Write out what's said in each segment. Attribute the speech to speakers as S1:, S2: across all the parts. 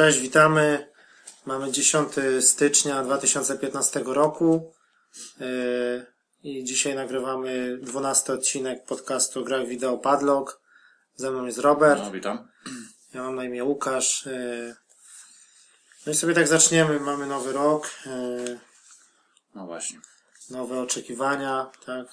S1: Cześć, witamy. Mamy 10 stycznia 2015 roku yy, i dzisiaj nagrywamy 12 odcinek podcastu Gra Wideo Padlock. Ze mną jest Robert,
S2: No, witam.
S1: ja mam na imię Łukasz. yy. No i sobie tak zaczniemy. Mamy nowy rok, yy,
S2: No właśnie.
S1: nowe oczekiwania, tak?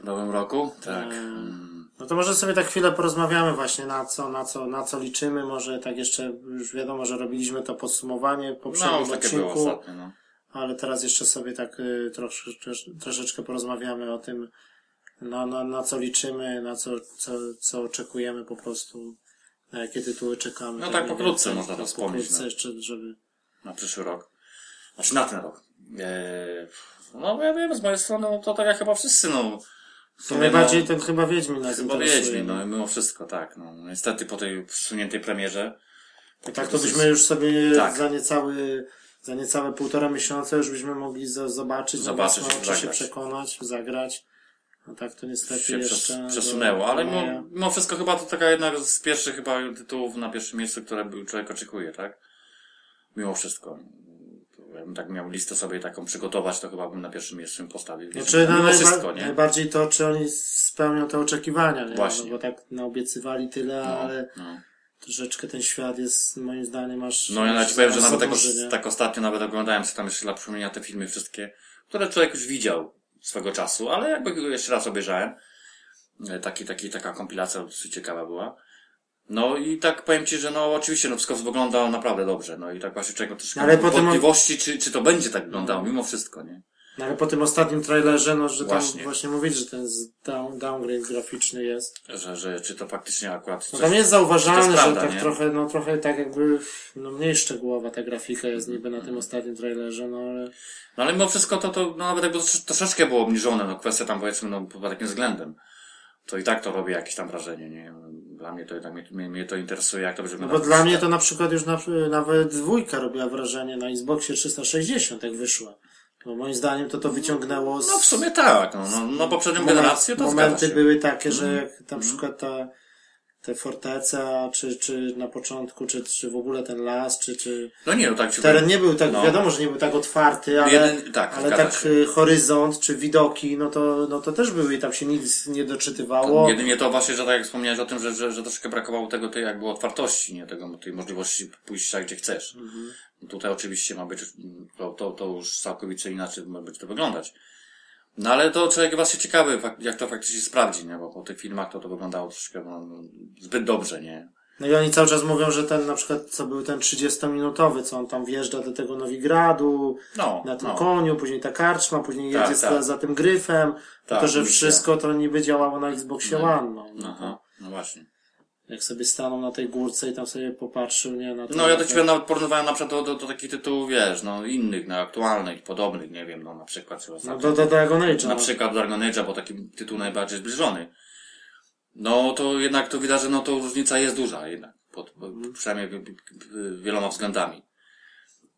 S2: W nowym roku? Tak.
S1: Eee. No to może sobie tak chwilę porozmawiamy właśnie na co, na co, na co liczymy. Może tak jeszcze, już wiadomo, że robiliśmy to podsumowanie
S2: No,
S1: poprzednim
S2: było
S1: odcinku.
S2: ostatnio, no.
S1: ale teraz jeszcze sobie tak y, trosz, trosz, troszeczkę porozmawiamy o tym, na, na, na co liczymy, na co, co, co oczekujemy po prostu, na jakie tytuły czekamy.
S2: No tak pokrótce można to
S1: Tak
S2: wspomnieć,
S1: Pokrótce
S2: no.
S1: jeszcze, żeby...
S2: Na przyszły rok. Znaczy na ten rok. Eee, no ja wiem, z mojej strony, no, to tak jak chyba wszyscy, no. W
S1: To
S2: sumie,
S1: najbardziej
S2: no,
S1: ten chyba Wiedźmin nas
S2: Chyba. Wiedźmin, no mimo wszystko, tak. No. Niestety po tej wsuniętej premierze.
S1: Tak, tak to byśmy już sobie
S2: Tak.
S1: za niecały, za niecałe półtora miesiąca już byśmy mogli zobaczyć,
S2: Zobaczyć,
S1: własne się przekonać, zagrać. No tak to niestety
S2: się
S1: jeszcze...
S2: przesunęło, ale mimo, mimo wszystko chyba to taka jedna z pierwszych chyba tytułów na pierwszym miejscu, które człowiek oczekuje, tak? Mimo wszystko. Jakbym tak miał listę sobie taką przygotować, to chyba bym na pierwszym miejscu postawił.
S1: Znaczy, no, najba-
S2: wszystko, nie?
S1: najbardziej to, czy oni spełnią te oczekiwania, nie?
S2: Właśnie.
S1: No, bo tak naobiecywali tyle,
S2: No,
S1: ale
S2: no.
S1: troszeczkę ten świat jest, moim zdaniem, aż...
S2: No ja nawet ci powiem, że nawet tak, tak ostatnio nawet oglądałem sobie tam jeszcze dla przypomnienia te filmy wszystkie, które człowiek już widział swego czasu, ale jakby jeszcze raz obejrzałem. E, Taki, taki, taka kompilacja dosyć ciekawa była. No i tak powiem Ci, że no oczywiście no wszystko wygląda naprawdę dobrze, no i tak właśnie czego troszkę
S1: Ale
S2: mam
S1: potem
S2: wątpliwości, czy, czy to będzie tak wyglądało, mimo wszystko, nie?
S1: No, ale po tym ostatnim trailerze, no, że tam
S2: Właśnie.
S1: właśnie mówić, że ten down, downgrade graficzny jest.
S2: Że, że czy to faktycznie akurat
S1: No tam jest zauważalne,
S2: to jest prawda,
S1: że tak
S2: nie?
S1: trochę, no trochę tak jakby, no mniej szczegółowa ta grafika jest niby na tym ostatnim trailerze, no ale...
S2: No ale mimo wszystko to, to no, nawet jakby trosz- troszeczkę było obniżone, no kwestia tam powiedzmy, no pod takim względem. To i tak to robi jakieś tam wrażenie, nie? Dla mnie to jednak mnie, mnie, to interesuje, jak to będzie
S1: No bo
S2: wyglądało.
S1: dla mnie to na przykład już na, nawet dwójka robiła wrażenie na Xboxie 360, jak wyszła. Bo moim zdaniem to to wyciągnęło z...
S2: No w sumie tak, no, no, no poprzednią
S1: Moment-
S2: generację to
S1: Momenty były takie, że jak na przykład ta, te forteca, czy, czy na początku, czy, czy w ogóle ten las, czy, czy
S2: No nie, no tak
S1: teren nie był tak,
S2: No.
S1: wiadomo, że nie był tak otwarty, ale,
S2: Jeden- tak,
S1: ale tak
S2: się.
S1: y, horyzont, czy widoki, no to, no to też były i tam się nic nie doczytywało.
S2: Jedynie to właśnie, że tak jak wspomniałeś o tym, że, że, że troszkę brakowało tego, tej jakby otwartości, nie? Tego, tej możliwości pójścia gdzie chcesz.
S1: Mhm.
S2: Tutaj oczywiście ma być, to, to, to już całkowicie inaczej ma być to wyglądać. No ale to człowiek właśnie ciekawy, jak to faktycznie sprawdzi, nie? Bo po tych filmach to to wyglądało troszkę no, zbyt dobrze, nie?
S1: No i oni cały czas mówią, że ten na przykład, co był ten 30-minutowy, co on tam wjeżdża do tego Nowigradu,
S2: No,
S1: na tym
S2: no.
S1: koniu, później ta karczma, później
S2: Tak,
S1: jedzie
S2: tak.
S1: za, za tym gryfem, no
S2: Tak,
S1: to, że wszystko to niby działało na Xboxie
S2: No.
S1: One, no. no
S2: Aha, no właśnie.
S1: Jak sobie stanął na tej górce i tam sobie popatrzył, nie, na to.
S2: No ja to ci powiem, nawet porównywałem na przykład do, do, do takich tytułów, wiesz, no innych, no aktualnych, podobnych, nie wiem, no na przykład. czy
S1: No do, do Dragon Age'a.
S2: na
S1: no.
S2: przykład Dragon Age'a, bo taki tytuł najbardziej zbliżony. No to jednak to widać, że no to różnica jest duża jednak. Pod,
S1: Mhm.
S2: przynajmniej wi- wi- wieloma względami.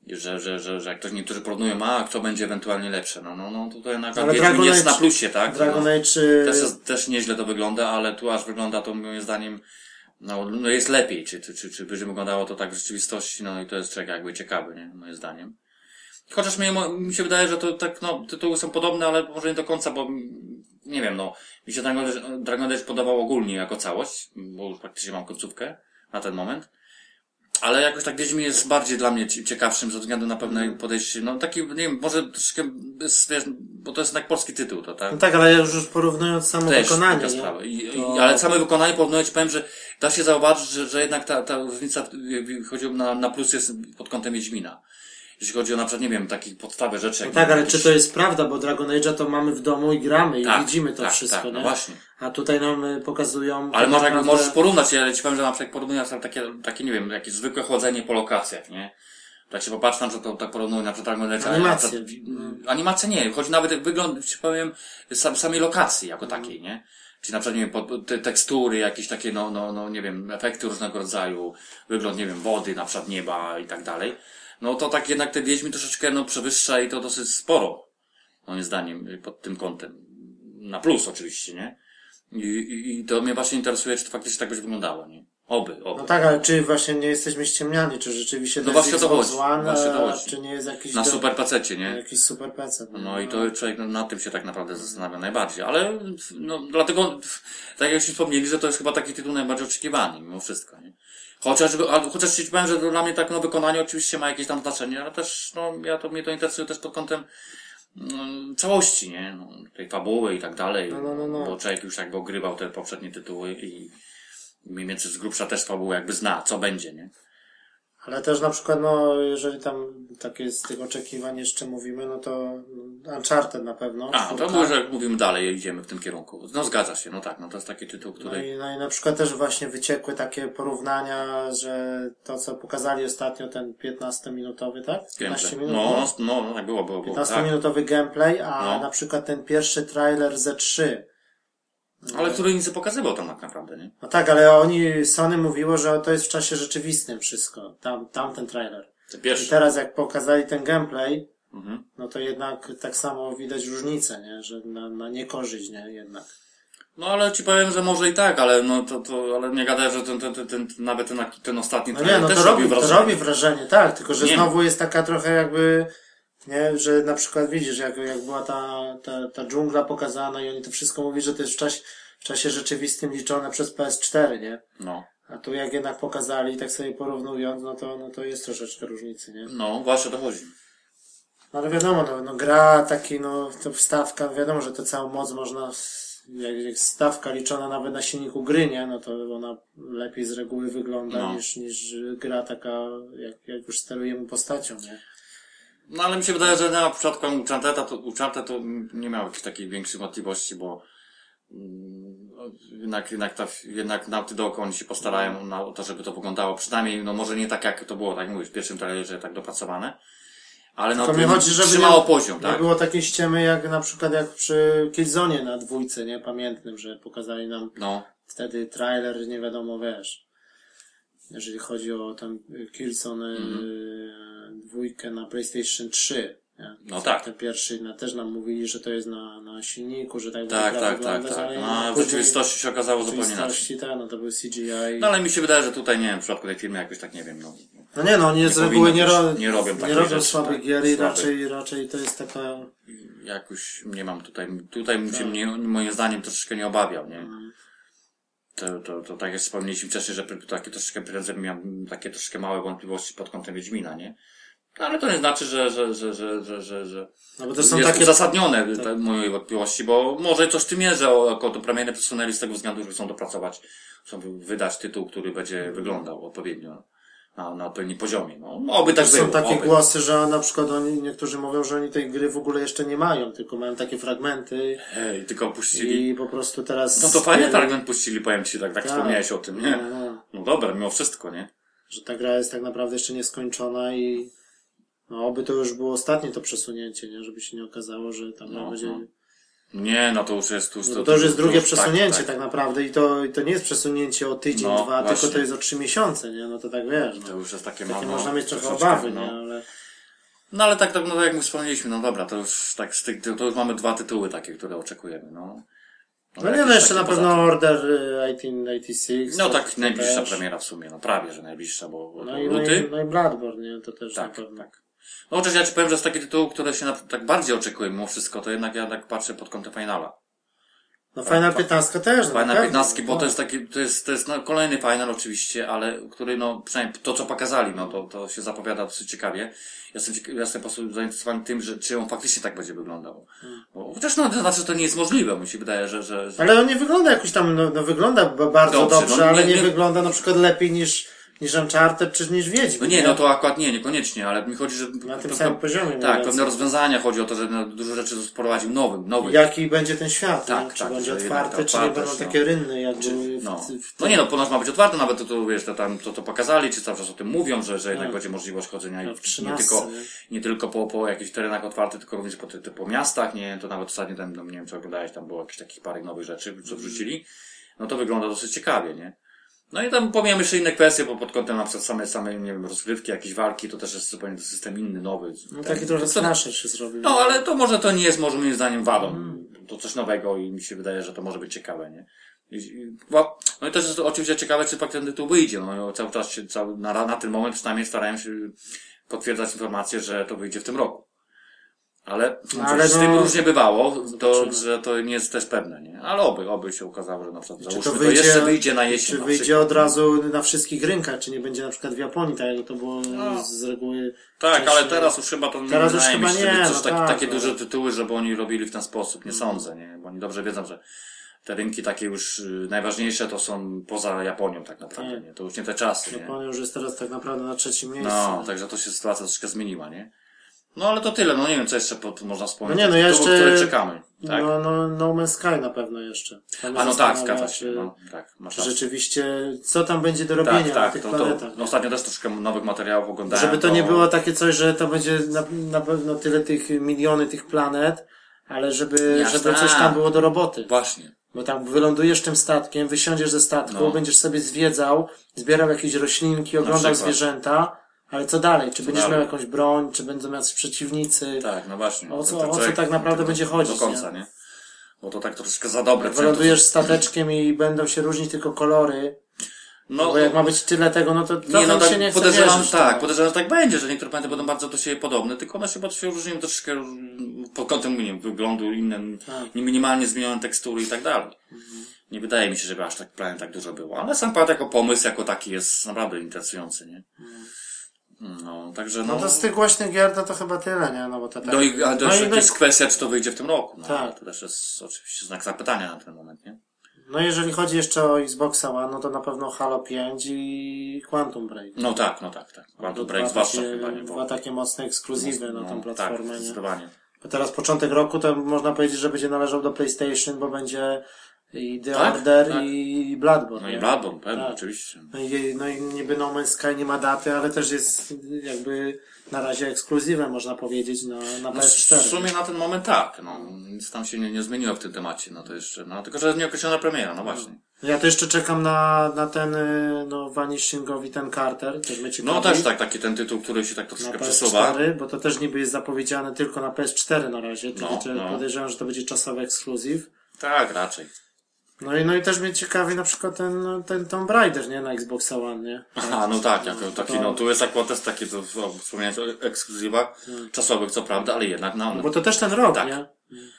S2: Że, że, że, że jak ktoś niektórzy porównują, a kto będzie ewentualnie lepsze. No, no, no tutaj jednak
S1: Ale Dragon
S2: jest
S1: Age-
S2: na plusie, tak?
S1: Dragon
S2: no,
S1: Age. y,
S2: też, jest, też nieźle to wygląda, ale tu aż wygląda to moim zdaniem no, no jest lepiej, czy, czy, czy, czy będzie wyglądało to tak w rzeczywistości, no i to jest czeka jakby ciekawy, nie? Moim zdaniem. Chociaż mi, mi się wydaje, że to tak, no, tytuły są podobne, ale może nie do końca, bo nie wiem, no, mi się Dragon Age, Dragon Age podobał ogólnie jako całość, bo już praktycznie mam końcówkę na ten moment. Ale jakoś tak Wiedźmin jest bardziej dla mnie cie- ciekawszym ze względu na pewne podejście, no taki, nie wiem, może troszkę, wiesz, bo to jest jednak polski tytuł, to tak?
S1: No tak, ale już już porównując samo
S2: Też
S1: wykonanie.
S2: sprawa. I,
S1: To-
S2: ale same wykonanie porównując, powiem, że da się zauważyć, że, że jednak ta, ta różnica, jeśli chodzi na, na plus jest pod kątem Wiedźmina. Jeśli chodzi o na przykład, nie wiem, takich podstawy rzeczy.
S1: No tak, ale
S2: jakieś-
S1: czy to jest prawda, bo Dragon Age'a to mamy w domu i gramy i
S2: Tak,
S1: widzimy to
S2: tak,
S1: wszystko,
S2: tak, no
S1: nie?
S2: właśnie.
S1: A tutaj nam y, pokazują.
S2: Ale
S1: tak
S2: może,
S1: naprawdę-
S2: możesz porównać, ale ci powiem, że na przykład na przykład takie, takie, nie wiem, jakieś zwykłe chodzenie po lokacjach, nie? Tak się popatrzę, że to tak porównuję na przykład Dragon Age, na
S1: Animacje.
S2: przykład, w- animacje nie, chodzi nawet wygląd, ci powiem, sam, samej lokacji jako takiej, nie? Czyli na przykład, nie wiem, te tekstury, jakieś takie, no, no, no, nie wiem, efekty różnego rodzaju, wygląd, nie wiem, wody, na przykład nieba i tak dalej. No to tak jednak te Wiedźmi troszeczkę, no, przewyższa i to dosyć sporo, moim zdaniem, pod tym kątem. Na plus oczywiście, nie? I, i, i to mnie właśnie interesuje, czy to faktycznie tak będzie wyglądało, nie? Oby, oby.
S1: No tak, ale czy właśnie nie jesteśmy ściemniani, czy rzeczywiście
S2: No właśnie to chodzi,
S1: One,
S2: właśnie to chodzi.
S1: czy nie jest jakiś,
S2: Na
S1: do-
S2: super pececie, nie?
S1: jakiś super PC.
S2: No i to człowiek no, nad tym się tak naprawdę zastanawia najbardziej, ale no, dlatego, tak jak już wspomnieli, że to jest chyba taki tytuł najbardziej oczekiwany mimo wszystko, nie? Chociaż, chociaż ci powiem, że dla mnie tak no, wykonanie oczywiście ma jakieś tam znaczenie, ale też, no, ja to, mnie to interesuje też pod kątem mm, całości, nie? No, tej fabuły i tak dalej,
S1: No, no, no, no.
S2: bo człowiek już jakby ogrywał te poprzednie tytuły i mniej więcej z grubsza też fabułę jakby zna, co będzie, nie?
S1: Ale też na przykład, no, jeżeli tam takie z tych oczekiwań jeszcze mówimy, no to Uncharted na pewno.
S2: A, to
S1: czwórka.
S2: może jak mówimy dalej, idziemy w tym kierunku. No zgadza się, no tak, no to jest taki tytuł, który...
S1: No i, no i na przykład też właśnie wyciekły takie porównania, że to co pokazali ostatnio, ten 15-minutowy, tak? 15 minut.
S2: No, no, no, tak było, było, było. Tak.
S1: 15-minutowy gameplay, a
S2: No.
S1: na przykład ten pierwszy trailer ze 3.
S2: Ale który nic nie pokazywał tam tak naprawdę, nie?
S1: No tak, ale oni, Sony mówiło, że to jest w czasie rzeczywistym wszystko. Tam, tamten trailer.
S2: Te
S1: I teraz jak pokazali ten gameplay,
S2: Mhm.
S1: no to jednak tak samo widać różnicę, nie? Że na, na niekorzyść, nie? Jednak.
S2: No ale ci powiem, że może i tak, ale no to, to ale nie gadaj, że ten, ten, ten, ten nawet ten, ten ostatni
S1: No nie, no
S2: też
S1: to robi, to
S2: wrażenie.
S1: robi wrażenie, tak, tylko że
S2: Nie.
S1: znowu jest taka trochę jakby, nie, że na przykład widzisz, jak, jak była ta, ta, ta dżungla pokazana i oni to wszystko mówi, że to jest w czasie, w czasie rzeczywistym liczone przez PS4, nie?
S2: No.
S1: A tu jak jednak pokazali, tak sobie porównując, no to, no to jest troszeczkę różnicy, nie?
S2: No, właśnie o to chodzi.
S1: No ale wiadomo, no, no gra taki, no to wstawka, wiadomo, że to całą moc można, jak, jak stawka liczona nawet na silniku gry, nie? No to ona lepiej z reguły wygląda
S2: No.
S1: niż, niż gra taka, jak, jak już sterujemy postacią, nie?
S2: No ale mi się wydaje, że na przypadku Uncharted'a to, Uncharted to nie miał jakichś takich większych wątpliwości, bo mm, jednak, jednak, ta, jednak Naughty Dog oni się postarają na to, żeby to wyglądało przynajmniej, no może nie tak jak to było, tak jak mówisz, w pierwszym trailerze tak dopracowane, ale no
S1: mi chodzi, żeby
S2: trzymało
S1: nie,
S2: poziom,
S1: nie
S2: tak?
S1: było takiej ściemy jak na przykład jak przy Killzone na dwójce, nie? Pamiętnym, że pokazali nam
S2: No,
S1: wtedy trailer, nie wiadomo, wiesz. Jeżeli chodzi o ten Killzone
S2: Mhm.
S1: y, dwójkę na PlayStation 3. Nie?
S2: No tak.
S1: Ten pierwszy no, też nam mówili, że to jest na, na silniku, że tak,
S2: tak, tak, tak,
S1: wyglądać,
S2: tak.
S1: ale
S2: No, a w rzeczywistości się okazało
S1: w
S2: zupełnie inaczej.
S1: tak, no to był CGI.
S2: No ale mi się wydaje, że tutaj, nie wiem, w przypadku tej firmy jakoś tak, nie wiem, no.
S1: No nie no, oni z reguły nie, ro...
S2: Nie robią
S1: nie
S2: takich
S1: robią
S2: rzeczy,
S1: słabych
S2: tak,
S1: gier i raczej, raczej to jest taka...
S2: jakoś nie mam tutaj, tutaj bym
S1: Tak.
S2: się mnie, moim zdaniem troszeczkę nie obawiał, nie?
S1: Mm.
S2: To, to, to tak jak wspomnieliśmy wcześniej, że takie troszeczkę miałem, takie troszeczkę małe wątpliwości pod kątem Wiedźmina, nie? No, ale to nie znaczy, że, że, że, że, że, że, że
S1: No bo to są
S2: jest
S1: takie...
S2: uzasadnione te moje wątpliwości, bo może coś w tym jest, że to premiery przesunęli z tego względu, że chcą dopracować, chcą wydać tytuł, który będzie wyglądał odpowiednio na, na odpowiednim poziomie. No, oby tak
S1: Są
S2: było.
S1: takie
S2: oby.
S1: głosy, że na przykład oni, niektórzy mówią, że oni tej gry w ogóle jeszcze nie mają, tylko mają takie fragmenty
S2: Ej, tylko puścili.
S1: i po prostu teraz...
S2: No to fajnie
S1: wiele-
S2: fragment puścili, powiem ci, tak, tak
S1: Tak.
S2: wspomniałeś o tym, nie?
S1: No, no,
S2: No dobra, mimo wszystko, nie?
S1: że ta gra jest tak naprawdę jeszcze nieskończona i no oby to już było ostatnie to przesunięcie, nie? Żeby się nie okazało, że tam
S2: No,
S1: będzie...
S2: no. Nie, no to już jest... To, już-
S1: No to już jest drugie
S2: już
S1: przesunięcie tak, naprawdę i to, i to nie jest przesunięcie o tydzień,
S2: No,
S1: dwa,
S2: właśnie.
S1: tylko to jest o trzy miesiące, nie? No to tak wiesz,
S2: To
S1: no.
S2: już jest takie,
S1: Takie
S2: no, no,
S1: można mieć trochę obawy,
S2: no.
S1: nie? Ale...
S2: No ale tak, tak, no jak my wspomnieliśmy, no dobra, to już tak z tych, to już mamy dwa tytuły takie, które oczekujemy, no.
S1: No nie,
S2: jakieś
S1: no jeszcze na pewno. Order y, 1886.
S2: No
S1: to-
S2: tak,
S1: to
S2: najbliższa
S1: też.
S2: premiera w sumie, no prawie, że najbliższa, bo,
S1: No
S2: to
S1: i, no,
S2: luty.
S1: i, no i Bloodborne, nie? To też
S2: Tak,
S1: na pewno.
S2: tak. No chociaż ja ci powiem, że z taki tytuł, które się na, tak bardziej oczekuje mimo wszystko, to jednak ja tak patrzę pod kątem finala.
S1: No Final 15 też, no
S2: Final
S1: na pewno,
S2: 15, bo
S1: no.
S2: to jest taki, to jest, to jest no, kolejny final oczywiście, ale który no, przynajmniej to co pokazali, no to, to się zapowiada dosyć ciekawie. Jestem, cieka- jestem po prostu zainteresowany tym, że czy on faktycznie tak będzie wyglądał.
S1: Hmm.
S2: Bo, chociaż no, to znaczy, że to nie jest możliwe, mi się wydaje, że, że, że
S1: Ale on nie wygląda jakoś tam, no, no wygląda bardzo
S2: Dobrze,
S1: dobrze,
S2: no
S1: ale
S2: nie-
S1: nie,
S2: nie-
S1: wygląda na przykład lepiej niż, niż Uncharted czy niż Wiedźmin.
S2: no nie, no to akurat nie, niekoniecznie, ale mi chodzi, że
S1: Na tym samym poziomie.
S2: tak, pewne rozwiązania chodzi o to, że no, dużo rzeczy sprowadził nowym, nowym.
S1: Jaki będzie ten świat,
S2: Tak,
S1: nie? czy
S2: tak,
S1: będzie otwarty, czy nie będą
S2: no.
S1: takie rynny, jak
S2: Czy,
S1: były w,
S2: no.
S1: w,
S2: no nie no, ponoć ma być otwarte, nawet to, to wiesz, to tam to, to pokazali, czy cały czas o tym mówią, że, że jednak
S1: Tak.
S2: będzie możliwość chodzenia
S1: No,
S2: i nie
S1: 13,
S2: tylko,
S1: nie?
S2: nie tylko po, po jakichś terenach otwartych, tylko również po, ty- po miastach, nie, to nawet ostatnio tam, no, nie wiem, czy oglądałeś, tam było jakichś takich parę nowych rzeczy, co wrzucili, no to wygląda dosyć ciekawie, nie. No i tam pomijam jeszcze inne kwestie, bo pod kątem na przykład samej, samej, nie wiem, rozgrywki, jakieś walki, to też jest zupełnie system inny, nowy.
S1: No
S2: Ten-
S1: taki trochę slasher się zrobił.
S2: no, ale to może to nie jest, może moim zdaniem wadą. To coś nowego i mi się wydaje, że to może być ciekawe, nie? No i też jest oczywiście ciekawe, czy pak ten tytuł wyjdzie. No, cały czas się, cały, na, na ten moment przynajmniej starają się potwierdzać informację, że to wyjdzie w tym roku. Ale,
S1: No, ale
S2: z
S1: no-
S2: tym różnie bywało, to, że to nie jest też pewne, nie? Ale oby, oby się okazało, że na przykład załóżmy,
S1: to
S2: to,
S1: wyjdzie,
S2: jeszcze wyjdzie na jesień.
S1: czy
S2: na
S1: wyjdzie od razu na wszystkich rynkach, czy nie będzie na przykład w Japonii, tak jak to było
S2: No.
S1: z reguły.
S2: Tak,
S1: wcześniej.
S2: ale teraz już chyba to
S1: Teraz już chyba nie,
S2: coś
S1: no
S2: taki,
S1: tak,
S2: takie
S1: no.
S2: duże tytuły, żeby oni robili w ten sposób. Nie sądzę, nie? Bo oni dobrze wiedzą, że te rynki takie już y, najważniejsze to są poza Japonią tak naprawdę,
S1: Tak.
S2: nie? To już nie te czasy, nie?
S1: Japonia już jest teraz tak naprawdę na trzecim miejscu.
S2: No, także to się sytuacja troszkę zmieniła, nie? No ale to tyle, no nie wiem, co jeszcze po, można wspomnieć.
S1: No nie, no
S2: Tytułów,
S1: jeszcze-
S2: które czekamy, tak?
S1: No, no, no Man's Sky na pewno jeszcze. Tam
S2: A no tak, zgadza się, no, tak, masz
S1: Czy
S2: rację.
S1: rzeczywiście, co tam będzie do robienia
S2: Tak,
S1: na
S2: tak,
S1: tych
S2: to, to,
S1: planetach.
S2: no, ostatnio też troszkę nowych materiałów oglądałem.
S1: Żeby to nie było takie coś, że to będzie na, na pewno tyle tych miliony tych planet, ale żeby,
S2: Jasne.
S1: żeby coś tam było do roboty.
S2: Właśnie.
S1: Bo tam wylądujesz tym statkiem, wysiądziesz ze statku,
S2: No.
S1: będziesz sobie zwiedzał, zbierał jakieś roślinki, oglądał zwierzęta, ale co dalej? Czy będziesz
S2: dalej?
S1: miał jakąś broń, czy będą jacyś przeciwnicy?
S2: Tak, no właśnie.
S1: O co-
S2: To
S1: o co tak naprawdę
S2: do-
S1: będzie
S2: do
S1: chodzić,
S2: końca, nie? Bo to tak troszkę za dobre.
S1: Wylądujesz stateczkiem i będą się różnić tylko kolory,
S2: No,
S1: bo jak ma być tyle tego, no to
S2: Nie, no tak,
S1: się nie chce
S2: podejrzewam,
S1: wierzyć,
S2: tak,
S1: no.
S2: podejrzewam, że tak będzie, że niektóre planety będą bardzo do siebie podobne, tylko one się bardzo się różnią troszkę mm, pod kątem, nie wiem, wyglądu, innym,
S1: Tak.
S2: minimalnie zmienione tekstury i tak dalej. Nie wydaje mi się, żeby aż tak planet tak dużo było, ale sam planet jako pomysł, jako taki jest naprawdę interesujący, nie? No, także no.
S1: No to z tych głośnych gier to, to chyba tyle, nie? No bo to tak.
S2: no i, a to
S1: no i no,
S2: jest kwestia, czy to wyjdzie w tym roku. No,
S1: Tak.
S2: To też jest oczywiście znak zapytania na ten moment, nie?
S1: no jeżeli chodzi jeszcze o Xboxa One, no to na pewno Halo 5 i Quantum Break.
S2: No tak, no tak, tak. Quantum
S1: To
S2: Break zwłaszcza
S1: takie,
S2: chyba, nie? Bo,
S1: Dwa takie mocne ekskluzywy na tą platformę,
S2: Tak,
S1: nie?
S2: zdecydowanie.
S1: Bo teraz początek roku to można powiedzieć, że będzie należał do PlayStation, bo będzie i The
S2: Tak,
S1: Order
S2: tak.
S1: i Bloodborne.
S2: No
S1: nie?
S2: i Bloodborne, pewnie,
S1: Tak.
S2: oczywiście.
S1: No i, no i niby No Man's Sky nie ma daty, ale też jest jakby na razie ekskluzywem, można powiedzieć, na, na
S2: No,
S1: PS4.
S2: w sumie na ten moment tak, no. Nic tam się nie, nie zmieniło w tym temacie, no to jeszcze, no. Tylko, że jest nieokreślona premiera, no właśnie.
S1: Ja to jeszcze czekam na, na ten, y, no, Vanishingowi ten Carter, też mnie ciekawi.
S2: No też tak, taki ten tytuł, który się tak
S1: Na
S2: troszkę przesuwa.
S1: PS4, bo to też niby jest zapowiedziane tylko na PS4 na razie,
S2: No,
S1: no,
S2: no.
S1: podejrzewam, że to będzie czasowy ekskluzyw.
S2: Tak, raczej.
S1: No i, no i też mnie ciekawi na przykład ten, ten Tomb Raider, nie? Na Xbox One, nie?
S2: Aha, no tak, jako taki, no tu jest akurat też taki, to wspomniałeś o ekskluzywach czasowych, co prawda, ale jednak, no.
S1: Bo to też ten rok,
S2: Tak.
S1: nie?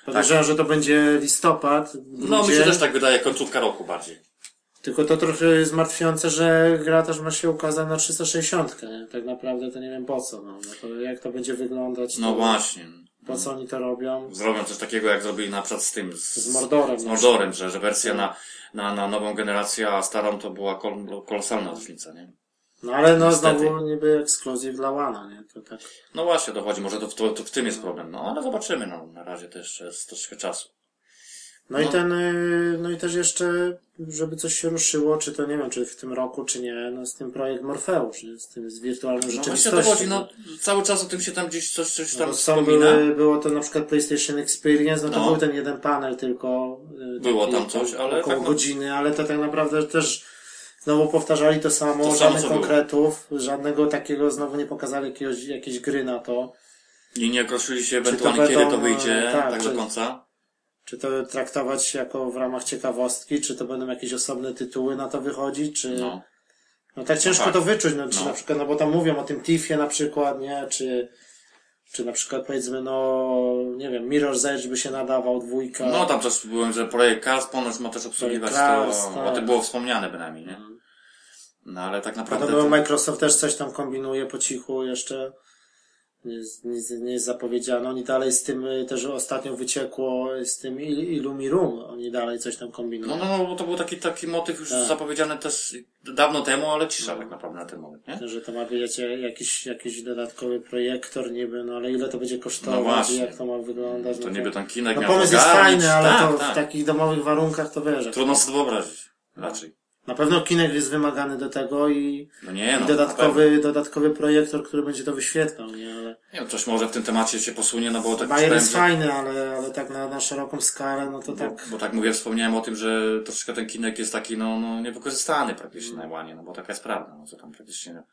S1: Podejrzewam, że to będzie listopad,
S2: No mi się też tak wydaje, końcówka roku bardziej.
S1: Tylko to trochę jest martwiące, że gra też ma się ukazać na 360, nie? Tak naprawdę to nie wiem po co, no. no to jak to będzie wyglądać,
S2: No
S1: to
S2: właśnie.
S1: Po co oni to robią?
S2: Zrobią coś takiego, jak zrobili na przykład z tym, z,
S1: Z Mordorem.
S2: z Mordorem, że, że wersja na, na, na nową generację, a starą to była kol, kolosalna różnica, nie?
S1: No ale no
S2: Niestety.
S1: znowu niby ekskluzyw dla Łana, nie? To tak.
S2: No właśnie, dochodzi, może to, to, to w tym jest problem, no ale zobaczymy, no na razie to jeszcze jest troszkę czasu.
S1: No, i
S2: No.
S1: ten, y, no i też jeszcze, żeby coś się ruszyło, czy to nie wiem, czy w tym roku, czy nie, no z tym projekt Morfeusz, nie? Z tym, z wirtualną
S2: No właśnie
S1: rzeczywistością.
S2: to chodzi, no cały czas o tym się tam gdzieś coś, coś
S1: No
S2: tam
S1: są
S2: wspomina.
S1: były, było to na przykład PlayStation Experience, no to
S2: No.
S1: był ten jeden panel tylko. y,
S2: Było tam coś, ale
S1: Około
S2: tak no-
S1: godziny, ale to tak naprawdę też znowu powtarzali to samo,
S2: To samo,
S1: żadnych
S2: było.
S1: konkretów, żadnego takiego, znowu nie pokazali jakiegoś, jakiejś gry na to.
S2: I nie określili się
S1: to
S2: ewentualnie
S1: będą,
S2: kiedy to wyjdzie,
S1: tak,
S2: tak,
S1: czy-
S2: do końca.
S1: Czy to traktować jako w ramach ciekawostki, czy to będą jakieś osobne tytuły na to wychodzić, czy...
S2: No.
S1: No tak ciężko
S2: tak.
S1: to wyczuć, no, czy
S2: No.
S1: na przykład, no bo tam mówią o tym Tiffie na przykład, nie, czy, czy na przykład powiedzmy, no, nie wiem, Mirror's Edge by się nadawał, dwójka.
S2: No tam też byłem, że projekt Cars ponoć ma też obsługiwać
S1: Cars,
S2: to,
S1: tak.
S2: o tym było wspomniane bynajmniej, nie? No ale tak naprawdę...
S1: Podobno
S2: to-
S1: Microsoft też coś tam kombinuje po cichu jeszcze. Nic, nie jest zapowiedziano. Oni dalej z tym y, też ostatnio wyciekło z tym Il- Illumirum. Oni dalej coś tam kombinują.
S2: No, no, no, bo to był taki, taki motyw już
S1: Tak.
S2: zapowiedziany też dawno temu, ale cisza tak naprawdę na ten moment, nie?
S1: Że to ma być jakiś, jakiś dodatkowy projektor niby, no ale ile to będzie
S2: No
S1: kosztować
S2: właśnie.
S1: i jak to ma wyglądać.
S2: To
S1: no
S2: niby tam kinek
S1: no pomysł jest fajny, ale
S2: tak,
S1: to
S2: tak.
S1: w takich domowych warunkach to wiesz.
S2: Trudno sobie wyobrazić. Raczej.
S1: Na pewno Kinect jest wymagany do tego i,
S2: No nie, no.
S1: i dodatkowy, dodatkowy projektor, który będzie to wyświetlał, nie? Ale
S2: Nie wiem, coś może w tym temacie się posunie, no bo tak
S1: Bayer jest
S2: czytałem,
S1: fajny, ale, ale tak na, na szeroką skalę, no to
S2: że,
S1: tak.
S2: bo, bo tak mówię, wspomniałem o tym, że troszkę ten kinek jest taki, no, no niewykorzystany praktycznie na łanie, no bo taka jest prawda, no co tam praktycznie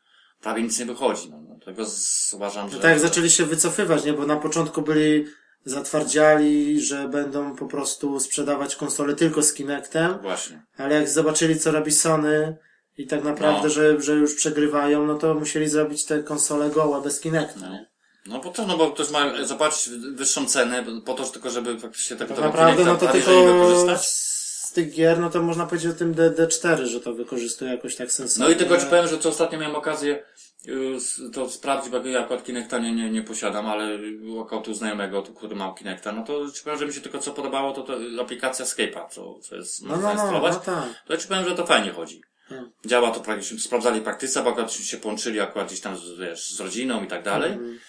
S2: prawie nic nie wychodzi, no. no tego z, uważam, że...
S1: No tak jak zaczęli się wycofywać, nie? Bo na początku byli zatwardziali, że będą po prostu sprzedawać konsole tylko z Kinectem,
S2: Właśnie.
S1: ale jak zobaczyli, co robi Sony i tak naprawdę,
S2: No.
S1: że, że już przegrywają, no to musieli zrobić te konsole gołe bez Kinecta. nie?
S2: No bo to, no bo ktoś ma zapłacić wyższą cenę po to, tylko żeby faktycznie tak
S1: Tak naprawdę, no to tylko z tych gier, no to można powiedzieć o tym DD4, że to wykorzystuje jakoś tak sensownie.
S2: No i tylko ci powiem, że co ostatnio miałem okazję to sprawdzić, bo ja akurat Kinecta nie, nie, nie posiadam, ale u znajomego, tu, który ma Kinecta, no to ci powiem, że mi się tylko co podobało, to, to aplikacja Skype'a, co, co jest,
S1: No, no,
S2: można
S1: no,
S2: instalować.
S1: no tak.
S2: To ci powiem, że to fajnie chodzi.
S1: Hmm.
S2: Działa to praktycznie, sprawdzali praktyce, bo akurat się połączyli akurat gdzieś tam z, wiesz, z rodziną i tak dalej.
S1: Mhm.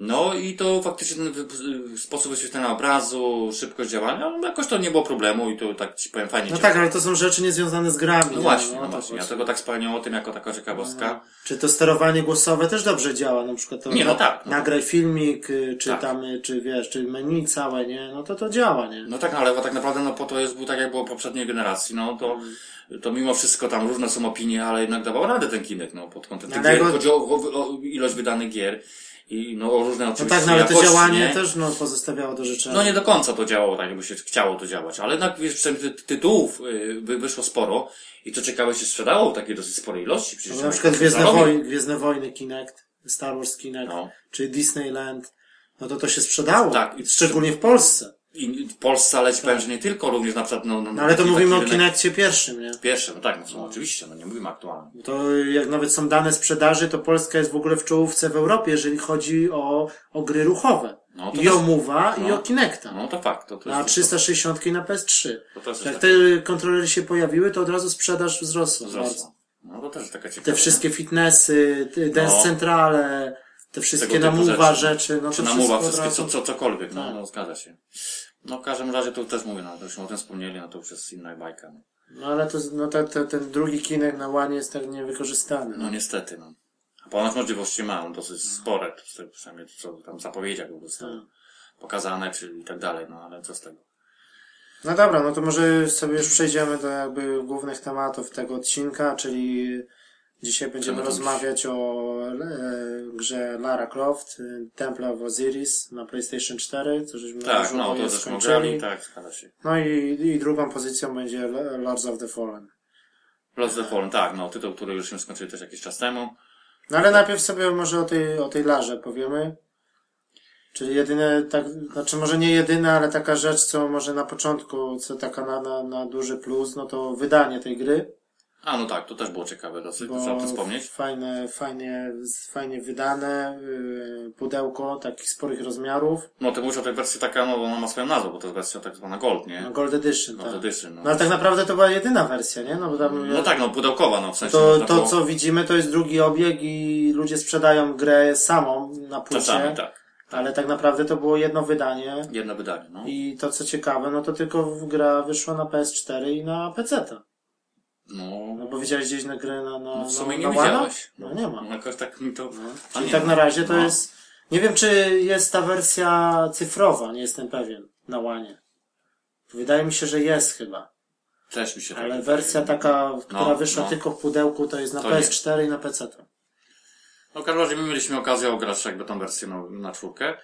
S2: No i to faktycznie ten sposób wyświetlenia obrazu, szybkość działania, no jakoś to nie było problemu i to tak ci powiem fajnie
S1: No tak, ale to są rzeczy niezwiązane z grami.
S2: No
S1: nie?
S2: właśnie,
S1: No,
S2: no właśnie. Ja tego tak wspomniałem o tym jako taka ciekawostka.
S1: Czy to sterowanie głosowe też dobrze działa, na przykład to
S2: Nie, no tak, no
S1: nagraj filmik, y, czy
S2: Tak.
S1: tam, y, czy wiesz, czy menu całe, nie? No to to działa, nie?
S2: No tak, no, ale tak naprawdę no po to jest, był tak jak było poprzedniej generacji, no to, to mimo wszystko tam różne są opinie, ale jednak dawał radę ten kinek, no pod kątem tych
S1: Ale
S2: gier. Chodzi o, o, o ilość wydanych gier i no o różne
S1: No
S2: oczywiście
S1: tak, no ale to
S2: jakości,
S1: działanie
S2: nie?
S1: też no, pozostawiało do życzenia.
S2: No nie do końca to działało tak, jakby się chciało to działać, ale jednak wiesz, ty, tytułów y, wy, wyszło sporo i to ciekawe się sprzedało w takiej dosyć sporej ilości. Przecież
S1: No, na przykład
S2: to
S1: Gwiezdne,
S2: zarobił.
S1: Woj Gwiezdne Wojny Kinect, Star Wars Kinect,
S2: No.
S1: czy Disneyland, no to to się sprzedało.
S2: Tak, i-
S1: Szczególnie w Polsce.
S2: I w Polsce, ale ci powiem, że nie tylko, również na przykład, no, no,
S1: No ale to mówimy o Kinectie pierwszym, nie?
S2: Pierwsze, no tak, no, są, oczywiście, no nie mówimy aktualnie.
S1: To jak nawet są dane sprzedaży, to Polska jest w ogóle w czołówce w Europie, jeżeli chodzi o, o gry ruchowe.
S2: No, to
S1: I o
S2: też-
S1: Move'a, i
S2: no.
S1: o Kinecta.
S2: No to fakt, to, to
S1: Na
S2: jest,
S1: 360 i na PS3.
S2: to, to jest
S1: Jak
S2: tak,
S1: te kontrolery się pojawiły, to od razu sprzedaż wzrosła.
S2: wzrosło. No to też jest taka ciekawa.
S1: Te wszystkie fitnessy, te dance
S2: No.
S1: centrale, te wszystkie namuwa
S2: rzeczy.
S1: rzeczy, no to
S2: Czy na
S1: wszystko
S2: mowa, wszystkie, co, co, cokolwiek, no,
S1: Tak.
S2: no zgadza się. No w każdym razie to też mówię, no to już o tym wspomnieli, no to już jest inna bajka. No,
S1: No ale to, no te, te, ten drugi kinek na łanie jest tak niewykorzystany.
S2: no niestety, no. A ponoć możliwości ma, on dosyć spore, to przynajmniej co tam w zapowiedziach było
S1: Tak.
S2: pokazane, czy i tak dalej, no ale co z tego.
S1: No dobra, no to może sobie już przejdziemy do jakby głównych tematów tego odcinka, czyli dzisiaj będziemy rozmawiać o e, grze Lara Croft, e, Temple of Osiris na PlayStation 4, co żeśmy
S2: Tak,
S1: już
S2: no to też
S1: skończyli.
S2: tak, zgadza się.
S1: No i, i drugą pozycją będzie Lords of the Fallen.
S2: Lost the Fallen, tak, no tytuł, który już się skończyli też jakiś czas temu.
S1: No ale najpierw sobie może o tej, o tej Larze powiemy. Czyli jedyne, tak, znaczy może nie jedyna, ale taka rzecz, co może na początku, co taka na, na, na duży plus, no to wydanie tej gry.
S2: A no tak, to też było ciekawe dosyć,
S1: Bo
S2: trzeba o tym wspomnieć.
S1: fajne, fajnie, fajnie wydane, yy, pudełko takich sporych rozmiarów.
S2: No ty mówisz o tej wersji taka, no ona ma swoją nazwę, bo to jest wersja tak zwana Gold, nie?
S1: No Gold Edition,
S2: Gold
S1: tak.
S2: Edition, no.
S1: No ale tak naprawdę to była jedyna wersja, nie? No bo tam,
S2: No tak, no pudełkowa, no w sensie
S1: to,
S2: można
S1: to
S2: było-
S1: co widzimy, to jest drugi obieg i ludzie sprzedają grę samą na płycie.
S2: Czasami, tak.
S1: Ale tak naprawdę to było jedno wydanie.
S2: Jedno wydanie, no.
S1: I to co ciekawe, no to tylko gra wyszła na PS4 i na PC.
S2: No,
S1: No bo widziałeś gdzieś na grę na, na,
S2: no w sumie
S1: na,
S2: nie
S1: na
S2: widziałeś.
S1: No nie ma.
S2: No, jakoś tak mi to... A
S1: Czyli
S2: nie,
S1: tak
S2: no.
S1: na razie to
S2: No.
S1: jest... Nie wiem, czy jest ta wersja cyfrowa, nie jestem pewien, na łanie. Wydaje mi się, że jest chyba.
S2: Też mi się tak
S1: Ale
S2: wydaje.
S1: wersja taka, która
S2: No,
S1: wyszła
S2: no.
S1: tylko w pudełku, to jest na
S2: To nie.
S1: PS4 i na PC.
S2: No w każdym razie my mieliśmy okazję ograć jakby tą wersję na, na czwórkę.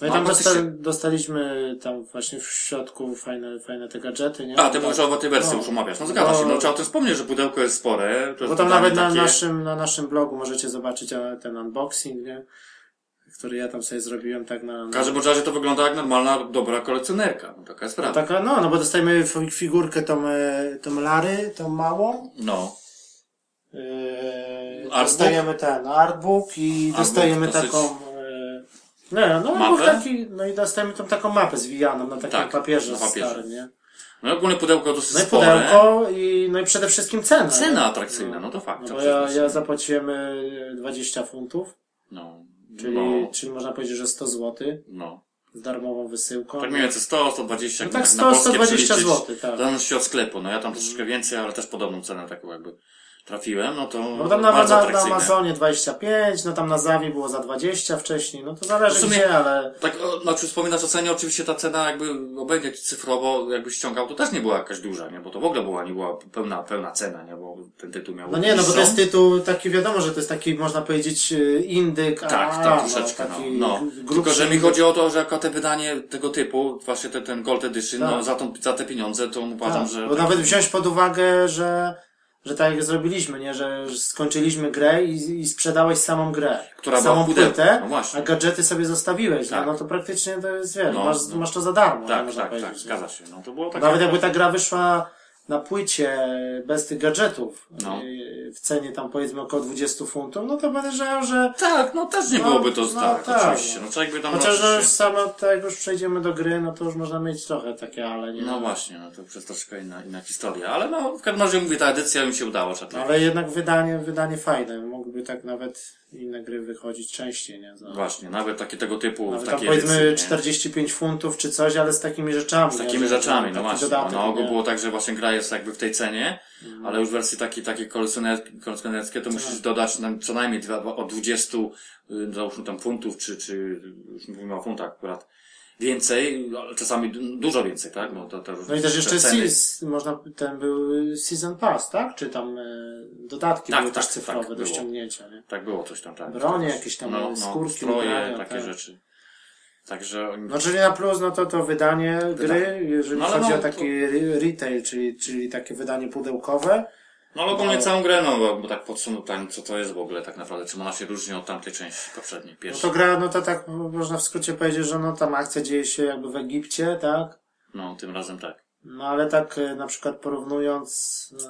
S1: No i
S2: No,
S1: tam dosta
S2: się-
S1: dostaliśmy tam właśnie w środku fajne, fajne te gadżety, nie?
S2: A, ty mówisz o tej wersji
S1: No.
S2: już omawiasz. No zgadza
S1: No.
S2: się, no trzeba o tym wspomnieć, że pudełko jest spore.
S1: Bo tam nawet na
S2: takie-
S1: naszym, na naszym blogu możecie zobaczyć e, ten unboxing, nie? Który ja tam sobie zrobiłem tak na...
S2: W
S1: na...
S2: każdym razie to wygląda jak normalna, dobra kolekcjonerka. No taka jest
S1: No,
S2: prawda.
S1: taka, no, no bo dostajemy fi- figurkę tą, e, tą Lary, tą małą.
S2: No.
S1: Yy, dostajemy ten artbook i dostajemy
S2: dosyć-
S1: taką. Nie, no,
S2: Mapę?
S1: artbook taki, no i dostajemy tą taką mapę zwijaną na takim
S2: Tak,
S1: papierze,
S2: na papierze.
S1: starym, nie?
S2: No i ogólnie pudełko dosyć
S1: No i
S2: spore.
S1: pudełko i, no i przede wszystkim cena.
S2: Cena atrakcyjna, no to fakt.
S1: No bo ja, ja zapłaciłem y, 20 funtów,
S2: No.
S1: czyli,
S2: No.
S1: czyli można powiedzieć, że 100 zł
S2: No.
S1: z darmową wysyłką.
S2: Tak mniej więcej 100, 120,
S1: No tak
S2: na-
S1: 100,
S2: na polskie
S1: 120
S2: przeliczyć.
S1: zł, tak.
S2: W zależności od sklepu. No ja tam troszeczkę więcej, ale też podobną cenę taką jakby trafiłem, no to
S1: No tam na,
S2: bardzo
S1: na, na. Amazonie 25, no tam na Zawi było za 20 wcześniej, no to zależy
S2: W sumie-
S1: gdzie, ale...
S2: Tak, o, znaczy wspominasz o cenie, oczywiście ta cena jakby obejdzie cyfrowo, jakbyś ściągał, to też nie była jakaś duża, nie? Bo to w ogóle była, nie była pełna, pełna cena, nie? Bo ten tytuł miał
S1: No nie, no bo to jest tytuł taki, wiadomo, że to jest taki, można powiedzieć, y, indyk, a,
S2: Tak, tak, troszeczkę,
S1: no, taki
S2: no. no. Tylko, że mi chodzi o to, że jako te wydanie tego typu, właśnie ten, ten Gold Edition,
S1: Tak.
S2: no za, tą, za te pieniądze, to uważam,
S1: Tak,
S2: że...
S1: Bo nawet wziąć pod uwagę, że, że tak jak zrobiliśmy, nie, że skończyliśmy grę i, i sprzedałeś samą grę.
S2: Która była
S1: samą
S2: pudełku.
S1: płytę,
S2: No
S1: a gadżety sobie zostawiłeś,
S2: Tak.
S1: no, no to praktycznie to jest, wiesz,
S2: No,
S1: masz,
S2: no.
S1: masz to za darmo,
S2: Tak,
S1: można
S2: tak,
S1: powiedzieć.
S2: tak,
S1: nie?
S2: zgadza się. No to było takie...
S1: Nawet jakby ta gra wyszła na płycie bez tych gadżetów
S2: No.
S1: yy, w cenie tam powiedzmy około 20 funtów, no to podejrzewam, że
S2: Tak, no też nie
S1: No,
S2: byłoby to
S1: no
S2: tak,
S1: tak,
S2: oczywiście. No trzeba jakby tam
S1: chociaż no,
S2: oczywiście-
S1: samo tak jak już przejdziemy do gry, no to już można mieć trochę takie, ale nie
S2: No właśnie, no to przez troszkę inna, inna historia. Ale no, w każdym razie mówię, ta edycja mi się udała,
S1: No,
S2: tak.
S1: ale jednak wydanie, wydanie fajne. Mogłyby tak nawet inne gry wychodzić częściej, nie? Za,
S2: Właśnie, nawet takie tego typu,
S1: nawet
S2: w
S1: tam powiedzmy
S2: edycji, nie?
S1: 45 funtów czy coś, ale z takimi rzeczami.
S2: Z takimi rzeczami, no właśnie.
S1: dodatek, nie?
S2: było tak, że właśnie gra jest jakby w tej cenie, ale już w wersji takiej, takiej kolekcjoner- kolekcjonerskie to musisz dodać nam co najmniej dwa, od 20, y, załóżmy tam funtów, czy, czy, już mówimy o funtach akurat, więcej, czasami du- dużo więcej, tak? No, to, to
S1: No i też jeszcze
S2: ceny-
S1: Seas, można, ten był Season Pass, tak? Czy tam e, dodatki
S2: Tak,
S1: były
S2: tak,
S1: też cyfrowe
S2: tak,
S1: do
S2: było.
S1: ściągnięcia, nie?
S2: Tak było coś tam, tak.
S1: Bronie, jakieś tam skórki,
S2: stroje,
S1: ubrania,
S2: takie
S1: tak.
S2: rzeczy. Także oni-
S1: No czyli na plus, no to to wydanie gry, jeżeli
S2: No
S1: chodzi
S2: no,
S1: o taki re- retail, czyli, czyli takie wydanie pudełkowe,
S2: No ale ogólnie
S1: No.
S2: całą grę, no bo- bo tak podsumowałem, co to jest w ogóle tak naprawdę, czym ona się różni od tamtej części poprzedniej,
S1: No
S2: pierwszej.
S1: to gra, no to tak można w skrócie powiedzieć, że no tam akcja dzieje się jakby w Egipcie, tak?
S2: No, tym razem tak.
S1: No ale tak e, na przykład porównując e,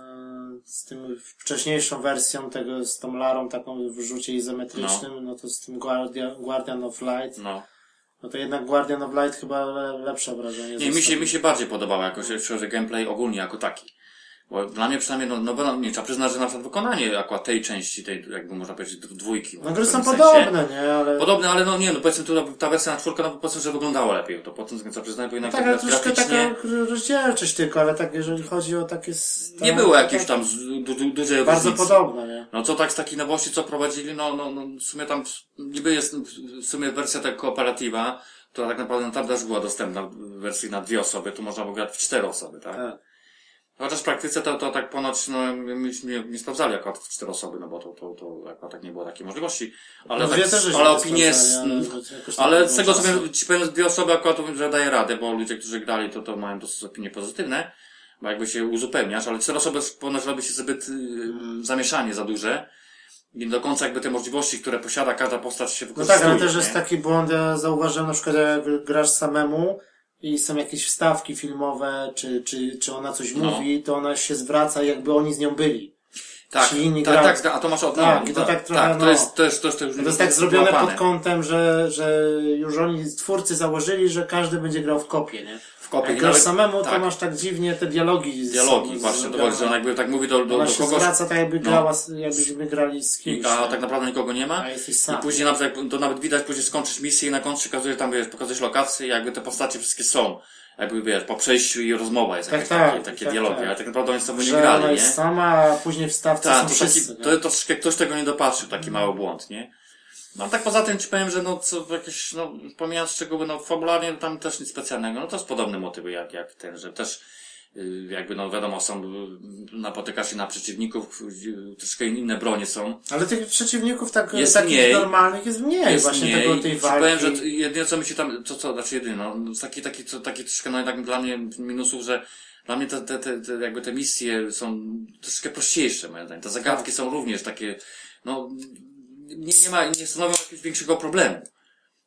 S1: z tym wcześniejszą wersją tego, z tą Larą taką w rzucie izometrycznym, no, to z tym Guardian, Guardian of Light,
S2: No.
S1: No to jednak Guardian of Light chyba le, lepsze wrażenie
S2: Nie, mi się, mi się bardziej podobało jakoś, o gameplay ogólnie jako taki. Bo dla mnie przynajmniej, no, no bo nie, trzeba przyznać, że na przykład wykonanie akurat tej części, tej, jakby można powiedzieć, dw- dwójki.
S1: No gry są podobne, nie? Ale...
S2: Podobne, ale no nie, no powiedzmy tu ta wersja na czwórkę, no powiedzmy, że wyglądało lepiej. To potem trzeba przyznać, bo jednak
S1: tak, ale
S2: tak
S1: troszkę
S2: graficznie
S1: taka rozdzielczość tylko, ale tak jeżeli chodzi o takie... sta-
S2: nie było jakiejś
S1: tak
S2: tam du, du, dużej
S1: Bardzo
S2: różnicy.
S1: podobne, nie?
S2: No co tak z takiej nowości, co prowadzili, no, no, no w sumie tam niby jest w sumie wersja tego kooperatywa, która tak naprawdę tam też była dostępna w wersji na dwie osoby, tu można było grać w cztery osoby, tak?
S1: Tak.
S2: Chociaż w praktyce to, to tak ponoć, no, myśmy nie, sprawdzali akurat w cztery osoby, no bo to, to, to akurat tak nie było takiej możliwości. Ale,
S1: No,
S2: tak,
S1: też
S2: ale
S1: nie
S2: opinie,
S1: ale tak
S2: ale
S1: było
S2: z tego co wiem, ci powiem, dwie osoby akurat że daje radę, bo ludzie, którzy grali, to, to mają dosyć opinie pozytywne, bo jakby się uzupełniasz, ale cztery osoby ponoć robi się zbyt y, zamieszanie za duże. I do końca jakby te możliwości, które posiada każda postać się
S1: No
S2: wykorzystuje.
S1: tak, ale też
S2: nie?
S1: jest taki błąd, ja zauważyłem na przykład jak grasz samemu i są jakieś wstawki filmowe, czy, czy, czy ona coś
S2: No.
S1: mówi, to ona się zwraca jakby oni z nią byli.
S2: tak,
S1: ci inni
S2: tak, tak, a to masz od
S1: Tak, to tak trochę,
S2: tak, to
S1: no.
S2: jest, to jest, to jest, to już
S1: To jest tak zrobione pod kątem, że, że już oni, twórcy założyli, że każdy będzie grał w kopie, nie?
S2: W kopie.
S1: Jak
S2: I
S1: grasz
S2: nawet-
S1: samemu, to
S2: tak.
S1: masz tak dziwnie te dialogi. z-
S2: Dialogi,
S1: z-
S2: właśnie,
S1: zrobione.
S2: dowodzi, że on jakby tak mówi do, do, do kogoś,
S1: zwraca tak jakby
S2: No.
S1: grała, z- jakbyśmy grali z kimś.
S2: a tak naprawdę nikogo nie ma.
S1: A jesteś
S2: I
S1: sam.
S2: później na przykład, to nawet widać, później skończysz misję i na końcu pokazuje tam, wiesz, pokazujesz lokację i jakby te postacie wszystkie są. Jakby, wiesz, po przejściu i rozmowa jest
S1: Tak, tak,
S2: takie, takie
S1: tak,
S2: dialogi,
S1: tak.
S2: ale tak naprawdę oni sobą nie grali, nie?
S1: sama, a później w stawce
S2: Tak,
S1: są
S2: to,
S1: wszyscy.
S2: taki, to, to troszkę ktoś tego nie dopatrzył, taki mały błąd, nie? No tak poza tym ci powiem, że no co jakieś, no pomijając szczegóły, no fabularnie tam też nic specjalnego, no to jest podobne motywy jak, jak ten, że też y, jakby no wiadomo są, y, napotykasz się na przeciwników, y, troszkę inne bronie są.
S1: Ale tych przeciwników tak,
S2: Jest
S1: takich
S2: mniej.
S1: normalnych jest mniej
S2: jest
S1: właśnie
S2: mniej.
S1: tego tej walki.
S2: powiem, że jedynie co mi się tam, co, co, znaczy jedynie, no, taki, taki, co, taki troszkę, no jednak dla mnie minusów, że dla mnie te, te, te, te, jakby te misje są troszkę prościejsze, moim zdaniem. Te zagadki
S1: Tak.
S2: są również takie, no, nie, nie ma, nie stanowią jakiegoś większego problemu.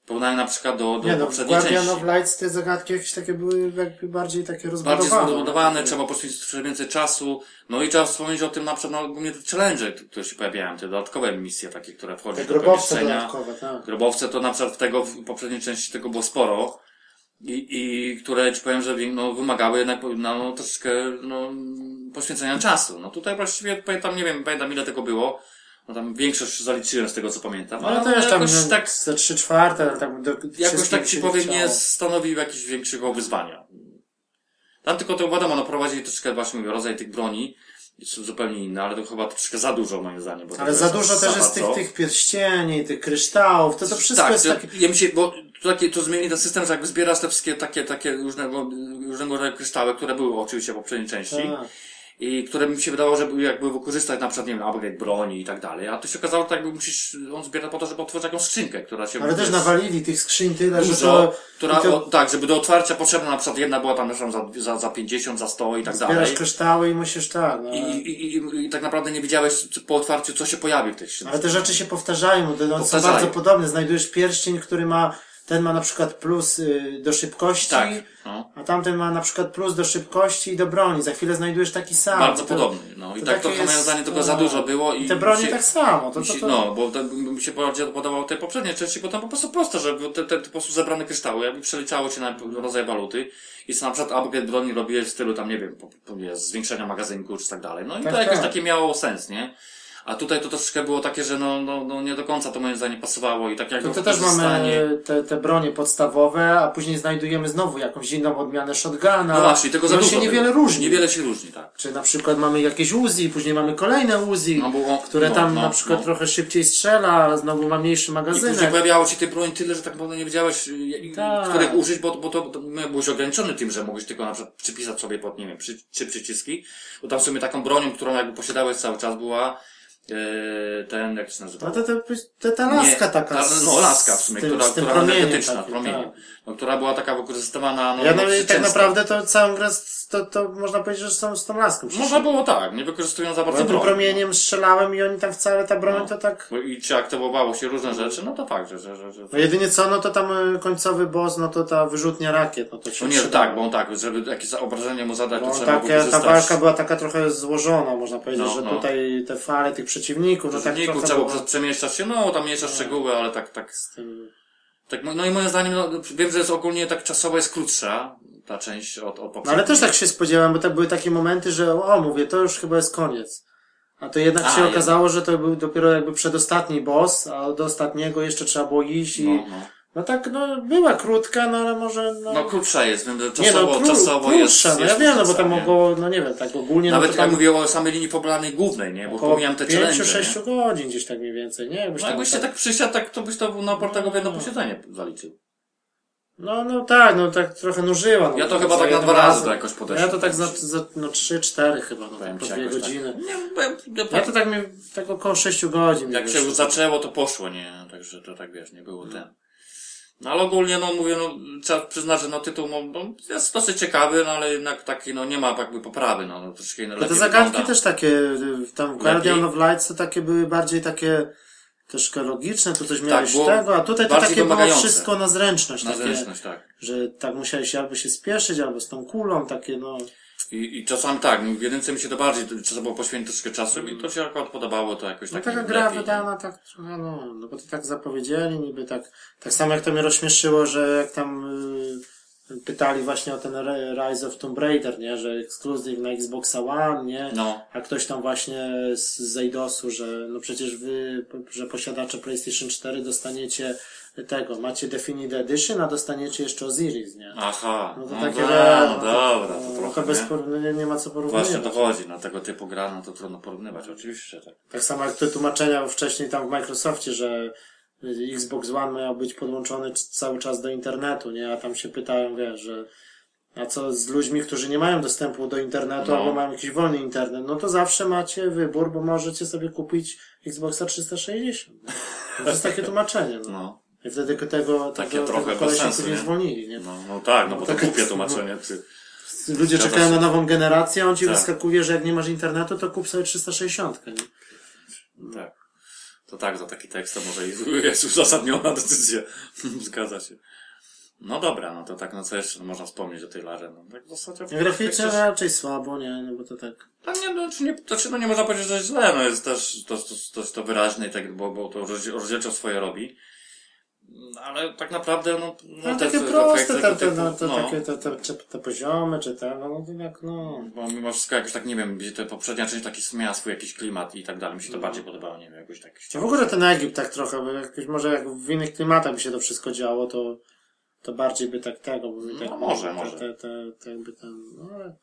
S2: Porównaniu na przykład do, do
S1: Nie no,
S2: poprzedniej
S1: Guardian
S2: części.
S1: of Lights te zagadki jakieś takie były jakby bardziej takie
S2: Bardziej
S1: rozbudowane.
S2: zbudowane, trzeba poświęcić więcej czasu. No i trzeba wspomnieć o tym na przykład, no, głównie te challenge, które się pojawiają, te dodatkowe misje takie, które wchodzą do pomieszczenia.
S1: dodatkowe, tak.
S2: Grobowce to na przykład w tego, w poprzedniej części tego było sporo. I, i które ci powiem, że no, wymagały jednak no, troszeczkę no, poświęcenia czasu. No tutaj właściwie pamiętam, nie wiem, pamiętam ile tego było. No tam większość zaliczyłem z tego co pamiętam.
S1: Ale to już tam
S2: jakoś
S1: no,
S2: tak,
S1: ze trzy czwarte, ale tak do,
S2: jakoś tak ci powiem,
S1: chciało.
S2: nie stanowił jakiegoś większego wyzwania. Tam tylko to wiadomo, no prowadzili troszeczkę właśnie mówię, rodzaj tych broni jest zupełnie inne, ale to chyba troszkę za dużo moim zdaniem.
S1: Ale za dużo też jest tych, tych pierścieni, tych kryształów, to to wszystko
S2: tak,
S1: jest
S2: to,
S1: takie...
S2: ja się, bo to, takie, to zmieni ten system, że jakby zbierasz te wszystkie takie, takie różnego, różnego rodzaju kryształy, które były oczywiście w poprzedniej części.
S1: Tak.
S2: I które mi się wydawało, że były jakby wykorzystać na przykład, nie wiem, upgrade broni i tak dalej. A tu się okazało, że tak jakby musisz, on zbiera po to, żeby otworzyć jakąś skrzynkę, która się...
S1: Ale też nawalili tych skrzyń tyle, że
S2: Dużo,
S1: to...
S2: która,
S1: to
S2: o, tak, żeby do otwarcia potrzebna na przykład jedna była tam przykład za, za, za 50, za 100 i tak
S1: zbierasz
S2: dalej.
S1: kryształy i musisz tak, no.
S2: I, i, i, I tak naprawdę nie wiedziałeś po otwarciu, co się pojawi w tych skrzynkach.
S1: Ale te rzeczy się powtarzają, one są
S2: Powtarzają.
S1: bardzo podobne. Znajdujesz pierścień, który ma, ten ma na przykład plus y, do szybkości,
S2: Tak, no.
S1: a tamten ma na przykład plus do szybkości i do broni. Za chwilę znajdujesz taki sam.
S2: Bardzo
S1: To-
S2: podobny, no. I
S1: to
S2: tak to zdaniem tego
S1: no.
S2: za dużo było i...
S1: Te bronie
S2: się-
S1: tak samo. To, to,
S2: się,
S1: to,
S2: No, bo to, mi się bardziej podobało tej poprzedniej części, bo tam po prostu proste, że te, te, te po prostu zebrane kryształy, jakby przeliczało cię na rodzaj waluty i co na przykład upgrade broni robiłeś w stylu tam, nie wiem, po, po, zwiększenia magazynku czy tak dalej. No i
S1: Tak,
S2: to jakoś
S1: tak.
S2: takie miało sens, nie? A tutaj to troszeczkę było takie, że no, no, no nie do końca to moim zdaniem pasowało i tak jakby
S1: to, to też mamy te, te bronie podstawowe, a później znajdujemy znowu jakąś inną odmianę shotguna.
S2: No właśnie, tego za
S1: I
S2: dużo
S1: się niewiele różni.
S2: Niewiele się różni, tak.
S1: Czy na przykład mamy jakieś Uzi, później mamy kolejne Uzi,
S2: No, bo-
S1: które
S2: no,
S1: tam
S2: no,
S1: na przykład
S2: no.
S1: trochę szybciej strzela, znowu ma mniejszy
S2: I
S1: magazynek.
S2: później pojawiało ci tej broni tyle, że tak naprawdę nie wiedziałeś, y, y,
S1: Tak.
S2: których użyć, bo, bo to to byłeś ograniczony tym, że mogłeś tylko na przykład przypisać sobie pod, nie wiem, przy, trzy przyciski. Bo tam w sumie taką bronią, którą jakby posiadałeś cały czas była ten, jak się nazywa?
S1: No to, to, to ta laska
S2: Nie,
S1: taka.
S2: ta, no laska w sumie,
S1: tym,
S2: która, która energetyczna, promieniem.
S1: tak.
S2: No, która była taka wykorzystywana, no,
S1: Ja
S2: no, dosyć
S1: tak naprawdę to całą grę to, to można powiedzieć, że są z tą laską.
S2: Można było tak, nie wykorzystując za bardzo
S1: tym
S2: broni.
S1: promieniem strzelałem i oni tam wcale ta broń
S2: No.
S1: to tak.
S2: Bo I czy aktywowało się różne rzeczy, no to fakt, że, że, że, że
S1: No jedynie co, no to tam y, końcowy boss, no to ta wyrzutnia rakiet, no to się
S2: No nie, tak, bo on tak, żeby jakieś obrażenie mu zadać,
S1: Bo
S2: to trzeba
S1: takie, ta walka była taka trochę złożona, można powiedzieć,
S2: No,
S1: że
S2: no.
S1: tutaj te fale tych przeciwników, no tak
S2: Przeciwników trzeba
S1: było
S2: przemieszczać się, no tam mniejsza szczegóły, ale tak, tak,
S1: z tym...
S2: tak, no i moim zdaniem, no, wiem, że jest ogólnie tak czasowo jest krótsza, ta część od, od
S1: No
S2: poprzedniej.
S1: ale też tak się spodziewałem, bo to były takie momenty, że o, mówię, to już chyba jest koniec. A to jednak
S2: A,
S1: się okazało, że to był dopiero jakby przedostatni boss, a do ostatniego jeszcze trzeba było iść i...
S2: No,
S1: No,
S2: no.
S1: tak, no była krótka, no ale może... No,
S2: no krótsza jest, wiem, że
S1: nie
S2: czasowo,
S1: no, kró,
S2: czasowo jest,
S1: krótsza, no
S2: jest
S1: ja wiem, no bo tam mogło, no nie wiem, tak ogólnie...
S2: Nawet
S1: no to
S2: ja
S1: tam
S2: mówię o samej linii poblanej głównej, nie? Bo pomijam te challenge,
S1: 5-6
S2: nie?
S1: godzin gdzieś tak mniej więcej, nie? Jakbyś
S2: No
S1: tam
S2: jakbyś się tak przysiadł, tak, to byś to na Portago w jedno posiedzenie zaliczył.
S1: No, no tak, no tak trochę nużyła. No,
S2: Ja to
S1: tak
S2: chyba tak na dwa razy to jakoś podeszłem.
S1: Ja to tak za, za no 3-4 chyba, no
S2: Powiem
S1: po dwie
S2: jakoś
S1: godziny.
S2: Tak. Nie, ja, ja,
S1: Ja to tak mi, tak około 6 godzin.
S2: Jak się zaczęło, to poszło, nie? Także to tak wiesz, nie było ten. No ale ogólnie, no mówię, no trzeba przyznać, że no tytuł no, no, jest dosyć ciekawy, no ale jednak taki, no nie ma jakby poprawy, no, no troszkę inny
S1: No te zagadki
S2: wygląda.
S1: też takie, y, tam Guardian of Lights to takie były bardziej takie troszkę logiczne, tu coś miałeś
S2: było
S1: tego, a tutaj to takie było
S2: wymagające.
S1: wszystko na zręczność,
S2: Na
S1: takie,
S2: zręczność, tak.
S1: że tak musiałeś albo się spieszyć, albo z tą kulą, takie no.
S2: I, I czasami tak, w jedynce mi się to bardziej, to trzeba było poświęcić troszkę czasu i to się akurat podobało, to jakoś
S1: No
S2: tak
S1: taka gra wydana tak trochę, no, no bo to tak zapowiedzieli, niby tak, tak samo jak to mnie rozśmieszyło, że jak tam y, pytali właśnie o ten Rise of Tomb Raider, nie, że ekskluzyw na Xboxa One, nie,
S2: No,
S1: a ktoś tam właśnie z Zejdosu, że no przecież wy, że posiadacze PlayStation 4 dostaniecie tego, macie Definite Edition, a dostaniecie jeszcze Osiris, nie?
S2: aha,
S1: No
S2: no,
S1: to
S2: no,
S1: takie,
S2: da,
S1: no,
S2: no dobra, to
S1: no,
S2: trochę,
S1: to bez
S2: nie?
S1: por- nie, ma co porównywać.
S2: Właśnie to chodzi, na tego typu gra, no to trudno porównywać, oczywiście, tak.
S1: Tak samo jak te tłumaczenia wcześniej tam w Microsoftie, że Xbox One miał być podłączony cały czas do internetu, nie? A tam się pytają, wiesz, że a co z ludźmi, którzy nie mają dostępu do internetu
S2: No.
S1: albo mają jakiś wolny internet, no to zawsze macie wybór, bo możecie sobie kupić Xboxa 360. To jest takie tłumaczenie, no.
S2: No,
S1: I wtedy tego,
S2: Takie
S1: tego,
S2: trochę
S1: tego kolesia
S2: sensu, nie?
S1: zwolnili, nie?
S2: no, no tak, no bo to
S1: tak-
S2: głupie tłumaczenie, ty.
S1: Ludzie
S2: Zgadza
S1: czekają
S2: się.
S1: na nową generację, a on ci
S2: Tak.
S1: wyskakuje, że jak nie masz internetu, to kup sobie 360, nie?
S2: Tak. To tak, za taki tekst to może jest uzasadniona decyzja. Zgadza się. No dobra, no to tak, no co jeszcze można wspomnieć o tej larze? No tak w zasadzie...
S1: Graficznie
S2: tak,
S1: raczej słabo, nie? No bo to tak...
S2: tak nie, no, czy nie, to, czy, no nie można powiedzieć, że źle, no jest też to, to, to, to wyraźne i tak, bo, bo to rozdzie- rozdzielczo swoje robi. Ale tak naprawdę, no,
S1: No,
S2: te-
S1: takie
S2: te
S1: proste te,
S2: tego
S1: te, no, te,
S2: no.
S1: takie te, te, te, te poziomy, czy te, no, no tak, no.
S2: Bo mimo wszystko jakoś tak, nie wiem, gdzie ta poprzednia część taki miała swój jakiś klimat i tak dalej, mi się to
S1: No.
S2: bardziej podobało, nie wiem, jakoś tak.
S1: A w ogóle ten Egipt tak trochę, bo jakoś może jak w innych klimatach by się to wszystko działo, to, to bardziej by tak tego, bo by tak,
S2: No, może,
S1: te,
S2: może.
S1: Te, te, te, jakby ten, no ale...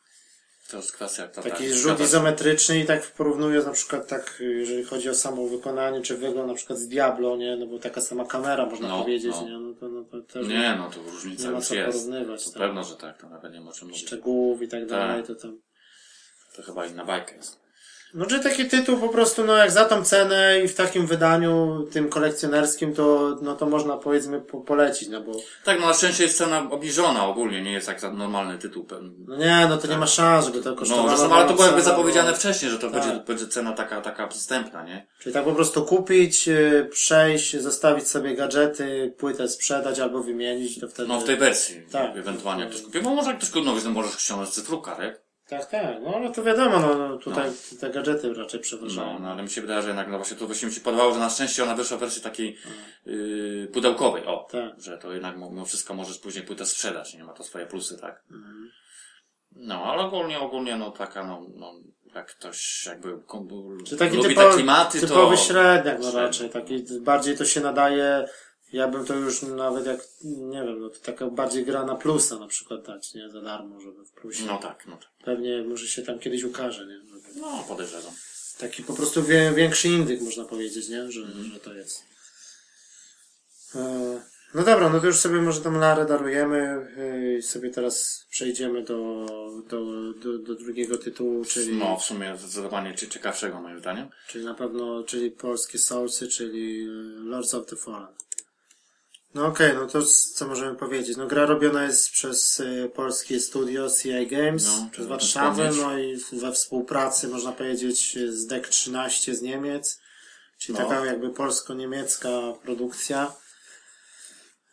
S2: To jest kwestia ta,
S1: Taki
S2: ta,
S1: rzut izometryczny i tak porównując na przykład tak, jeżeli chodzi o samo wykonanie, czy wygląd na przykład z Diablo, nie? No bo taka sama kamera można
S2: No,
S1: powiedzieć,
S2: no.
S1: nie? No to, no to też
S2: Nie, no to różnica
S1: nie ma co
S2: jest.
S1: porównywać.
S2: To
S1: tak.
S2: pewno, że tak, to nawet nie ma czym mówić.
S1: Szczegółów i tak dalej,
S2: Tak.
S1: to tam.
S2: To chyba inna bajka jest.
S1: No, czy taki tytuł po prostu, no jak za tą cenę i w takim wydaniu, tym kolekcjonerskim, to, no to można powiedzmy po, polecić, no bo,
S2: Tak, no na szczęście jest cena obniżona ogólnie, nie jest jak za normalny tytuł. pewnie.
S1: no nie, no to nie ma szans, żeby to kosztowało.
S2: No, zresztą, ale to było jakby
S1: cena,
S2: zapowiedziane
S1: no.
S2: wcześniej, że to
S1: Tak.
S2: będzie, będzie cena taka, taka przystępna, nie?
S1: Czyli tak po prostu kupić, y, przejść, zostawić sobie gadżety, płytę sprzedać albo wymienić, to wtedy...
S2: No w tej wersji.
S1: Tak.
S2: Ewentualnie jak ktoś kupi, bo może jak ktoś kupi, no możesz ściągnąć cyfruka, tak?
S1: Tak, tak, no ale to wiadomo, no, no tutaj te gadżety raczej przeważają.
S2: No, no, ale mi się wydaje, że jednak, no właśnie to właśnie mi się podobało, że na szczęście ona wyszła w wersji takiej yy, pudełkowej, o.
S1: Tak.
S2: Że to jednak mimo wszystko możesz później płytę sprzedać, nie ma to swoje plusy, tak?
S1: Mhm.
S2: No, ale ogólnie, ogólnie, no taka, no, no jak ktoś jakby kom-
S1: Czy taki
S2: lubi
S1: typo,
S2: te klimaty,
S1: typowy
S2: to...
S1: średniak, no raczej, taki, bardziej to się nadaje, ja bym to już nawet jak, nie wiem, no to taka bardziej gra na plusa na przykład dać, nie, za darmo, żeby w plusie.
S2: No tak, no tak.
S1: Pewnie może się tam kiedyś ukaże, nie, Żeby-
S2: No, podejrzewam.
S1: taki po prostu wie, większy indyk można powiedzieć, nie, że,
S2: Mhm.
S1: że to jest. E, No dobra, no to już sobie może tą Larę darujemy e, i sobie teraz przejdziemy do, do, do, do drugiego tytułu, czyli,
S2: No, w sumie zdecydowanie cie- ciekawszego moim zdaniem.
S1: czyli na pewno, czyli polskie Soulsy, czyli e, Lords of the Fallen. No okej, no to co możemy powiedzieć? No gra robiona jest przez e, polskie studio CI Games
S2: No,
S1: z
S2: trzeba
S1: Warszawy,
S2: wspomnieć.
S1: no i we współpracy można powiedzieć z DEC 13 z Niemiec, czyli
S2: No.
S1: taka jakby polsko-niemiecka produkcja.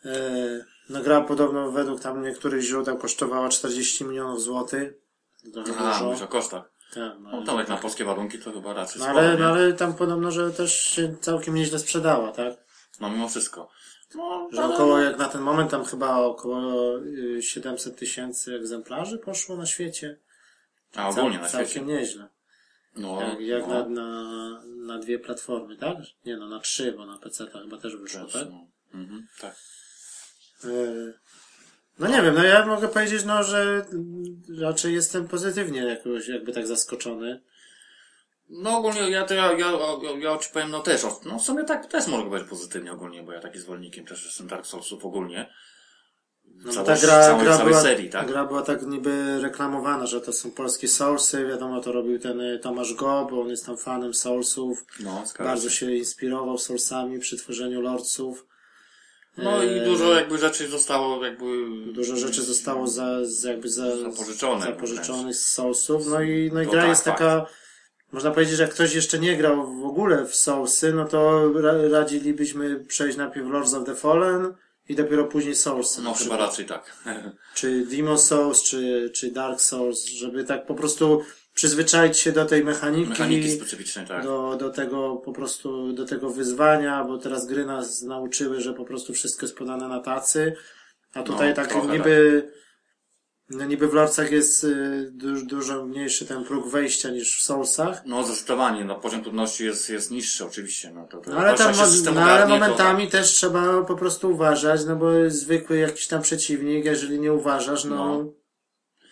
S1: E, No gra podobno według tam niektórych źródeł kosztowała 40 milionów złotych. Trochę
S2: A,
S1: dużo.
S2: mówisz o kosztach.
S1: Tak, no,
S2: No to jak na polskie warunki to chyba raczej
S1: no, ale, no ale tam podobno, że też się całkiem nieźle sprzedała, tak?
S2: No mimo wszystko. No,
S1: Że
S2: ale-
S1: około, jak na ten moment, tam chyba około y, 700 tysięcy egzemplarzy poszło na świecie.
S2: A ogólnie na
S1: Całkiem
S2: świecie.
S1: nieźle.
S2: No,
S1: Jak, jak
S2: no,
S1: na, na, na dwie platformy, tak? Nie no, na trzy, bo na PC to chyba też wyszło,
S2: też,
S1: tak?
S2: no. Mhm, tak.
S1: Y, No nie wiem, no ja mogę powiedzieć, no, że raczej jestem pozytywnie jakoś, jakby tak zaskoczony.
S2: No ogólnie ja to ja, ja, ja, ja ci powiem no też, no w sumie tak też mogę być pozytywnie ogólnie, bo ja taki zwolennikiem też jestem Dark Soulsów ogólnie.
S1: No
S2: Całość-
S1: ta gra,
S2: całej,
S1: gra,
S2: całej
S1: była,
S2: serii, tak?
S1: gra była tak niby reklamowana, że to są polskie Soulsy, wiadomo, to robił ten y, Tomasz Go, bo on jest tam fanem Soulsów.
S2: No,
S1: Bardzo
S2: się.
S1: się inspirował Soulsami przy tworzeniu Lordsów.
S2: No i
S1: E,
S2: dużo jakby rzeczy zostało jakby...
S1: Dużo rzeczy zostało za, z, jakby za,
S2: Zapożyczone
S1: zapożyczonych z Soulsów. No i, no i
S2: No
S1: gra
S2: tak,
S1: jest
S2: fakt.
S1: Można powiedzieć, że jak ktoś jeszcze nie grał w ogóle w Soulsy, no to ra, radzilibyśmy przejść najpierw Lords of the Fallen i dopiero później Soulsy.
S2: No chyba raczej tak.
S1: Czy Demon Souls, czy, czy Dark Souls, żeby tak po prostu przyzwyczaić się do tej mechaniki.
S2: Mechaniki specyficzne, tak.
S1: do, do tego po prostu, do tego wyzwania, bo teraz gry nas nauczyły, że po prostu wszystko jest podane na tacy, a tutaj
S2: No,
S1: tak niby, no niby w Lorcach jest y, du, dużo mniejszy ten próg wejścia niż w Soulsach,
S2: No zdecydowanie, no poziom trudności jest, jest niższy oczywiście, no to, to
S1: no ale
S2: to
S1: tam, no, ale
S2: ogarnie, to
S1: momentami też trzeba po prostu uważać, no bo zwykły jakiś tam przeciwnik, jeżeli nie uważasz, no,
S2: No.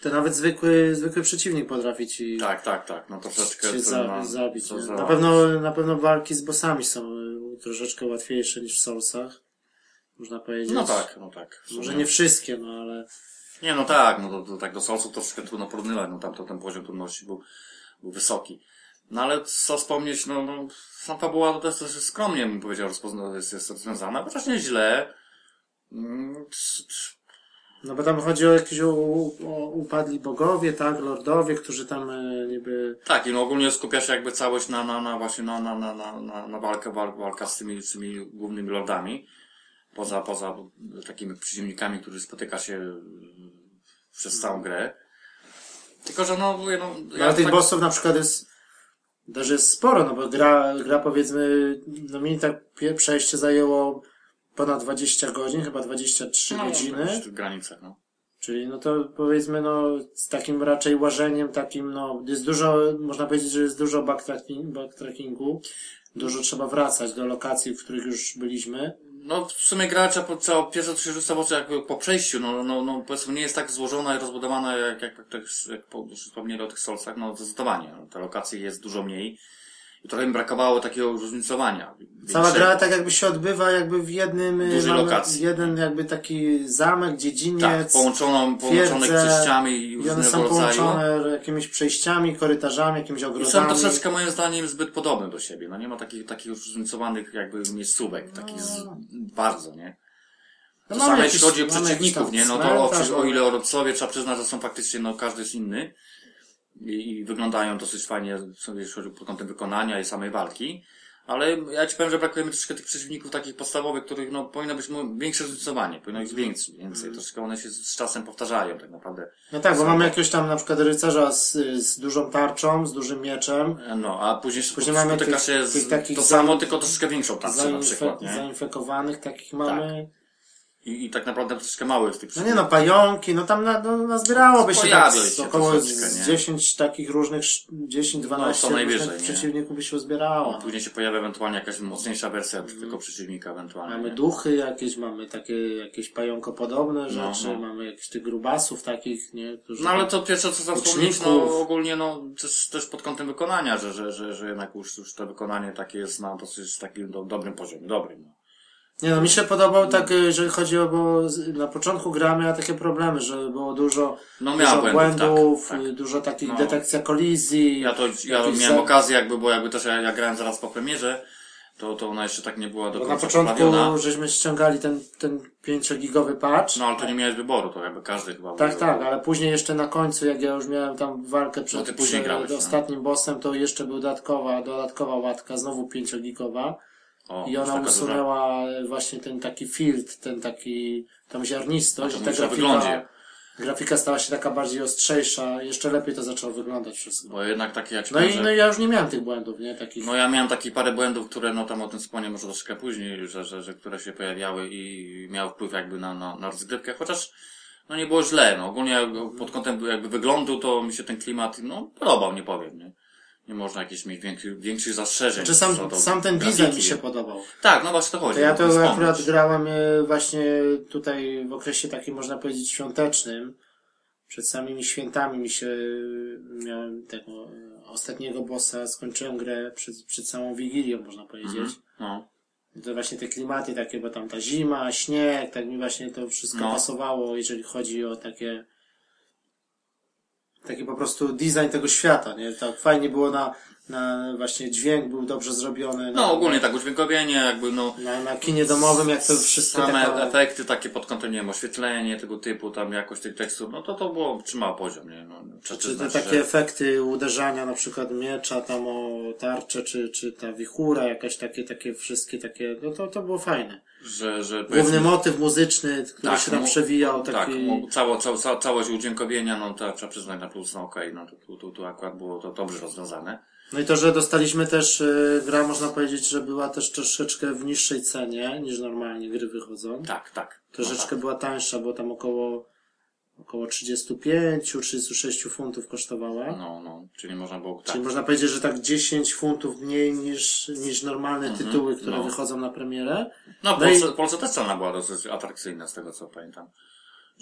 S1: to nawet zwykły, zwykły przeciwnik potrafi ci
S2: Tak, tak, tak, no troszeczkę
S1: cię
S2: to
S1: za, zabić.
S2: to
S1: Na pewno, na pewno walki z bossami są y, troszeczkę łatwiejsze niż w Soulsach. Można powiedzieć.
S2: No tak, no tak.
S1: Może nie wszystkie, no ale.
S2: Nie, no tak, no to, to tak do Soulsów troszkę trudno porównywać, no tam to ten poziom trudności był, był wysoki. No ale co wspomnieć, no, no sama fabuła to też, też skromnie bym powiedział, rozpozna, jest, jest rozwiązana, chociaż nie źle. Mm, c- c-
S1: No bo tam chodzi o jakieś o, o upadli bogowie, tak, lordowie, którzy tam e, niby.
S2: Tak, i no ogólnie skupia się jakby całość na, na, na właśnie na, na, na, na, na, na walkę, walk, walka z tymi, z tymi głównymi lordami. Poza, poza takimi przeciwnikami, którzy spotyka się przez całą grę. Tylko, że no, mówię, no,
S1: No, ale tych
S2: tak-
S1: bossów na przykład jest. Też jest sporo, no bo gra, gra powiedzmy, no mi tak przejście zajęło ponad 20 godzin, chyba 23
S2: no,
S1: godziny.
S2: W tych granicach, no.
S1: Czyli no to powiedzmy no z takim raczej łażeniem takim no jest dużo, można powiedzieć, że jest dużo backtracking, backtrackingu. Dużo trzeba wracać do lokacji, w których już byliśmy.
S2: No, w sumie co, pierwsze co się rzuca w oczy jakby po przejściu, no, no, no, powiedzmy nie jest tak złożona i rozbudowana jak, jak, jak, jak już wspomnieli o tych Soulsach, no zdecydowanie. No, te lokacje jest dużo mniej trochę mi brakowało takiego różnicowania.
S1: Cała
S2: większego.
S1: gra tak jakby się odbywa jakby w jednym, y,
S2: Dużej lokacji.
S1: jeden jakby taki zamek,
S2: Tak,
S1: dziedziniec.
S2: połączoną, połączone przejściami i
S1: I one
S2: różnego
S1: są
S2: rodzaju.
S1: połączone jakimiś przejściami, korytarzami, jakimiś
S2: I są
S1: ogrodami.
S2: troszeczkę moim zdaniem zbyt podobne do siebie. No nie ma takich, takich różnicowanych jakby miejscówek, takich z, bardzo, nie?
S1: No jakiś-
S2: jeśli chodzi o przeciwników, nie? No to o, o ile o Rodcowie trzeba przyznać, że są faktycznie, no każdy jest inny. I, I wyglądają dosyć fajnie, jeśli chodzi pod kątem wykonania i samej walki. Ale ja ci powiem, że brakuje mi troszkę tych przeciwników takich podstawowych, których no powinno być większe różnicowanie, powinno być więcej, więcej. Troszkę one się z, czasem powtarzają tak naprawdę.
S1: No tak, bo mamy jakiegoś tam na przykład rycerza z, z dużą tarczą, z dużym mieczem.
S2: No, a później,
S1: Później mamy
S2: spotyka
S1: tych-
S2: się z,
S1: tych takich
S2: to samo, tylko troszkę większą tarczę na przykład, nie? Tak.
S1: zainfekowanych takich mamy.
S2: I, I tak naprawdę troszkę mały z tych
S1: No nie no, pająki, no tam na, no, nazbierałoby się tak z
S2: się
S1: około
S2: troszeczkę,
S1: z
S2: nie?
S1: 10 takich różnych, 10-12
S2: No, co najwyżej,
S1: przeciwników by się uzbierało.
S2: Później się pojawia ewentualnie jakaś mocniejsza wersja tylko przeciwnika ewentualnie.
S1: Mamy
S2: nie?
S1: duchy jakieś, mamy takie jakieś pająkopodobne
S2: No,
S1: rzeczy,
S2: no.
S1: mamy jakichś tych grubasów takich, nie? Którzy
S2: No ale to pierwsze co zapomnieć, no ogólnie no też, też pod kątem wykonania, że, że, że, że jednak już, już to wykonanie takie jest na dosyć takim do, dobrym poziomie, dobrym. No.
S1: Nie no, mi się podobał tak, y, jeżeli chodzi o, bo na początku gra miała takie problemy, że było dużo,
S2: No,
S1: dużo
S2: błędów,
S1: błędów,
S2: tak, tak.
S1: dużo takich
S2: No.
S1: detekcja kolizji.
S2: Ja to, ja miałem
S1: za-
S2: okazję jakby, bo jakby też ja, ja grałem zaraz po premierze, to, to ona jeszcze tak nie była do
S1: Bo na
S2: końca
S1: początku
S2: poprawiona.
S1: żeśmy ściągali ten, ten 5-gigowy patch.
S2: No ale to nie miałeś wyboru, to jakby każdy chyba
S1: Tak,
S2: był-
S1: tak, ale później jeszcze na końcu, jak ja już miałem tam walkę przed,
S2: No ty później
S1: przed
S2: grałeś, no.
S1: ostatnim bossem, to jeszcze była dodatkowa, dodatkowa łatka, znowu 5-gigowa.
S2: O,
S1: I ona
S2: taka duża.
S1: usunęła właśnie ten taki filt, ten taki, tą ziarnistość.
S2: To
S1: i ta grafika,
S2: wyglądzie.
S1: grafika stała się taka bardziej ostrzejsza, jeszcze lepiej to zaczęło wyglądać wszystko.
S2: Bo jednak takie jak
S1: No i,
S2: powiem, że-
S1: no i ja już nie miałem tych błędów, nie? Takich.
S2: No ja miałem takie parę błędów, które no tam o tym wspomnę może troszkę później, że, że, że które się pojawiały i miały wpływ jakby na, na, na rozgrywkę, chociaż no nie było źle, no ogólnie pod kątem jakby wyglądu to mi się ten klimat no podobał, nie powiem, nie? Nie można jakieś mieć większych, większych zastrzeżeń.
S1: Czy
S2: co
S1: sam, sam ten design mi się podobał.
S2: Tak, no właśnie to chodzi.
S1: To ja
S2: o
S1: to
S2: wspomnieć.
S1: akurat grałem e, właśnie tutaj w okresie takim, można powiedzieć, świątecznym. Przed samymi świętami mi się, miałem tego e, ostatniego bossa, skończyłem grę przed, przed samą Wigilią, można powiedzieć.
S2: No.
S1: To właśnie te klimaty takie, bo tam ta zima, śnieg, tak mi właśnie to wszystko
S2: No.
S1: pasowało, jeżeli chodzi o takie taki po prostu design tego świata, nie? Tak fajnie było na, na właśnie dźwięk był dobrze zrobiony. Na,
S2: no ogólnie tak udźwiękowienie, jakby no
S1: na, na kinie domowym, jak to wszystko
S2: same
S1: taka,
S2: efekty takie pod kątem, nie wiem, oświetlenie tego typu, tam jakość tych tekstur, no to to było, trzymało poziom, nie? No,
S1: czy te
S2: przyznać,
S1: takie
S2: że-
S1: efekty uderzania na przykład miecza tam o tarczę, czy, czy ta wichura, jakaś takie, takie wszystkie takie, no to, to było fajne.
S2: Że, że
S1: Główny motyw muzyczny, który się tam przewijał,
S2: Tak,
S1: taki...
S2: mu- cało, cało, ca- całość udźwiękowienia, no to trzeba przyznać na plus, no okej, no to tu, tu, tu akurat było to dobrze rozwiązane.
S1: No i to, że dostaliśmy też, y, gra można powiedzieć, że była też troszeczkę w niższej cenie niż normalnie gry wychodzą.
S2: Tak, tak.
S1: Troszeczkę
S2: No tak.
S1: była tańsza, bo tam około, około 35-36 funtów kosztowała.
S2: No, no, czyli można było, tak.
S1: Czyli można powiedzieć, że tak 10 funtów mniej niż, niż normalne tytuły, które
S2: no.
S1: wychodzą na premierę.
S2: No, w
S1: no i-
S2: Polsce, w Polsce też cena była dosyć atrakcyjna, z tego co pamiętam.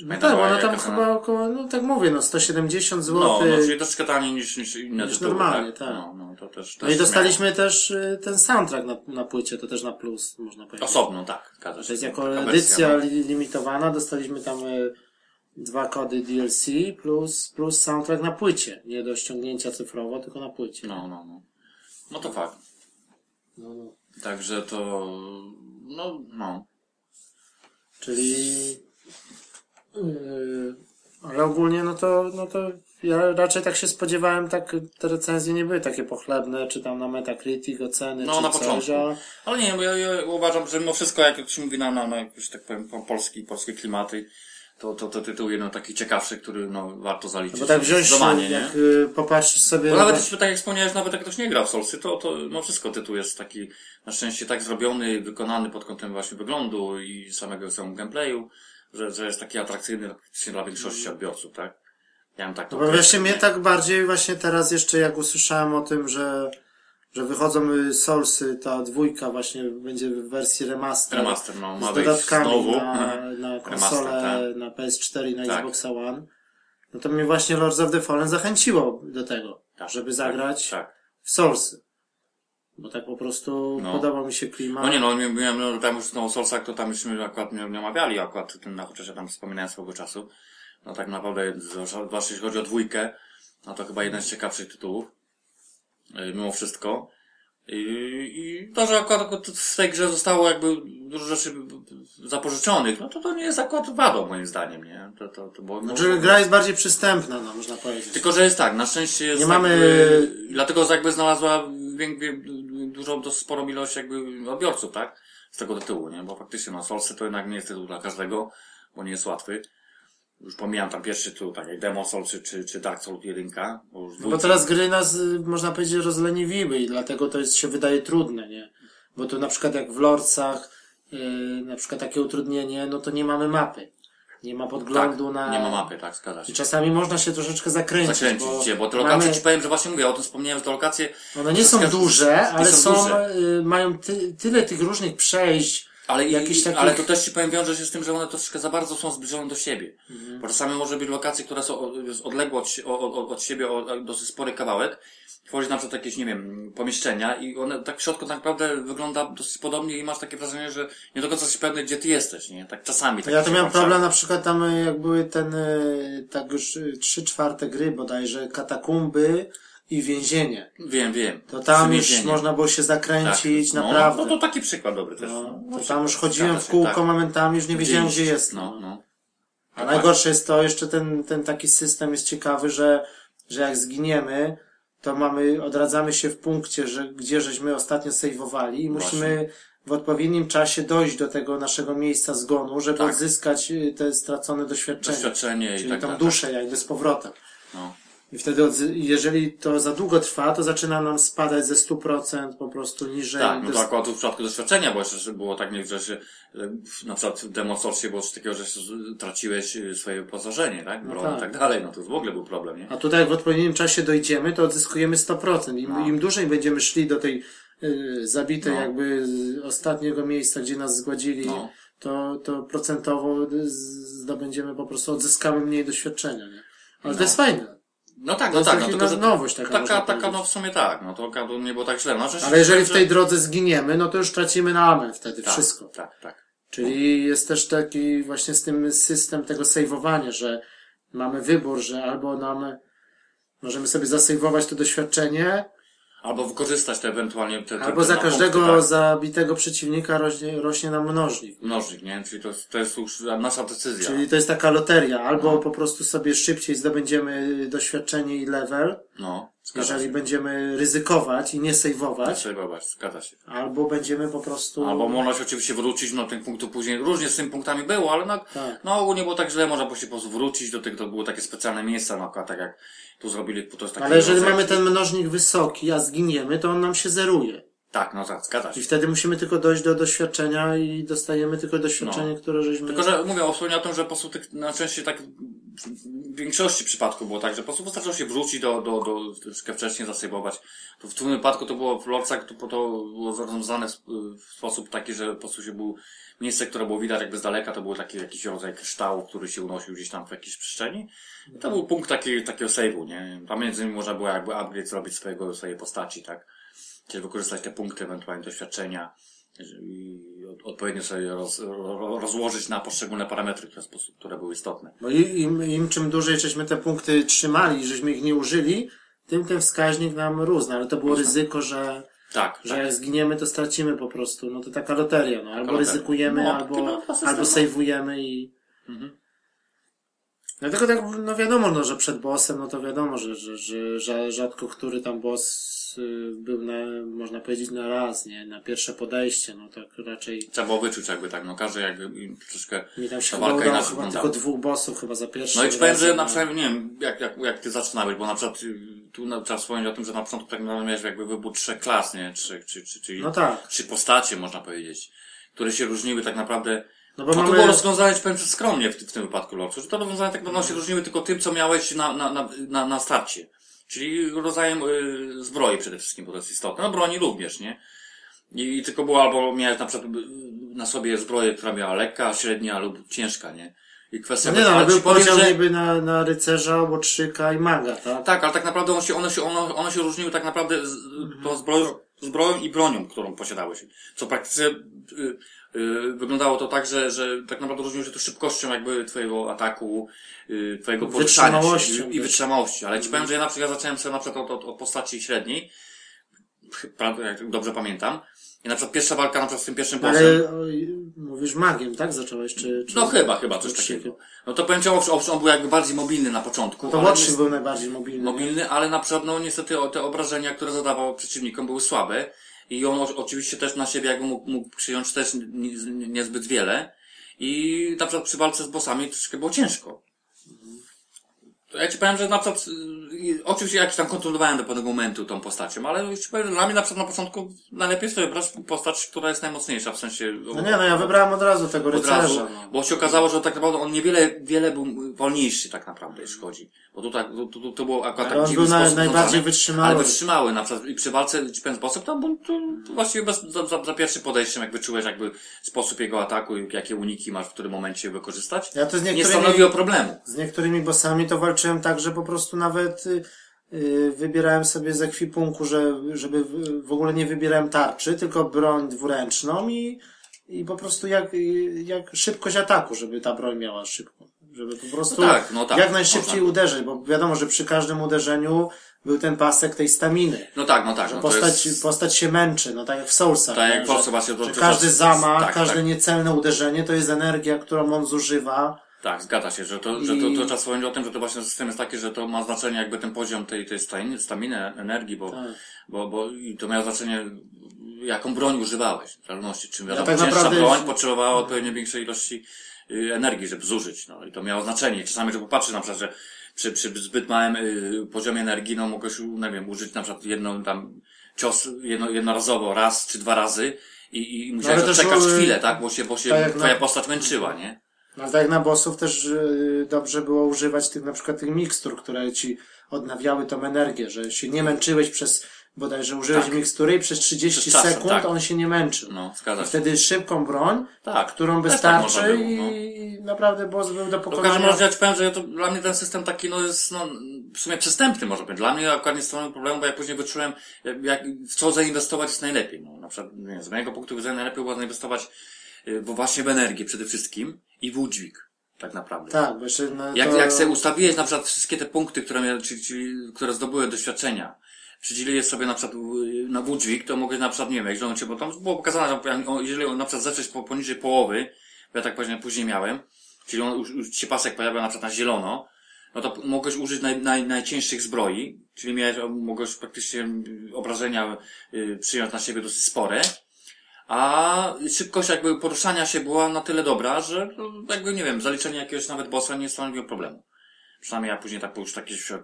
S1: No tak, bo ona tam
S2: cena?
S1: chyba około, no tak mówię, no 170 zł.
S2: No, no, czyli troszeczkę taniej niż, niż inne
S1: Niż
S2: tytuły,
S1: normalnie,
S2: tak.
S1: tak.
S2: No, no, to też,
S1: No
S2: też
S1: i dostaliśmy też y, ten soundtrack na, na płycie, to też na plus, można powiedzieć.
S2: Osobno, tak.
S1: To jest jako edycja
S2: no.
S1: li- limitowana, dostaliśmy tam y, dwa kody DLC plus, plus soundtrack na płycie. Nie do ściągnięcia cyfrowo, tylko na płycie.
S2: No, no, no. No to fakt.
S1: No, no.
S2: Także to, no, no.
S1: Czyli yy, ale ogólnie no to, no to ja raczej tak się spodziewałem, tak te recenzje nie były takie pochlebne, czy tam na Metacritic oceny,
S2: No,
S1: czy
S2: na
S1: coś,
S2: początku.
S1: a
S2: Ale nie, bo ja, ja uważam, że mimo wszystko, jak się mówi na, na, na jakieś, tak powiem, po- polski, polskie klimaty, to, to, to tytuł jeden taki ciekawszy, który, no, warto zaliczyć.
S1: bo tak wziąć,
S2: Zdecydowanie, nie?
S1: jak y, popatrzysz sobie
S2: Bo
S1: na
S2: nawet, jeśli tak jak wspomniałeś, nawet jak ktoś nie gra w Soulsy, to, to no wszystko tytuł jest taki, na szczęście tak zrobiony, wykonany pod kątem właśnie wyglądu i samego samego gameplayu, że, że jest taki atrakcyjny praktycznie dla większości odbiorców, tak? Ja bym tak to
S1: No właśnie mnie
S2: nie?
S1: tak bardziej właśnie teraz jeszcze jak usłyszałem o tym, że, że wychodzą y, Soulsy, ta dwójka właśnie będzie w wersji remaster.
S2: Remaster, no, ma
S1: z dodatkami
S2: znowu.
S1: na, na
S2: Remaster,
S1: konsolę, na PS4 i na
S2: Tak.
S1: Xbox One. No to mnie właśnie Lords of the Fallen zachęciło do tego,
S2: Tak,
S1: żeby
S2: tak,
S1: zagrać
S2: Tak.
S1: w Soulsy. Bo tak po prostu
S2: No.
S1: podobał mi się klimat.
S2: No nie no, miałem, no, tam już no, o Soulsach to tam już my akurat nie, nie omawiali akurat tym, na chociaż ja tam wspominałem swego czasu. No tak naprawdę, zwłaszcza jeśli chodzi o dwójkę, no to chyba jeden z ciekawszych tytułów. Yy, Mimo wszystko. I, to, że akurat w tej grze zostało jakby dużo rzeczy zapożyczonych, no to to nie jest akurat wadą moim zdaniem, nie? To, to, to bo,
S1: Znaczy gra jest bardziej przystępna, no można powiedzieć.
S2: Tylko, że jest tak, na szczęście jest
S1: Nie mamy-
S2: jakby, dlatego jakby znalazła wiek, dużą, dość sporą ilość jakby odbiorców, tak? Z tego tytułu, nie? Bo faktycznie, no, Soulsy to jednak nie jest tytuł dla każdego, bo nie jest łatwy. Już pomijam tam pierwszy tytuł, tak jak Demon Soul czy, czy, czy Dark Souls 1, bo już
S1: No bo teraz gry nas, y, można powiedzieć, rozleniwiły i dlatego to jest, się wydaje trudne, nie? Bo tu na przykład jak w Lordsach, yy, na przykład takie utrudnienie, no to nie mamy mapy. Nie ma podglądu
S2: tak,
S1: na...
S2: nie ma mapy, tak, zgadza się.
S1: I czasami można się troszeczkę zakręcić,
S2: Zakręcić
S1: bo,
S2: bo te lokacje
S1: mamy,
S2: ci powiem, że właśnie mówię, o tym wspomniałem, że te lokacje
S1: one nie są duże, ale
S2: są
S1: są,
S2: duże.
S1: y, mają ty, tyle tych różnych przejść,
S2: Ale, i-
S1: takich-
S2: ale to też ci powiem, wiąże się z tym, że one troszeczkę za bardzo są zbliżone do siebie.
S1: Mhm.
S2: Bo czasami może być lokacje, które są odległe od, od, od, siebie o dosyć spory kawałek. Wchodzisz na przykład jakieś, nie wiem, pomieszczenia i one tak w środku tak naprawdę wygląda dosyć podobnie i masz takie wrażenie, że nie do końca jesteś pewny, gdzie ty jesteś, nie? Tak czasami. Tak
S1: Ja to miałem problem na przykład tam y, jak były ten, y, tak już y, trzy czwarte gry bodajże, katakumby i więzienie.
S2: Wiem, wiem.
S1: To tam już można było się zakręcić,
S2: no,
S1: naprawdę.
S2: No to taki przykład dobry też.
S1: No,
S2: No,
S1: to tam już chodziłem w kółko
S2: tak.
S1: momentami, już nie wiedziałem gdzie jest.
S2: No, no.
S1: A najgorsze jest to, jeszcze ten, ten taki system jest ciekawy, że, że jak zginiemy, to mamy, odradzamy się w punkcie, że gdzie żeśmy ostatnio sejwowali i musimy w odpowiednim czasie dojść do tego naszego miejsca zgonu, żeby
S2: Tak.
S1: odzyskać y, te stracone doświadczenie.
S2: Doświadczenie i
S1: Czyli
S2: tak
S1: tą
S2: dalej.
S1: duszę jakby z powrotem.
S2: No.
S1: I wtedy, jeżeli to za długo trwa, to zaczyna nam spadać ze 100% po prostu niżej.
S2: Tak, no
S1: To
S2: akurat w przypadku doświadczenia, bo jeszcze było tak, nie, że się, e, na przykład w Demon Soulsie było coś takiego, że traciłeś e, swoje wyposażenie, tak? Broń
S1: tak.
S2: i tak dalej, no to w ogóle był problem, nie?
S1: A tutaj jak w odpowiednim czasie dojdziemy, to odzyskujemy 100%. Im,
S2: No.
S1: im dłużej będziemy szli do tej y, zabitej
S2: No.
S1: jakby ostatniego miejsca, gdzie nas zgładzili,
S2: No.
S1: to, to procentowo zdobędziemy po prostu, odzyskamy mniej doświadczenia, nie? Ale
S2: No.
S1: to jest fajne.
S2: No tak, no tak, no tylko, że
S1: nowość taka,
S2: taka, taka, no w sumie tak, no to nie było tak źle. No, że
S1: Ale jeżeli w tej drodze zginiemy, no to już tracimy na amen wtedy
S2: tak,
S1: wszystko.
S2: Tak, tak.
S1: Czyli jest też taki właśnie z tym system tego sejwowania, że mamy wybór, że albo nam możemy sobie zasejwować to doświadczenie,
S2: Albo wykorzystać te ewentualnie te, te
S1: albo
S2: te
S1: za każdego
S2: punkty, tak,
S1: zabitego przeciwnika rośnie, rośnie nam mnożnik.
S2: mnożnik, nie? Czyli to, jest- to jest już nasza decyzja.
S1: Czyli to jest taka loteria. Albo
S2: No.
S1: po prostu sobie szybciej zdobędziemy doświadczenie i level,
S2: No, zgadza
S1: jeżeli
S2: się.
S1: będziemy ryzykować i nie sejwować,
S2: Sejwować, zgadza się.
S1: albo będziemy po prostu...
S2: Albo można się oczywiście wrócić, no tych punktów później, różnie z tymi punktami było, ale no,
S1: Tak.
S2: no ogólnie było tak źle, można było się po prostu wrócić do tych, to były takie specjalne miejsca, na przykład tak jak tu zrobili, to jest taki
S1: Ale jeżeli mamy ten mnożnik wysoki, a zginiemy, to on nam się zeruje.
S2: Tak, no tak, zgadza się.
S1: I wtedy musimy tylko dojść do doświadczenia i dostajemy tylko doświadczenie, które żeśmy...
S2: No. Tylko, że mówię, wspomniałem o tym, że po prostu tych, na części tak, w większości przypadków było tak, że po prostu wystarczyło się wrócić do, do, do, troszkę wcześniej zasejbować. To w tym wypadku to było w Lorcach, to, to było zarządzane w, w sposób taki, że po prostu się był miejsce, które było widać jakby z daleka, to był taki jakiś rodzaj kryształu, który się unosił gdzieś tam w jakiejś przestrzeni. I to był punkt taki, takiego save'u, nie? Tam między innymi można było jakby upgrade zrobić swojego, swojej postaci, tak? Czyli wykorzystać te punkty, ewentualnie doświadczenia i od- odpowiednio sobie roz, ro, rozłożyć na poszczególne parametry ten sposób, które były istotne.
S1: Bo i- im, im czym dłużej żeśmy te punkty trzymali, żeśmy ich nie użyli, tym ten wskaźnik nam rósł. Ale to było ryzyko, że,
S2: Tak,
S1: że
S2: tak.
S1: jak zginiemy, to stracimy po prostu. No to taka loteria. No. Albo
S2: loteria.
S1: ryzykujemy,
S2: No,
S1: albo, albo
S2: no.
S1: sejwujemy i...
S2: Mhm.
S1: Dlatego tak, no wiadomo, no, że przed bossem, no to wiadomo, że, że, że, że rzadko który tam boss y, był na, można powiedzieć, na raz, nie? Na pierwsze podejście, no tak raczej
S2: Trzeba było wyczuć jakby tak, no każdy jakby troszeczkę
S1: mi tam się
S2: ta walka
S1: udało
S2: inaczej wyglądała.
S1: tylko dwóch bossów chyba za pierwszy
S2: No i ci powiem, że
S1: no.
S2: na przykład, nie wiem, jak, jak, jak ty zaczynałeś, bo na przykład y, tu na, trzeba wspomnieć o tym, że na początku tak naprawdę miałeś jakby wybór trzech klas, nie? Trzech, czy, czy, czyli
S1: No tak.
S2: trzy postacie, można powiedzieć, które się różniły tak naprawdę
S1: No bo
S2: No to
S1: mamy...
S2: było rozwiązanie, ci powiem, skromnie w, w tym wypadku Lorcu, że to rozwiązania tak naprawdę się różniły tylko tym, co miałeś na, na, na, na, na starcie. Czyli rodzajem y, zbroi przede wszystkim, bo to jest istotne. No broni również, nie? I, I tylko było albo miałeś na przykład y, na sobie zbroję, która miała lekka, średnia lub ciężka, nie? I kwestia...
S1: No nie no, ale
S2: ale
S1: był podział
S2: że-
S1: niby na, na rycerza, łotrzyka i maga, tak?
S2: Tak, ale tak naprawdę one się, one się, one, one się różniły tak naprawdę z, tą zbroją, zbroją i bronią, którą posiadały się. Co praktycznie y, wyglądało to tak, że, że tak naprawdę różniło się to szybkością jakby twojego ataku, y, twojego poruszania i, i wytrzymałości. Ale ci powiem, że ja na przykład ja zacząłem sobie na przykład od, od, postaci średniej, jak dobrze pamiętam. I na przykład pierwsza walka na przykład z tym pierwszym bossem.
S1: Ale mówisz magiem, tak? Zacząłeś, czy... czy...
S2: No chyba, chyba, coś takiego. No to powiem ci, owszem, on był jakby bardziej mobilny na początku.
S1: To
S2: ale
S1: łotrzyk był najbardziej mobilny.
S2: mobilny, ale na przykład, no niestety te obrażenia, które zadawał przeciwnikom były słabe i on oczywiście też na siebie jakby mógł, mógł przyjąć też ni- ni- niezbyt wiele i na przykład przy walce z bossami troszkę było ciężko. Ja ci powiem, że na przykład, y, oczywiście jakiś tam kontrolowałem do pewnego momentu tą postacią, ale już ci powiem, że dla mnie na przykład na początku najlepiej jest wybrać postać, która jest najmocniejsza, w sensie...
S1: No nie, no ja wybrałem od razu tego
S2: Od razu,
S1: rycerza. No.
S2: bo się okazało, że tak naprawdę on niewiele, wiele był wolniejszy tak naprawdę, jeśli chodzi. Bo tu tak, to, to, to było akurat
S1: Ale
S2: tak dziwny
S1: był
S2: sposób
S1: najbardziej wytrzymały.
S2: Ale wytrzymały, na przykład i przy walce z z bossem, tam był to właściwie bez, za, za, za pierwszym podejściem, jak wyczułeś jakby sposób jego ataku i jakie uniki masz w którym momencie wykorzystać,
S1: Ja to z
S2: nie
S1: niektórymi,
S2: stanowiło problemu.
S1: z niektórymi bossami to walczyłem tak, że po prostu nawet y, y, wybierałem sobie z ekwipunku, że, żeby w, ogóle nie wybierałem tarczy, tylko broń dwuręczną i, i po prostu jak, y, jak szybkość ataku, żeby ta broń miała szybko. Żeby po prostu
S2: No tak, no tak,
S1: jak najszybciej
S2: można.
S1: uderzyć, bo wiadomo, że przy każdym uderzeniu był ten pasek tej staminy.
S2: No tak, no tak,
S1: Że
S2: no
S1: postać,
S2: jest,
S1: postać się męczy, no tak jak w Soulsach.
S2: Tak jak w Soulsach właśnie, to- to-
S1: każdy zamach,
S2: tak,
S1: każde
S2: tak.
S1: niecelne uderzenie to jest energia, którą on zużywa.
S2: Tak, zgadza się, że to, że to, to trzeba wspomnieć o tym, że to właśnie system jest taki, że to ma znaczenie jakby ten poziom tej, tej staminy, energii, bo,
S1: Tak.
S2: bo, bo i to miało znaczenie, jaką broń używałeś, w zależności, czym wiadomo,
S1: tak
S2: cięższa broń potrzebowała odpowiednio większej ilości y, energii, żeby zużyć, no i to miało znaczenie. Czasami, że popatrzę na przykład, że przy, przy zbyt małym y, poziomie energii, no mogłeś, nie wiem, użyć na przykład jedną tam cios jedno, jednorazowo, raz czy dwa razy i, i musiałeś
S1: też
S2: czekać chwilę, tak, bo się, bo się
S1: tak
S2: twoja postać męczyła, nie?
S1: No tak na bossów też y, dobrze było używać tych na przykład tych mikstur, które ci odnawiały tą energię, że się nie męczyłeś przez, bodajże użyłeś
S2: Tak.
S1: mikstury i przez 30
S2: Przez czasem,
S1: sekund
S2: tak.
S1: on się nie męczył.
S2: No, zgadza
S1: I
S2: się.
S1: wtedy szybką broń,
S2: Tak.
S1: którą
S2: tak
S1: wystarczy
S2: można było,
S1: i
S2: no.
S1: naprawdę boss był do
S2: W każdym
S1: pokonania.
S2: razie ja ci powiem, że to, dla mnie ten system taki, no jest, no, w sumie przystępny może być. Dla mnie akurat nie stanowił problemu, bo ja później wyczułem, jak, w co zainwestować jest najlepiej. No, na przykład, nie z mojego punktu widzenia najlepiej było zainwestować, bo właśnie w energię przede wszystkim i w udźwig. Tak naprawdę.
S1: Tak, bo jeszcze no,
S2: Jak,
S1: to...
S2: jak sobie ustawiłeś na przykład wszystkie te punkty, które miałem, czyli, czyli, które zdobyły doświadczenia, przydzieliłeś sobie na przykład y, na wódźwig, to mogłeś na przykład, nie wiem, on cię, bo tam było pokazane, że jeżeli on na przykład zeszłeś po, poniżej połowy, bo ja tak później, później miałem, czyli on, już, już się pasek pojawiał na przykład na zielono, no to mogłeś użyć naj, naj, najcięższych zbroi, czyli miałeś, mogłeś praktycznie y, obrażenia y, przyjąć na siebie dosyć spore, a szybkość jakby poruszania się była na tyle dobra, że no, jakby, nie wiem, zaliczenie jakiegoś nawet bossa nie stanowiło problemu. Przynajmniej ja później tak po już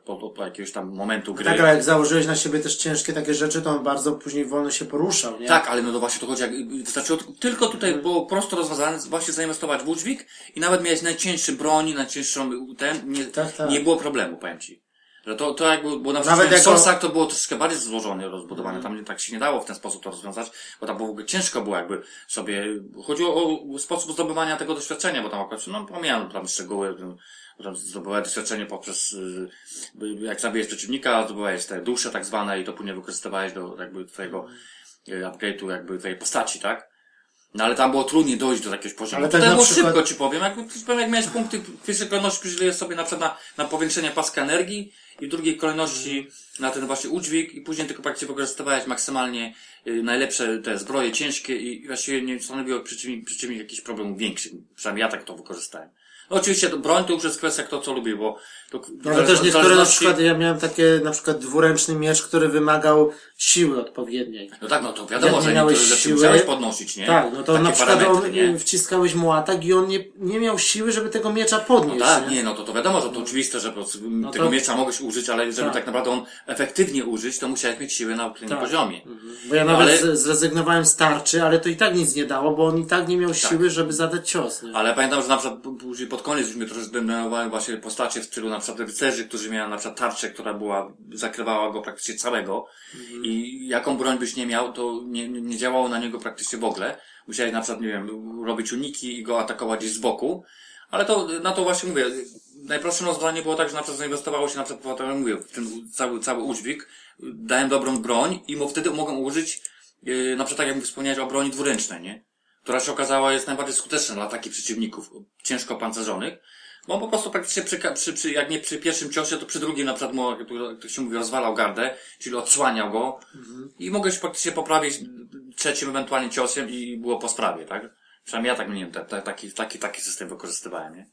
S2: po, po jakiegoś tam momentu gry.
S1: Tak, ale jak założyłeś na siebie też ciężkie takie rzeczy, to on bardzo później wolno się poruszał, nie?
S2: Tak, ale no to właśnie to chodzi, jak, wystarczyło tylko tutaj
S1: Mhm.
S2: było prosto rozwiązane, właśnie zainwestować w udźwig i nawet miałeś najcięższy broni, najcięższą ten, nie,
S1: Tak, tak.
S2: nie było problemu, powiem ci. Że to, to jakby, bo na
S1: Nawet
S2: przykład w
S1: jako- Mhm.
S2: Soulsach to było troszkę bardziej złożone, rozbudowane, tam tak się nie dało w ten sposób to rozwiązać, bo tam było w ogóle ciężko było jakby sobie, chodziło o sposób zdobywania tego doświadczenia, bo tam akurat, no pomijam tam szczegóły, no, tam zdobywałeś doświadczenie poprzez, y, jak zabijesz przeciwnika, zdobywałeś te dusze tak zwane i to później wykorzystywałeś do jakby twojego y, upgrade'u jakby twojej postaci, tak? No ale tam było trudniej dojść do jakiegoś poziomu.
S1: Ale tak na
S2: było
S1: przykład-
S2: szybko ci powiem, jak, jak miałeś punkty w pierwszej kolejności przydzieliłeś sobie na przykład na, na powiększenie paska energii i w drugiej kolejności na ten właśnie udźwig i później tylko praktycznie wykorzystywałeś maksymalnie y, najlepsze te zbroje ciężkie i właściwie nie stanowiło przeciwnik, przeciwnik jakichś problemów większych. Przynajmniej ja tak to wykorzystałem. No oczywiście to broń to już jest kwestia kto co lubi, bo to
S1: No, ale też niektóre na
S2: zależności-
S1: przykład, ja miałem takie na przykład dwuręczny miecz, który wymagał siły odpowiedniej.
S2: No tak, no to wiadomo,
S1: Jak nie
S2: że
S1: miałeś
S2: niektóre rzeczy
S1: siły-
S2: musiałeś podnosić, nie?
S1: Tak, no to
S2: Takie
S1: na przykład on,
S2: nie?
S1: wciskałeś mu atak i on nie, nie miał siły, żeby tego miecza podnieść.
S2: No tak,
S1: nie?
S2: nie, no to, to wiadomo, że to oczywiste, że prostu tego
S1: to-
S2: miecza mogłeś użyć, ale żeby
S1: Tak.
S2: tak. naprawdę on efektywnie użyć, to musiałeś mieć siłę na odpowiednim
S1: Tak.
S2: poziomie.
S1: Bo ja
S2: No,
S1: nawet
S2: ale-
S1: zrezygnowałem z tarczy, ale to i tak nic nie dało, bo on i tak nie miał siły, żeby zadać cios. Nie?
S2: Ale pamiętam, że na przykład później pod koniec już mnie troszkę zdenerwowały właśnie postacie w stylu na przykład rycerzy, którzy mieli na przykład tarczę, która była, zakrywała go praktycznie całego i jaką broń byś nie miał, to nie, nie działało na niego praktycznie w ogóle. Musiałeś na przykład, nie wiem, robić uniki i go atakować gdzieś z boku. Ale to, na to właśnie mówię, najprostsze rozwiązanie było tak, że na przykład zainwestowało się na przykład, tak jak mówię, w ten cały, cały udźwig, dałem dobrą broń i mo- wtedy mogłem użyć, yy, na przykład tak jak wspomniałeś o broni dwuręcznej, nie? Która się okazała jest najbardziej skuteczna dla takich przeciwników ciężko pancerzonych. Bo on po prostu praktycznie przy, przy, przy, jak nie przy pierwszym ciosie, to przy drugim na przykład, mo- jak to- się mówi, rozwalał gardę, czyli odsłaniał go i mogę się praktycznie poprawić trzecim ewentualnie ciosem i było po sprawie, tak? Przynajmniej ja tak, nie wiem, ta, ta, taki, taki, taki system wykorzystywałem, nie?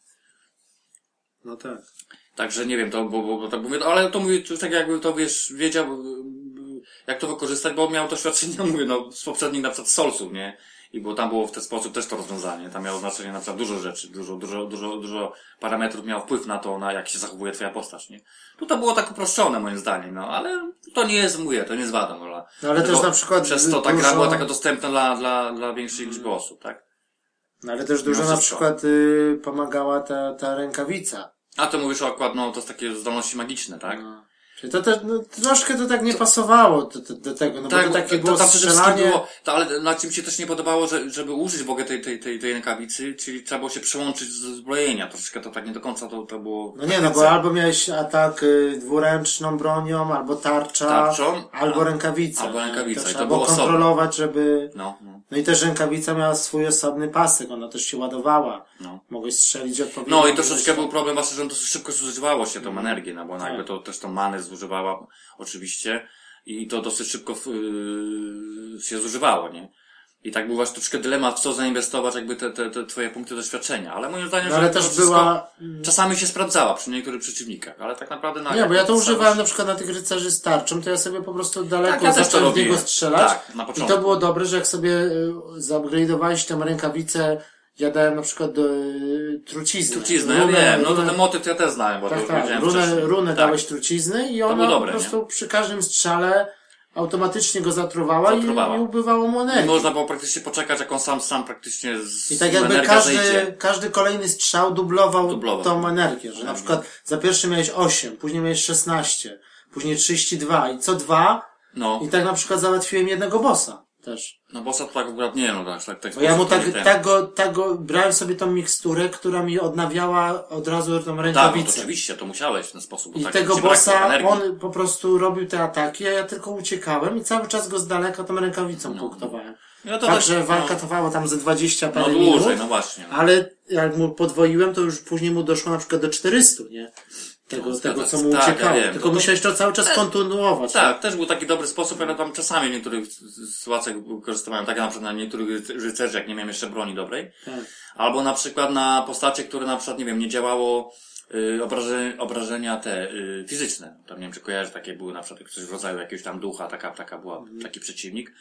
S1: No tak.
S2: Także nie wiem, to, bo, bo, bo tak mówię, ale to mówię, tak jakby to wiesz, wiedział, jak to wykorzystać, bo miał doświadczenie, mówię, no, z poprzednich na przykład Soulsów, nie? I bo tam było w ten sposób też to rozwiązanie. Tam miało znaczenie na przykład dużo rzeczy, dużo, dużo, dużo, dużo parametrów miało wpływ na to, na jak się zachowuje twoja postać, nie? Tutaj było tak uproszczone moim zdaniem, no, ale to nie jest, mówię, to nie jest wada, no,
S1: No ale też na przykład
S2: Przez to ta gra
S1: dużo-
S2: była taka dostępna dla, dla, dla większej liczby osób, tak?
S1: No ale też dużo
S2: Mimo
S1: na
S2: wszystko.
S1: przykład y, pomagała ta, ta rękawica.
S2: A to mówisz o akurat, no, to jest takie zdolności magiczne, tak?
S1: No. To też, no, troszkę to tak nie pasowało do, do, do tego, no bo to takie było
S2: wszystkim
S1: strzelanie.
S2: było, to, ale na czym się też nie podobało, że, żeby użyć w ogóle tej, tej, tej, tej rękawicy, czyli trzeba było się przyłączyć z zbrojenia. Troszeczkę to tak nie do końca to, to było.
S1: No nie, no bo albo miałeś atak y, dwuręczną bronią, albo tarcza,
S2: Tarczą,
S1: albo
S2: a-
S1: rękawica.
S2: albo rękawica,
S1: To
S2: i to
S1: trzeba
S2: było
S1: kontrolować, żeby...
S2: No, no,
S1: No i też rękawica miała swój osobny pasek, ona też się ładowała.
S2: no.
S1: Mogłeś strzelić odpowiednio.
S2: No i troszeczkę był problem właśnie, że on dosyć szybko zużywało się tą energię, no bo ona
S1: Tak.
S2: jakby to też tą manę zużywała oczywiście i to dosyć szybko yy, się zużywało, nie? I tak był właśnie troszkę dylemat, w co zainwestować jakby te, te, te twoje punkty doświadczenia, ale moim zdaniem,
S1: No ale
S2: że
S1: też była...
S2: czasami się sprawdzała przy niektórych przeciwnikach, ale tak naprawdę na
S1: Nie, bo ja to używałem na przykład na tych rycerzy z tarczą, to ja sobie po prostu daleko
S2: Tak, ja
S1: zacząłem w niego strzelać.
S2: Tak, na
S1: I
S2: początku.
S1: to było dobre, że jak sobie y, zupgrade'owałeś tę rękawicę, ja dałem na przykład do y, trucizny.
S2: Truciznę, ja wiem, no to ten motyw ja też znałem, bo
S1: Tak,
S2: to
S1: tak. Runę, runę
S2: tak.
S1: dałeś trucizny i ona
S2: dobre,
S1: po prostu przy każdym strzale automatycznie go zatruwała,
S2: Zatruwała.
S1: I, i ubywało mu
S2: I
S1: energii.
S2: można było praktycznie poczekać, jak on sam, sam praktycznie z
S1: I tak jakby każdy,
S2: zejdzie.
S1: każdy kolejny strzał dublował,
S2: Dublował.
S1: tą energię, że na przykład za pierwszy miałeś 8, później miałeś 16, później 32 i co dwa
S2: No,
S1: i tak na przykład załatwiłem jednego bossa też.
S2: no bossa tak akurat nie, no tak, tak, tak
S1: Bo ja mu tak, tak go, tak go, brałem sobie tą miksturę, która mi odnawiała od razu tą
S2: Tak, no
S1: rękawicę.
S2: oczywiście, to musiałeś w ten sposób.
S1: I
S2: tak
S1: tego bossa, on po prostu robił te ataki, a ja tylko uciekałem i cały czas go z daleka tą rękawicą punktowałem.
S2: No to
S1: Także
S2: tak,
S1: walka
S2: no,
S1: trwała tam ze 20
S2: no
S1: parę
S2: dłużej,
S1: minut,
S2: no właśnie. No.
S1: ale jak mu podwoiłem, to już później mu doszło na przykład do 400, nie? Tego,
S2: No,
S1: tego
S2: zgadza
S1: co
S2: się.
S1: mu
S2: Tak, ja
S1: uciekało.
S2: wiem.
S1: Tylko
S2: No
S1: musiałeś to cały czas kontynuować.
S2: Tak, też był taki dobry sposób, ale tam czasami w niektórych sytuacjach wykorzystywałem, tak na przykład na niektórych rycerzy, jak nie miałem jeszcze broni dobrej.
S1: Tak.
S2: Albo na przykład na postacie, które na przykład, nie wiem, nie działało y, obraże, obrażenia te y, fizyczne. Tam nie wiem, czy kojarzysz, takie były na przykład coś w rodzaju jakiegoś tam ducha, taka, taka była,
S1: Mhm.
S2: taki przeciwnik,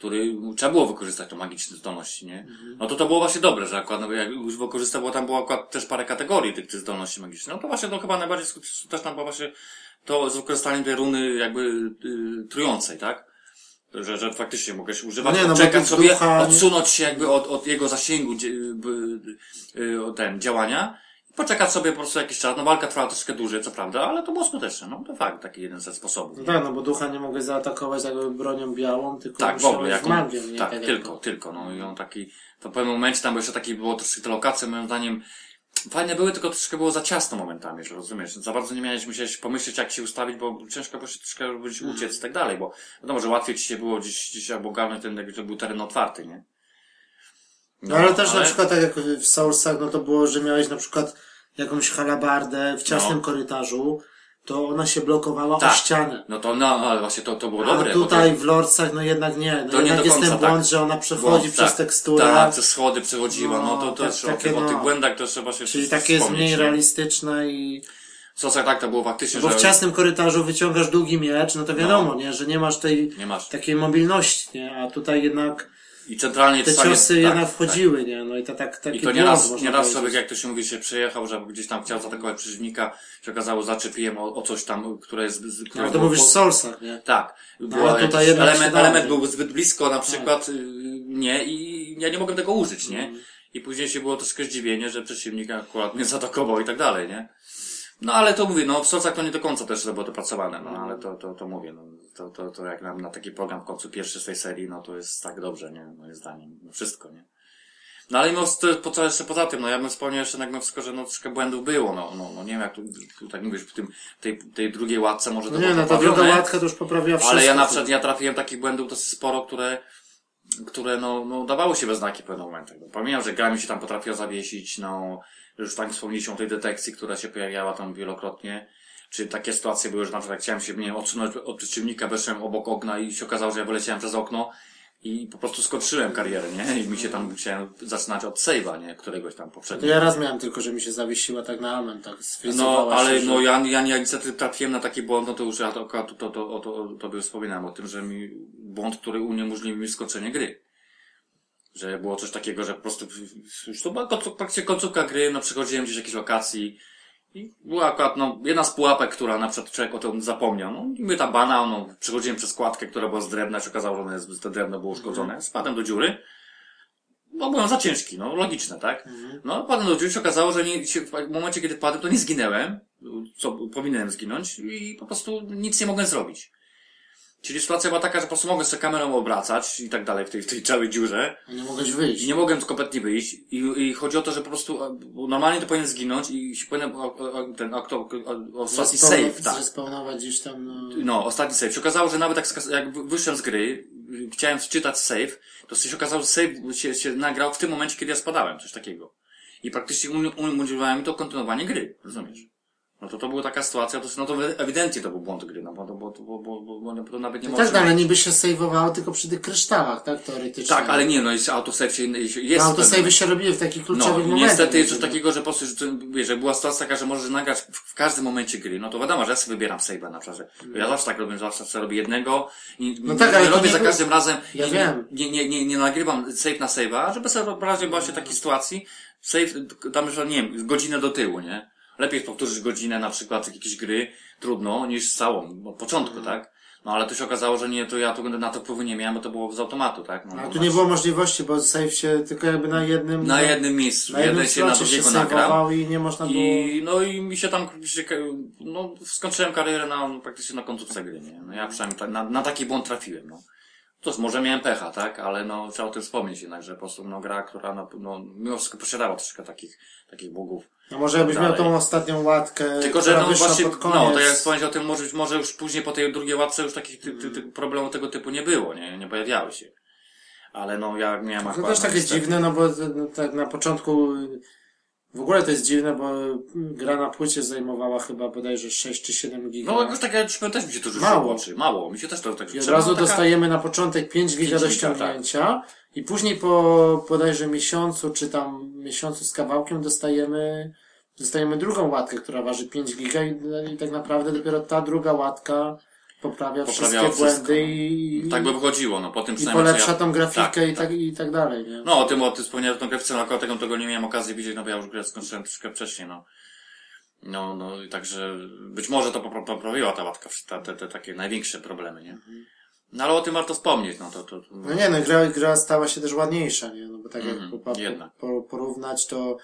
S2: który trzeba było wykorzystać tą magiczne zdolności, nie?
S1: Mhm.
S2: No to to było właśnie dobre, że akurat, no, jak już wykorzystał, bo tam było akurat też parę kategorii tych, tych zdolności magicznych. No to właśnie, no chyba najbardziej skuteczna była właśnie to z wykorzystaniem tej runy jakby y, trującej, tak? Że, że faktycznie mogę się używać,
S1: No nie, no bo
S2: czekać sobie,
S1: ducha-
S2: odsunąć się jakby od, od jego zasięgu dzie- y, y, y, ten, działania poczekać sobie po prostu jakiś czas. No walka trwała troszkę dłużej, co prawda, ale to było skuteczne. No to fakt, taki jeden ze sposobów.
S1: No tak, no bo ducha nie mogłeś zaatakować jakby bronią białą, tylko
S2: Tak, w ogóle, jako,
S1: magią, nie?
S2: tak,
S1: jak-
S2: tylko, tylko, no i on taki, to w pewnym momencie tam jeszcze taki, było troszkę te lokacje, moim zdaniem, fajne były, tylko troszkę było za ciasno momentami, że rozumiesz, za bardzo nie miałeś, musiałeś pomyśleć jak się ustawić, bo ciężko było się troszkę uciec i tak dalej, bo wiadomo, że łatwiej ci się było gdzieś, gdzieś albo ogarnąć ten, jakby to był teren otwarty, nie?
S1: No ale też na przykład tak jak w Soulsach, no to było, że miałeś na przykład jakąś halabardę w ciasnym
S2: No.
S1: korytarzu, to ona się blokowała
S2: Tak.
S1: o ścianę.
S2: No to, no, ale właśnie to, to było
S1: A
S2: dobre. bo
S1: tutaj
S2: to,
S1: w Lordsach no jednak nie. No
S2: To nie
S1: jednak
S2: do
S1: jest
S2: końca,
S1: ten błąd,
S2: tak.
S1: że ona przechodzi
S2: błąd,
S1: przez
S2: tak,
S1: teksturę.
S2: Tak, przez schody przechodziła, no, to,
S1: No,
S2: to
S1: tak-
S2: też o,
S1: takie
S2: tych, o tych
S1: no.
S2: błędach to trzeba się
S1: Czyli takie jest mniej
S2: nie?
S1: realistyczne i...
S2: Co, tak, to było faktycznie,
S1: Bo w ciasnym korytarzu wyciągasz długi miecz, no to wiadomo, nie, że nie masz tej
S2: nie masz.
S1: takiej mobilności, nie, a tutaj jednak
S2: I centralnie
S1: te ciosy
S2: tak,
S1: jednak
S2: tak.
S1: wchodziły, nie, no i to tak, taki
S2: I to nieraz, nieraz sobie, jak to się mówi, się przejechał, że gdzieś tam chciał zaatakować przeciwnika, się okazało, zaczepiłem o, o coś tam, które jest... które
S1: Ale to
S2: było
S1: mówisz w Soulsach, nie?
S2: Tak.
S1: ale
S2: Była
S1: tutaj
S2: jakiś
S1: jednak się
S2: element, element był zbyt blisko na przykład, y, nie, i ja nie mogłem tego użyć, nie? I później się było troszkę zdziwienie, że przeciwnik akurat mnie zaatakował i tak dalej, nie? No ale to mówię, no w Source'ach to nie do końca też było dopracowane, no ale to, to, to mówię, no to, to, to jak na, na taki program w końcu pierwszy z tej serii, no to jest tak dobrze, nie? Moim zdaniem. No wszystko, nie? No ale mimo po co jeszcze poza tym, no ja bym wspomniał jeszcze tak mimo wszystko, że no troszkę błędów było, no, no, no nie wiem jak tu, tu tak mówisz, w tym, tej, tej drugiej łatce może to
S1: No nie, no ta druga łatka to już poprawiła wszystko.
S2: Ale ja na przykład, ja trafiłem takich błędów dosyć sporo, które, które no, no dawały się we znaki w pewnych momentach. No, Pamiętam, że gra mi się tam potrafiła zawiesić, no, już tak wspomnieliśmy o tej detekcji, która się pojawiała tam wielokrotnie. Czy takie sytuacje były, że na przykład jak chciałem się, nie wiem, odsunąć od przeciwnika, weszłem obok okna i się okazało, że ja wyleciałem przez okno i po prostu skończyłem karierę, nie? I mi się tam chciałem zaczynać od save'a, nie? Któregoś tam poprzedniego.
S1: ja raz miałem tylko, że mi się zawiesiła tak na amen, tak
S2: No, ale
S1: się,
S2: no
S1: że...
S2: ja, ja, ja niestety trafiłem na taki błąd, no to już ja to, to, to, to, to, to, to wspominałem o tym, że mi błąd, który uniemożliwił mi skończenie gry. Że było coś takiego, że po prostu już to była końcówka gry, no przychodziłem gdzieś do jakiejś lokacji i była akurat no, jedna z pułapek, która na przykład człowiek o tym zapomniał. No i my tam banał, no przychodziłem przez kładkę, która była z drewna, się okazało, że ona jest, to drewno było uszkodzone. Spadłem do dziury. No byłem za ciężki, no logiczne, tak? No padłem do dziury, się okazało, że nie, się, w momencie, kiedy padłem, to nie zginęłem, co powinienem zginąć i po prostu nic nie mogłem zrobić. Czyli sytuacja była taka, że po prostu mogłem sobie kamerą obracać i tak dalej w tej, w tej całej dziurze.
S1: Nie mogłeś wyjść.
S2: I nie mogłem kompletnie wyjść. I, I chodzi o to, że po prostu bo normalnie to powinien zginąć i się powinien o, o, ten o, o, o, ostatni save, tak.
S1: Zespawnować gdzieś tam, no...
S2: No, ostatni save. Się okazało, że nawet jak, jak wy- wyszłem z gry, chciałem wczytać save, to się okazało, że save się, się nagrał w tym momencie, kiedy ja spadałem, coś takiego. I praktycznie uni- uniemożliwiało mi to kontynuowanie gry, rozumiesz? No to to była taka sytuacja, to, no to ewidentnie to był błąd gry, no bo, bo, bo, bo, bo, bo, bo, to nawet nie
S1: No
S2: można...
S1: tak, no, ale niby się sejwowało tylko przy tych kryształach, tak? Teoretycznie.
S2: Tak, ale nie, no jest autosave się, jest...
S1: No, autosejwy się robiły w takich
S2: No,
S1: kluczowych
S2: i
S1: momentach.
S2: niestety jest coś
S1: no.
S2: takiego, że po prostu, że, wiesz, że była sytuacja taka, że możesz nagrać w, w każdym momencie gry, no to wiadomo, że ja sobie wybieram save'a na przykład. że Ja zawsze tak robię, zawsze sobie robię jednego i
S1: No
S2: nie,
S1: tak, ale
S2: nie robię
S1: nie
S2: za
S1: było-
S2: każdym razem
S1: Ja
S2: i
S1: wiem.
S2: Nie, nie, nie, nie nagrywam save na save'a, żeby sobie w razie właśnie takiej sytuacji save, tam już, nie wiem, godzinę do tyłu, nie? Lepiej powtórzyć godzinę na przykład jakiejś gry, trudno, niż całą, od początku,
S1: Mhm.
S2: tak? No ale to się okazało, że nie, to ja tu na to wpływu nie miałem, bo to było z automatu, tak? No,
S1: A
S2: no,
S1: tu nie było możliwości, bo save się tylko jakby na jednym...
S2: na jednym miejscu,
S1: na
S2: jeden się na drugiego nagrał.
S1: i nie można było...
S2: I, no i mi się tam, no, skończyłem karierę na, praktycznie na końcówce gry, nie? No ja przynajmniej ta, na, na taki błąd trafiłem, no. To może miałem pecha, tak? Ale no, trzeba o tym wspomnieć jednak, że po prostu, no, gra, która, no, no mimo wszystko posiadała troszkę takich, takich bugów.
S1: No może jakbyś miał tą ostatnią łatkę,
S2: Tylko, że no właśnie,
S1: pod koniec.
S2: no, to jak wspomnieć o tym, może, może już później po tej drugiej łatce już takich ty, ty, ty, problemów tego typu nie było, nie? Nie pojawiały się. Ale no, ja miałem
S1: To
S2: akurat,
S1: też
S2: no,
S1: takie
S2: niestety-
S1: dziwne, no bo no, tak na początku w ogóle to jest dziwne, bo gra na płycie zajmowała chyba bodajże 6 czy 7 giga.
S2: No, jakoś tak, ja też mi się to rzuciło
S1: Mało.
S2: oczy. Mało. Mi się też to tak
S1: I od razu dostajemy na początek 5 giga
S2: 5
S1: do
S2: giga, tak.
S1: I później po bodajże miesiącu, czy tam miesiącu z kawałkiem dostajemy dostajemy drugą łatkę, która waży 5 giga i, i tak naprawdę dopiero ta druga łatka poprawia wszystkie
S2: wszystko,
S1: błędy
S2: no.
S1: i,
S2: Tak by wychodziło, no po tym
S1: i
S2: przynajmniej.
S1: polepsza
S2: co ja...
S1: tą grafikę
S2: Tak,
S1: i, tak, i tak dalej, nie?
S2: No o tym, o tym wspomniałem, tą grafice, no akurat tego, nie miałem okazji widzieć, no bo ja już grę skończyłem troszkę wcześniej, no. No, no i także być może to popra- poprawiła ta łatka, te, te, te takie największe problemy, nie? No ale o tym warto wspomnieć, no to, to,
S1: No nie, no gra, gra stała się też ładniejsza, nie? No bo tak jak
S2: Mhm,
S1: po, po, porównać, to,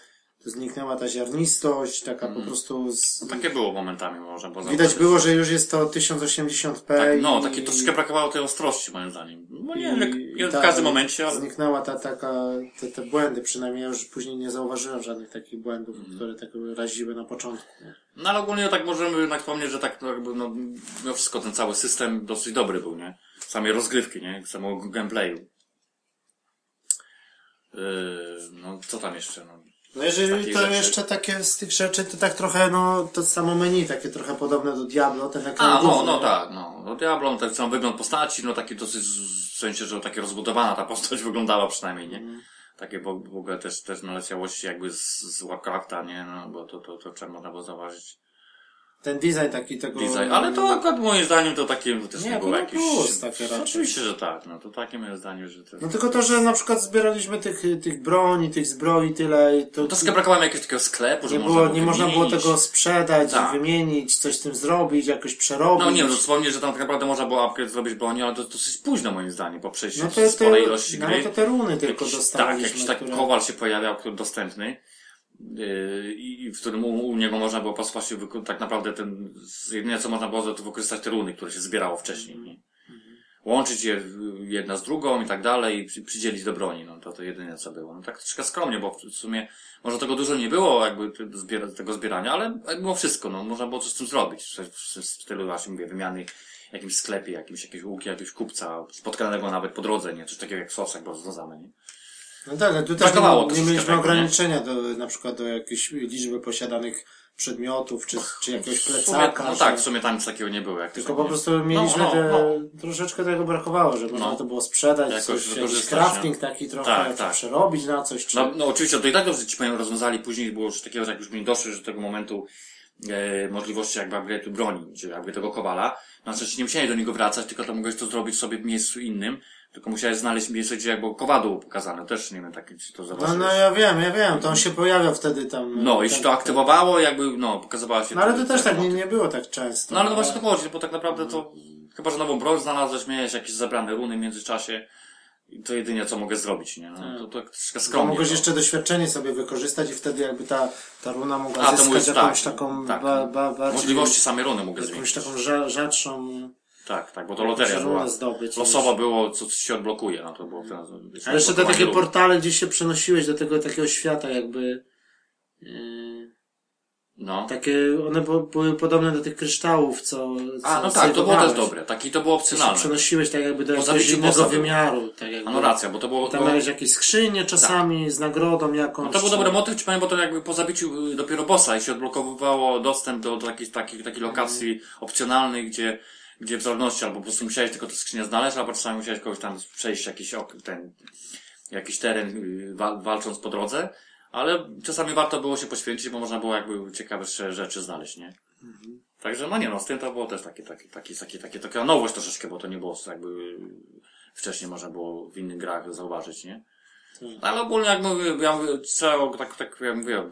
S1: to zniknęła ta ziarnistość, taka po prostu z,
S2: no, takie było momentami, może, bo
S1: widać było, że już jest to 1080p.
S2: Tak, no,
S1: i-
S2: takie troszkę brakowało tej ostrości, moim zdaniem. No nie
S1: i
S2: jak w każdym momencie, ale...
S1: Zniknęła ta taka, te, te błędy, przynajmniej ja już później nie zauważyłem żadnych takich błędów,
S2: Mhm.
S1: które tak raziły na początku. nie?
S2: No ale ogólnie tak możemy jednak wspomnieć, że tak no, jakby, no, mimo wszystko ten cały system dosyć dobry był, nie? Samej rozgrywki, nie? Samego gameplayu. Yy, no, co tam jeszcze, no?
S1: No jeżeli to
S2: rzeczy.
S1: jeszcze takie z tych rzeczy, to tak trochę, no, to samo menu, takie trochę podobne do Diablo, ten ekran
S2: A, no,
S1: główny,
S2: no tak, no. No Diablo, no, tak sam wygląd postaci, no taki dosyć, w sensie, że takie rozbudowana ta postać wyglądała przynajmniej, nie?
S1: Mhm.
S2: Takie w, w ogóle też, też naleciałości jakby z, z Warcrafta, nie? No, bo to, to, to trzeba można było zauważyć.
S1: Ten design taki tego...
S2: design. Ale to akurat moim zdaniem to takie to też
S1: Nie,
S2: nie,
S1: to
S2: było jakieś...
S1: plus takie raczej.
S2: Oczywiście, że tak. No to takie moim zdaniem, że to...
S1: No tylko to, że na przykład zbieraliśmy tych, tych broni, tych zbroi tyle i to...
S2: Troszkę brakowało mi jakiegoś takiego sklepu, że
S1: nie,
S2: można
S1: było,
S2: było
S1: nie można było
S2: wymienić.
S1: tego sprzedać,
S2: Tak.
S1: wymienić, coś z tym zrobić, jakoś przerobić.
S2: No nie wiem, no wspomnieć, że tam tak naprawdę można było upgrade zrobić broni, ale to dosyć późno moim zdaniem, po przejściu
S1: No to,
S2: sporej
S1: to,
S2: ilości
S1: no
S2: gry.
S1: to te runy tylko
S2: jakiś, tak,
S1: dostaliśmy.
S2: jakiś tak
S1: które...
S2: kowal się pojawiał, który dostępny. Yy, i w którym u, niego można było wyko- tak naprawdę ten, jedyne co można było to wykorzystać te runy, które się zbierało wcześniej. Nie? Łączyć je w- jedna z drugą i tak dalej i przy, przydzielić do broni. No to to jedyne co było. No tak troszkę skromnie, bo w sumie może tego dużo nie było jakby tego zbierania, ale mimo wszystko, no można było coś z tym zrobić. W, w stylu właśnie mówię, wymiany w jakimś sklepie, jakimś, jakieś łuki, jakiegoś kupca, spotkanego nawet po drodze, nie? Coś takiego jak sosek, bo rozwiązamy, nie?
S1: No tak, ale tu też
S2: Brakowało
S1: nie, nie mieliśmy
S2: tego,
S1: ograniczenia do, na przykład do jakiejś liczby posiadanych przedmiotów, czy, czy jakiegoś
S2: W sumie,
S1: plecaka.
S2: no tak, w sumie tam nic takiego nie było. Jak
S1: Tylko po prostu mieliśmy
S2: no, no,
S1: te,
S2: no.
S1: troszeczkę tego brakowało, że można
S2: No.
S1: to było sprzedać,
S2: Jakoś
S1: coś, jakiś crafting taki trochę,
S2: Tak, tak.
S1: przerobić na coś, czy...
S2: No, no oczywiście, to i tak dobrze ci powiem, rozwiązali później, było już takiego, że jak już mi doszły do tego momentu e, możliwości jakby upgrade'u broni, czy jakby tego kowala, no przecież nie musiałeś do niego wracać, tylko to mogłeś to zrobić sobie w miejscu innym, tylko musiałeś znaleźć miejsce, gdzie jakby kowadło było pokazane, też nie wiem, tak, czy to
S1: No,
S2: zauważyłeś.
S1: no ja wiem, ja wiem, to on się pojawiał wtedy tam.
S2: No,
S1: tam,
S2: jeśli to aktywowało, jakby, no, pokazywała się...
S1: No ale to też tak nie, nie było tak często.
S2: No ale no właśnie to chodzi, bo tak naprawdę to, chyba, że nową broń znalazłeś, miałeś jakieś zebrane runy w międzyczasie, i to jedynie co mogę zrobić, nie? No, to, to troszkę skromnie.
S1: mogłeś
S2: no.
S1: jeszcze doświadczenie sobie wykorzystać i wtedy jakby ta, ta runa mogła
S2: A,
S1: zyskać jakąś
S2: tak,
S1: taką
S2: tak.
S1: Ba, ba, bardziej,
S2: Możliwości same runy mogę
S1: jakąś
S2: zwiększyć.
S1: taką rza, rzadszą
S2: Tak, tak, bo to loteria była.
S1: zdobyć.
S2: Losowo było, co się odblokuje, no to było teraz.
S1: A jeszcze te takie portale, gdzie się przenosiłeś do tego takiego świata jakby yy,
S2: No.
S1: takie, one były podobne do tych kryształów, co, co
S2: A, no tak, to było też dobre. Taki to było opcjonalne.
S1: przenosiłeś tak jakby do jakiegoś innego wymiaru. Tak jakby.
S2: No racja, bo to było...
S1: Tam
S2: było
S1: miałeś jakieś skrzynie czasami z nagrodą jakąś.
S2: no to był
S1: czy-
S2: dobry motyw, ci powiem, bo to jakby po zabiciu y, dopiero bossa i się odblokowywało dostęp do, do takich, takich, takich lokacji opcjonalnych, gdzie, gdzie w zależności albo po prostu musiałeś tylko tę skrzynię znaleźć, albo czasami musiałeś kogoś tam przejść jakiś ok, ten, jakiś teren y, wal, walcząc po drodze, ale czasami warto było się poświęcić, bo można było jakby ciekawsze rzeczy znaleźć, nie? Także no nie no, z tym to było też takie, takie, takie, takie, takie, taka nowość troszeczkę, bo to nie było jakby wcześniej można było w innych grach zauważyć, nie?
S1: Tak.
S2: Ale ogólnie jak mówię, ja mówię, trzeba, tak, tak jak mówię,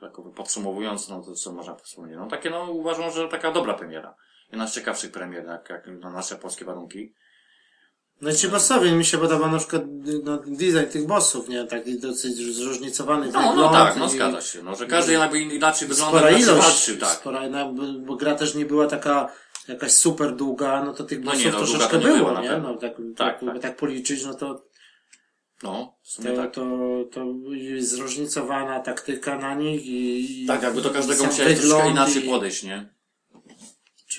S2: tak podsumowując, no to co można wspomnieć, no takie no uważam, że taka dobra premiera. Jedna z ciekawszych premier, jak, jak na nasze polskie warunki.
S1: No i ci bossowie, mi się podoba na przykład no, design tych bossów, nie? Taki dosyć zróżnicowany
S2: No, no tak, no zgadza się, no, że każdy jakby inaczej wygląda,
S1: Spora
S2: inaczej
S1: ilość,
S2: walczył, tak.
S1: spora, no, bo, gra też nie była taka jakaś super długa, no to tych
S2: No
S1: bossów
S2: nie, no,
S1: troszeczkę
S2: to nie
S1: było, nie?
S2: pewno.
S1: No tak,
S2: Tak,
S1: tak, tak. tak policzyć, no to
S2: No, w sumie
S1: to,
S2: tak.
S1: to, to zróżnicowana taktyka na nich i...
S2: Tak, jakby do każdego musiałeś troszkę inaczej
S1: i-
S2: podejść, nie?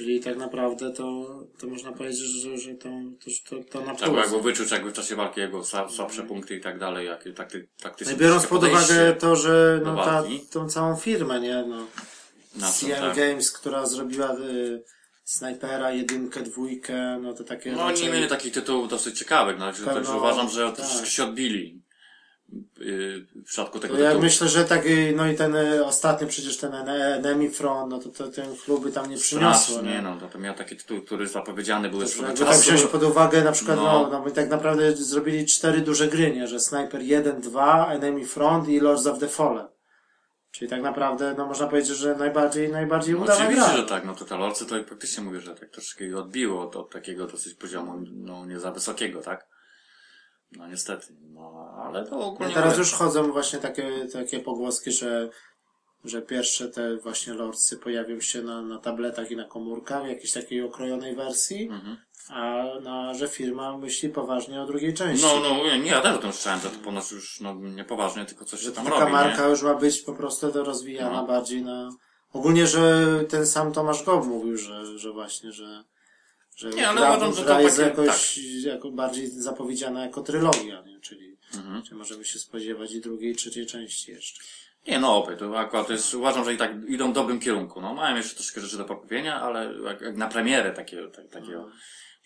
S1: Czyli tak naprawdę to, to można powiedzieć, że, że to, to, to, to na
S2: Tak,
S1: plus.
S2: jakby wyczuć jakby w czasie walki jego sła- słabsze punkty i tak dalej, jakie takty, taktyczne
S1: No biorąc pod uwagę to, że no, ta, tą całą firmę, nie, no,
S2: na
S1: CM
S2: tak.
S1: Games, która zrobiła y, Snipera, jedynkę, dwójkę, no to takie
S2: No oni mieli takich tytułów dosyć ciekawych, no, także, także uważam, że
S1: tak.
S2: troszeczkę się odbili w przypadku tego
S1: Ja
S2: tytułu.
S1: myślę, że tak, y, no i ten y, ostatni przecież ten Front, no to, to ten kluby tam nie przyniosło,
S2: Strasznie,
S1: nie?
S2: no, to, to miał taki tytuł, który zapowiedziany był
S1: Że
S2: swego
S1: Jakby tak
S2: czasu.
S1: wziąć pod uwagę na przykład, no,
S2: No.
S1: no, my tak naprawdę zrobili cztery duże gry, nie? Że Sniper 1, 2, Enemy Front i Lords of the Fallen. Czyli tak naprawdę, no można powiedzieć, że najbardziej, najbardziej
S2: No,
S1: udana
S2: oczywiście,
S1: gra.
S2: że tak, no to te lorcy to praktycznie mówię, że tak troszeczkę odbiło od, od takiego dosyć poziomu, no nie za wysokiego, tak? No niestety, no ale to
S1: No
S2: ogólnie...
S1: teraz
S2: mówię,
S1: już chodzą właśnie takie, takie pogłoski, że, że pierwsze te właśnie lordsy pojawią się na, na tabletach i na komórkach w jakiejś takiej okrojonej wersji,
S2: Mhm.
S1: a no, że firma myśli poważnie o drugiej części.
S2: No, no, nie, ja też o tym słyszałem, że to ponoć już, no, niepoważnie, tylko coś się
S1: że
S2: tam
S1: taka
S2: robi,
S1: marka
S2: nie?
S1: już ma być po prostu rozwijana
S2: No.
S1: bardziej na... Ogólnie, że ten sam Tomasz Gob mówił, że, że właśnie, że że
S2: Nie, ale uważam, że to
S1: jest
S2: takie-
S1: jakoś jako bardziej zapowiedziana jako trylogia, nie? Czyli,
S2: Mhm.
S1: czyli możemy się spodziewać i drugiej, i trzeciej części jeszcze.
S2: Nie, no opie, to akurat to jest, uważam, że i tak idą w dobrym kierunku. No, mają jeszcze troszkę rzeczy do poprawienia, ale jak, jak na premierę takiego, tak, takiego,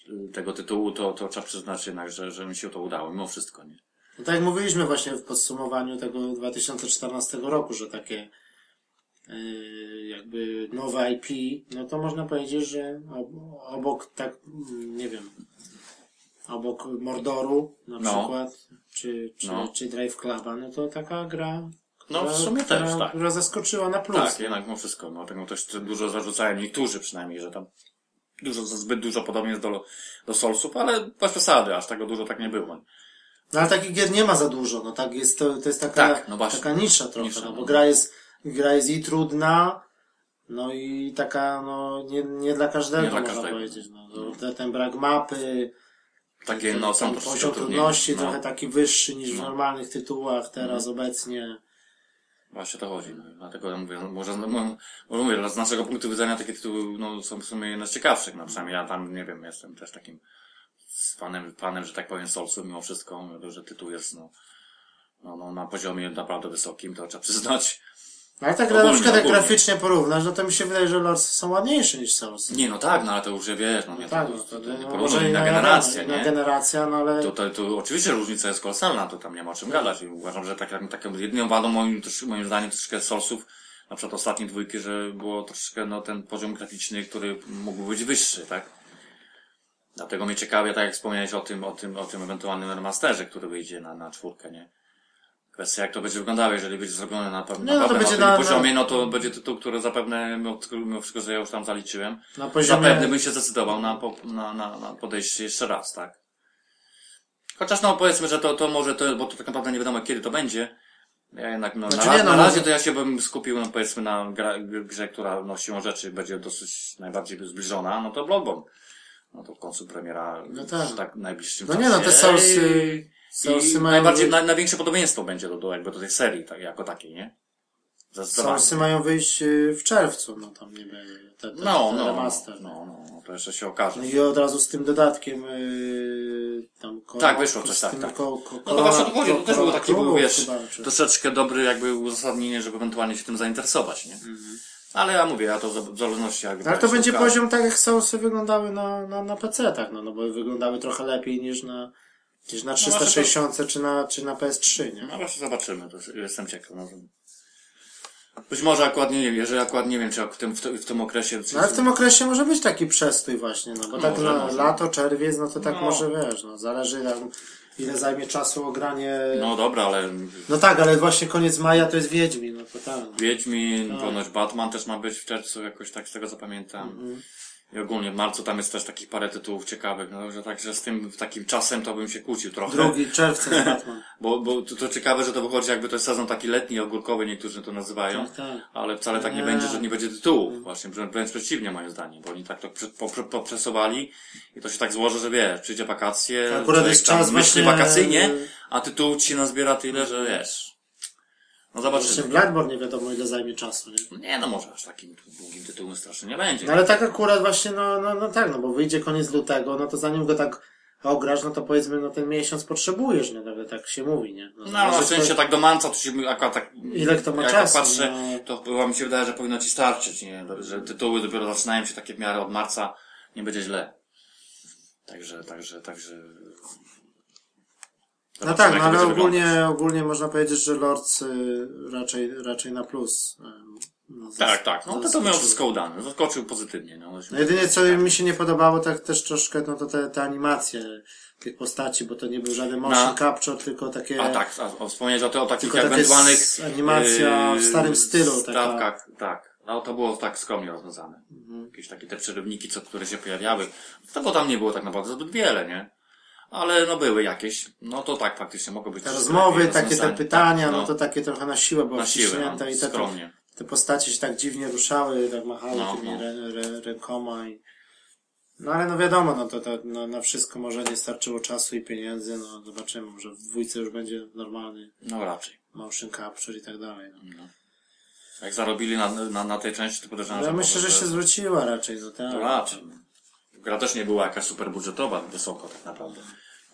S2: y, tego tytułu, to, to trzeba przyznać jednak, że, że mi się to udało, mimo wszystko, nie?
S1: No tak jak mówiliśmy właśnie w podsumowaniu tego 2014 roku, że takie yy, jakby nowe IP, no to można powiedzieć, że ob- obok tak, mm, nie wiem, obok Mordoru na
S2: No.
S1: przykład, czy, czy,
S2: No.
S1: czy Drive Cluba, no to taka gra,
S2: No,
S1: która,
S2: w sumie
S1: która,
S2: też, tak.
S1: która zaskoczyła na plus.
S2: Tak, jednak mimo wszystko. No, tego też dużo zarzucają, niektórzy przynajmniej, że tam dużo, zbyt dużo podobnie jest do, do Soulsów, ale bez przesady, aż tego dużo tak nie było.
S1: No ale takich gier nie ma za dużo, no tak jest to, to jest taka,
S2: Tak, no właśnie.
S1: taka nisza trochę,
S2: Nisza,
S1: no, bo
S2: no.
S1: gra jest, gra jest i trudna, no i taka, no, nie, nie dla każdego,
S2: Nie dla
S1: można
S2: każdego.
S1: powiedzieć, no, to, ten brak mapy,
S2: Takie, no, są troszeczkę
S1: poziom trudności
S2: No.
S1: trochę taki wyższy niż w
S2: No.
S1: normalnych tytułach teraz obecnie.
S2: Właśnie to chodzi. No. Dlatego ja mówię, no, może, no, może mówię, z naszego punktu widzenia takie tytuły no, są w sumie jedne z ciekawszych. No, przynajmniej ja tam, nie wiem, jestem też takim z fanem, fanem, że tak powiem, Soulsów mimo wszystko, że tytuł jest no, no, no, na poziomie naprawdę wysokim, to trzeba przyznać.
S1: Ale tak
S2: Ogólnie,
S1: na przykład jak
S2: ogólnie.
S1: graficznie porównać, no to mi się wydaje, że Lords są ładniejsze niż Souls.
S2: Nie, no tak, no ale to już wiesz, no nie,
S1: tak, no
S2: to,
S1: to,
S2: nie
S1: no,
S2: porównuj
S1: może
S2: inna
S1: inna
S2: generacja, nie?
S1: no ale...
S2: To, to, to oczywiście różnica jest kolosalna, to tam nie ma o czym gadać i uważam, że tak, tak, taką jedyną wadą moim, moim zdaniem troszeczkę Soulsów, na przykład ostatniej dwójki, że było troszeczkę no, ten poziom graficzny, który mógł być wyższy, tak? Dlatego mnie ciekawie, tak jak wspomniałeś o tym, o tym, o tym ewentualnym remasterze, który wyjdzie na, na czwórkę, nie? Kwestia jak to będzie wyglądało, jeżeli będzie zrobione na, pewno
S1: no będzie
S2: na
S1: na-
S2: tym poziomie,
S1: na-
S2: no to będzie tytuł, który zapewne, mimo wszystko, że ja już tam zaliczyłem,
S1: Na poziomie...
S2: Zapewne bym się zdecydował na, na, na, na podejście jeszcze raz, tak? Chociaż no powiedzmy, że to, to może to, bo to tak naprawdę nie wiadomo kiedy to będzie. Ja jednak no,
S1: Znaczy
S2: na,
S1: nie, no,
S2: na razie
S1: może-
S2: to ja się bym skupił no, powiedzmy na gra, grze, która no, siłą rzeczy będzie dosyć najbardziej zbliżona, no to Bloodborne. No to w końcu premiera
S1: No tak.
S2: w tak najbliższym
S1: No nie no, te Soulsy... Soulsy
S2: i
S1: mają...
S2: najbardziej, na, największe podobieństwo będzie do, do, jakby do tej serii, tak, jako takiej, nie?
S1: Soulsy mają wyjść y, w czerwcu, no tam nie będzie ten, ten,
S2: No,
S1: ten
S2: no,
S1: remaster.
S2: no, no, no, to jeszcze się okaże.
S1: No i od razu z tym dodatkiem yy, tam ko-
S2: Tak, wyszło coś, tak, tak.
S1: Ko, ko,
S2: No to właśnie o to chodzi, to też był
S1: korona
S2: taki, był,
S1: klubów
S2: wiesz,
S1: chyba, czy-
S2: troszeczkę dobry jakby uzasadnienie, żeby ewentualnie się tym zainteresować, nie? Ale ja mówię, ja to w zależności jak
S1: ale to będzie poziom tak jak Soulsy wyglądały na, na, na PC-tach, no, no bo wyglądały trochę lepiej niż na, niż na 360 czy na, czy na PS3, nie?
S2: No właśnie zobaczymy, to jestem ciekaw. No. Być może akurat nie wiem, jeżeli akurat nie wiem, czy w tym, w, tym- w tym okresie...
S1: No ale w tym okresie może być taki przestój właśnie, no bo tak
S2: Może,
S1: na
S2: może.
S1: lato, czerwiec, no to tak
S2: No.
S1: może wiesz, no zależy tam, ile zajmie czasu ogranie. No.
S2: No dobra, ale
S1: tak, ale właśnie koniec maja to jest Wiedźmin, no to tak.
S2: Wiedźmin,
S1: Tak.
S2: ponoć Batman też ma być w czerwcu, jakoś tak z tego co pamiętam.
S1: Mhm.
S2: I ogólnie w marcu tam jest też takich parę tytułów ciekawych, no że także z tym takim czasem to bym się kłócił trochę.
S1: Drugi czerwca Batman.
S2: Bo, bo to, to ciekawe, że to wychodzi jakby to jest sezon taki letni, ogórkowy, niektórzy to nazywają.
S1: Tak, tak.
S2: Ale wcale tak nie,
S1: Nie.
S2: będzie, że nie będzie tytułów. Właśnie, wręcz przeciwnie moim zdaniem, bo oni tak to prze- po- poprzesuwali i to się tak złoży, że wiesz, przyjdzie wakacje,
S1: To akurat jest czas
S2: myśli
S1: właśnie-
S2: wakacyjnie, a tytuł ci nazbiera tyle, że wiesz. No
S1: Właśnie
S2: zobaczymy.
S1: Bloodborne nie wiadomo ile zajmie czasu, nie?
S2: Nie no może aż takim długim tytułem strasznie nie będzie.
S1: No ale tak akurat właśnie, no, no, no tak, no bo wyjdzie koniec lutego, no to zanim go tak ograsz, no to powiedzmy, no ten miesiąc potrzebujesz, no tak, tak się mówi, nie? No,
S2: No,
S1: zależy,
S2: na szczęście tak do manca, to się akurat tak...
S1: Ile kto ma
S2: jak
S1: czasu,
S2: patrzę,
S1: no.
S2: to chyba mi się wydaje, że powinno ci starczyć, nie? Że tytuły dopiero zaczynają się takie w miarę od marca, nie będzie źle. Także, także, także...
S1: No tak, no ale ogólnie, ogólnie można powiedzieć, że Lords y, raczej, raczej na plus. No,
S2: Tak, tak, no to to miał wszystko udane, zaskoczył pozytywnie, no.
S1: No jedynie co mi się nie podobało, tak też troszkę, no to te, te animacje tych postaci, bo to nie był żaden motion
S2: No.
S1: capture, tylko takie...
S2: A tak, a, o, wspomniałeś o, te, o takich ewentualnych...
S1: animacja w starym stylu, taka-
S2: Stawkach, tak. No to było tak skromnie rozwiązane.
S1: Mhm.
S2: Jakieś takie te przerywniki, co, które się pojawiały. No bo tam nie było tak naprawdę zbyt wiele, nie? Ale no były jakieś. No to tak faktycznie mogło być
S1: Te rozmowy, takie te pytania,
S2: Tak,
S1: no to takie trochę na siłę było wciśnięte
S2: no,
S1: i te,
S2: skromnie.
S1: te postacie się tak dziwnie ruszały, tak machały
S2: No,
S1: tymi
S2: no.
S1: Rę, rę, rękoma i... No ale no wiadomo, no to, to no, na wszystko może nie starczyło czasu i pieniędzy, no zobaczymy, może w dwójce już będzie normalny
S2: No raczej.
S1: motion capture i tak dalej. No.
S2: No. Jak zarobili na, na, na tej części, to podejrzewam, że
S1: myślę, że się zwróciła raczej, no tak.
S2: To raczej. Gra też nie była jakaś super budżetowa, wysoko tak naprawdę.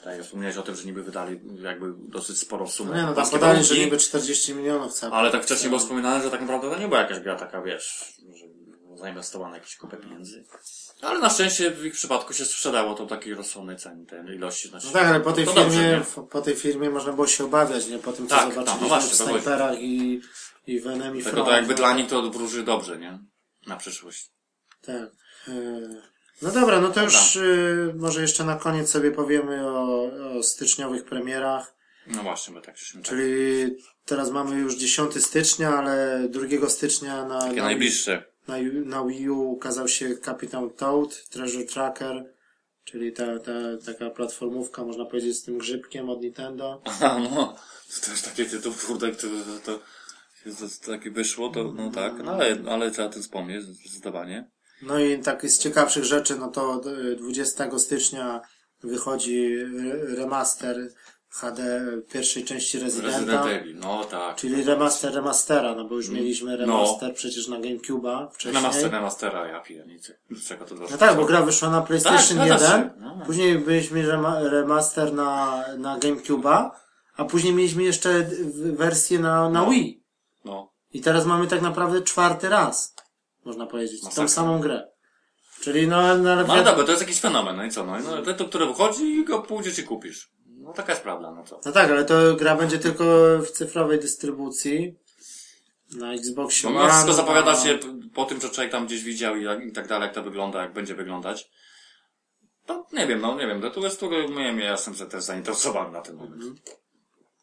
S2: Tak jak wspomniałeś o tym, że niby wydali jakby dosyć sporo sumę.
S1: No nie, no tam podali, że niby 40 milionów całe.
S2: Ale tak wcześniej było wspominane, że tak naprawdę to nie była jakaś gra taka, wiesz, że zainwestowane jakieś kupę pieniędzy. Ale na szczęście w ich przypadku się sprzedało to takiej rozsądnej cenie, te ilości. Znaczy,
S1: No tak, ale po tej firmie,
S2: dobrze,
S1: po tej firmie można było się obawiać, nie? Po tym, co
S2: Tak, tak,
S1: zobaczyliśmy
S2: no właśnie,
S1: w snajperach i, i w Enemy
S2: Tylko
S1: Front.
S2: to jakby
S1: no.
S2: dla nich to wróży dobrze, nie? Na przyszłość.
S1: Tak. E, No dobra, no to już e, może jeszcze na koniec sobie powiemy o, o styczniowych premierach.
S2: No właśnie, bo tak żeśmy
S1: Czyli teraz mamy już 10 stycznia, ale 2 stycznia na,
S2: takie
S1: na,
S2: najbliższe.
S1: na, na Wii U ukazał się Capitan Toad, Treasure Tracker, czyli ta, ta taka platformówka, można powiedzieć, z tym grzybkiem od Nintendo.
S2: Aha, no. To też takie tytuł, kurde, to, to, to, to takie wyszło, to no tak, no ale, ale trzeba o tym wspomnieć, zdecydowanie.
S1: No i tak z ciekawszych rzeczy, no to e, 20 stycznia wychodzi re- remaster HD pierwszej części Residenta.
S2: Resident Evil, no tak.
S1: Czyli remaster remastera, no bo już mieliśmy remaster przecież na GameCube'a wcześniej.
S2: Na master, na mastera, ja pijanicy. Do czego to doszło?
S1: No tak, bo gra wyszła na PlayStation
S2: Tak, zgadza
S1: 1,
S2: się. No.
S1: później rema- remaster na, na GameCube'a, a później mieliśmy jeszcze wersję na, na Wii.
S2: No.
S1: I teraz mamy tak naprawdę czwarty raz, można powiedzieć, tą
S2: Masakra.
S1: samą grę. Czyli no, no ale
S2: No ale dobra, to jest jakiś fenomen, no i co, no, i no tytuł, który wychodzi i go pójdziesz i kupisz. No taka jest prawda, no co.
S1: No tak, ale to gra będzie tylko w cyfrowej dystrybucji. Na Xboxie
S2: Bo mimo wszystko zapowiada się po tym, że człowiek tam gdzieś widział i, tak- i tak dalej, jak to wygląda, jak będzie wyglądać. To nie wiem, no nie wiem, no tu jest, tu miałem, ja jestem też zainteresowany na ten moment.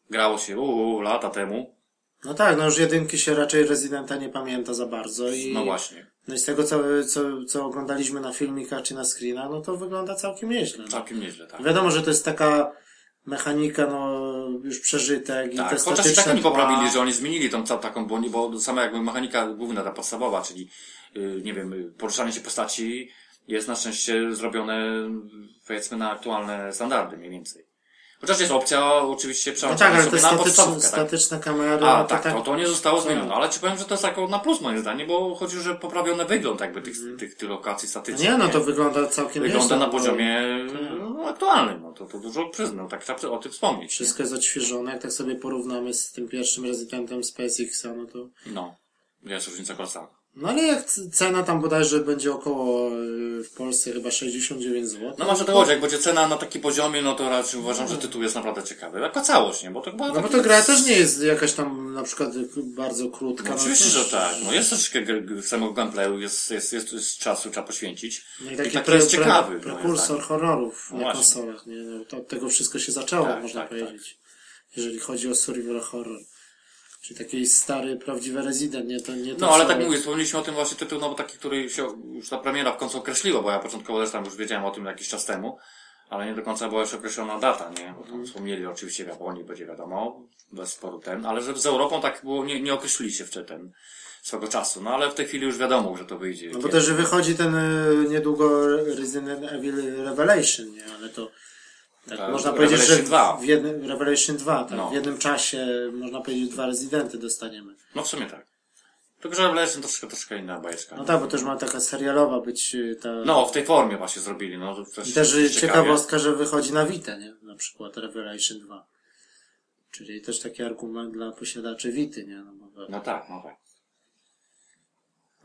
S2: Grało się, uuu, lata temu.
S1: No tak, no już jedynki się raczej Residenta nie pamięta za bardzo i...
S2: No właśnie.
S1: No i z tego, co, co, co oglądaliśmy na filmikach czy na screenach, no to wygląda całkiem nieźle. No.
S2: Całkiem nieźle, tak.
S1: Wiadomo, że to jest taka mechanika, no, już przeżytek i te
S2: Tak, chociaż i tak oni poprawili, że oni zmienili tą taką, bo, bo sama jakby mechanika główna, ta podstawowa, czyli, yy, nie wiem, poruszanie się postaci jest na szczęście zrobione, yy, powiedzmy, na aktualne standardy mniej więcej. Chociaż jest opcja oczywiście
S1: No
S2: przełączania
S1: tak, ale te
S2: sobie na
S1: statyczne,
S2: podstawkę, tak?
S1: statyczne kamery,
S2: A,
S1: no
S2: tak,
S1: tak,
S2: to, to nie zostało
S1: Tak.
S2: zmienione, ale ci powiem, że to jest jako na plus moim zdaniem, bo chodzi, że poprawiony wygląd jakby tych, tych, tych lokacji statycznych.
S1: Nie, no to wygląda całkiem
S2: Wygląda na poziomie
S1: Tak.
S2: no, aktualnym, no to, to dużo przyznał, tak trzeba o tym wspomnieć.
S1: Wszystko jest odświeżone, jak tak sobie porównamy z tym pierwszym Residentem z PSX-a, no to...
S2: No, jest różnica kolosalna.
S1: No ale jak cena tam bodajże będzie około y, w Polsce chyba 69 zł.
S2: No o to chodzi, jak będzie cena na takim poziomie, no to raczej uważam, że tytuł jest naprawdę ciekawy. Jako całość, nie? Bo to chyba...
S1: No bo to gra też nie jest jakaś tam na przykład bardzo krótka.
S2: No, oczywiście,
S1: to-
S2: że tak. No jest troszeczkę samego gameplayu, jest, jest, jest, jest czasu, trzeba poświęcić.
S1: No
S2: I
S1: i
S2: taki,
S1: taki, pre,
S2: jest
S1: pre,
S2: ciekawy. moim
S1: prekursor horrorów
S2: No
S1: na konsolach. Nie? No, to od tego wszystko się zaczęło,
S2: Tak,
S1: można
S2: tak,
S1: powiedzieć. Jeżeli chodzi o survival horror. Czyli taki stary, prawdziwy Resident, nie to nie to
S2: No ale
S1: co-
S2: tak mówię, wspomnieliśmy o tym właśnie tytuł, no bo taki, który się już ta premiera w końcu określiła, bo ja początkowo też tam już wiedziałem o tym jakiś czas temu, ale nie do końca była jeszcze określona data, nie? Bo tam wspomnieli oczywiście w Japonii, będzie wiadomo, bez sporu ten, ale że z Europą tak było, nie, nie określili się jeszcze ten swego czasu, no ale w tej chwili już wiadomo, że to wyjdzie.
S1: No bo
S2: kiedy.
S1: też że wychodzi ten y, niedługo Resident Evil Revelation, nie? Ale to tak,
S2: Tak,
S1: można powiedzieć, że
S2: 2.
S1: w jednym Revelation 2, tak,
S2: No.
S1: w jednym czasie można powiedzieć dwa Residenty dostaniemy.
S2: No w sumie tak. Tylko, że Revelation troszkę, troszkę inna bajeczka.
S1: No tak, bo też ma taka serialowa być y, ta...
S2: No, w tej formie właśnie zrobili, no. też
S1: I też y, ciekawostka, że wychodzi na Vita, nie? Na przykład Revelation 2. Czyli też taki argument dla posiadaczy Vity, nie? No, bo...
S2: No tak, no tak.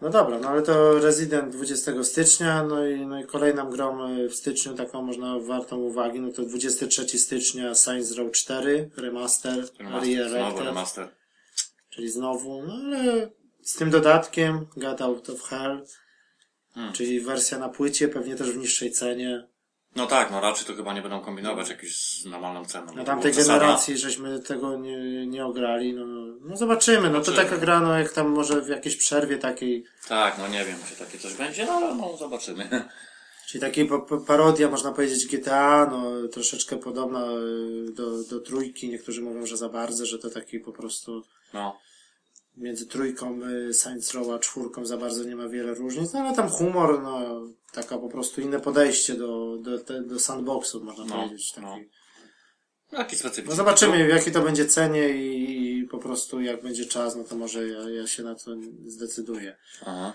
S1: No dobra, no ale to Resident 20 stycznia, no i, no i kolejną grą y, w styczniu, taką można wartą uwagi, no to 23 stycznia Saints Row 4, remaster,
S2: Remaster, znowu remaster.
S1: czyli znowu, no ale z tym dodatkiem Get Out of Hell,
S2: Hmm.
S1: czyli wersja na płycie, pewnie też w niższej cenie.
S2: No tak, no raczej to chyba nie będą kombinować jakąś z normalną ceną.
S1: Na
S2: To
S1: tamtej
S2: była zasada.
S1: generacji żeśmy tego nie, nie ograli, no, no zobaczymy, no to
S2: Zobaczymy.
S1: taka gra, no jak tam może w jakiejś przerwie takiej,
S2: Tak, no nie wiem, czy takie coś będzie, no ale no zobaczymy.
S1: czyli po, parodia, można powiedzieć GTA, no troszeczkę podobna y, do, do trójki, niektórzy mówią, że za bardzo, że to taki po prostu
S2: No,
S1: między trójką y, Saints Row a czwórką za bardzo nie ma wiele różnic, no ale tam humor, no taka po prostu inne podejście do, do, do sandboxu, można
S2: No,
S1: powiedzieć. Taki.
S2: no. taki specyficzny.
S1: No zobaczymy w jakiej to będzie cenie i, i po prostu jak będzie czas, no to może ja, ja się na to zdecyduję.
S2: Aha.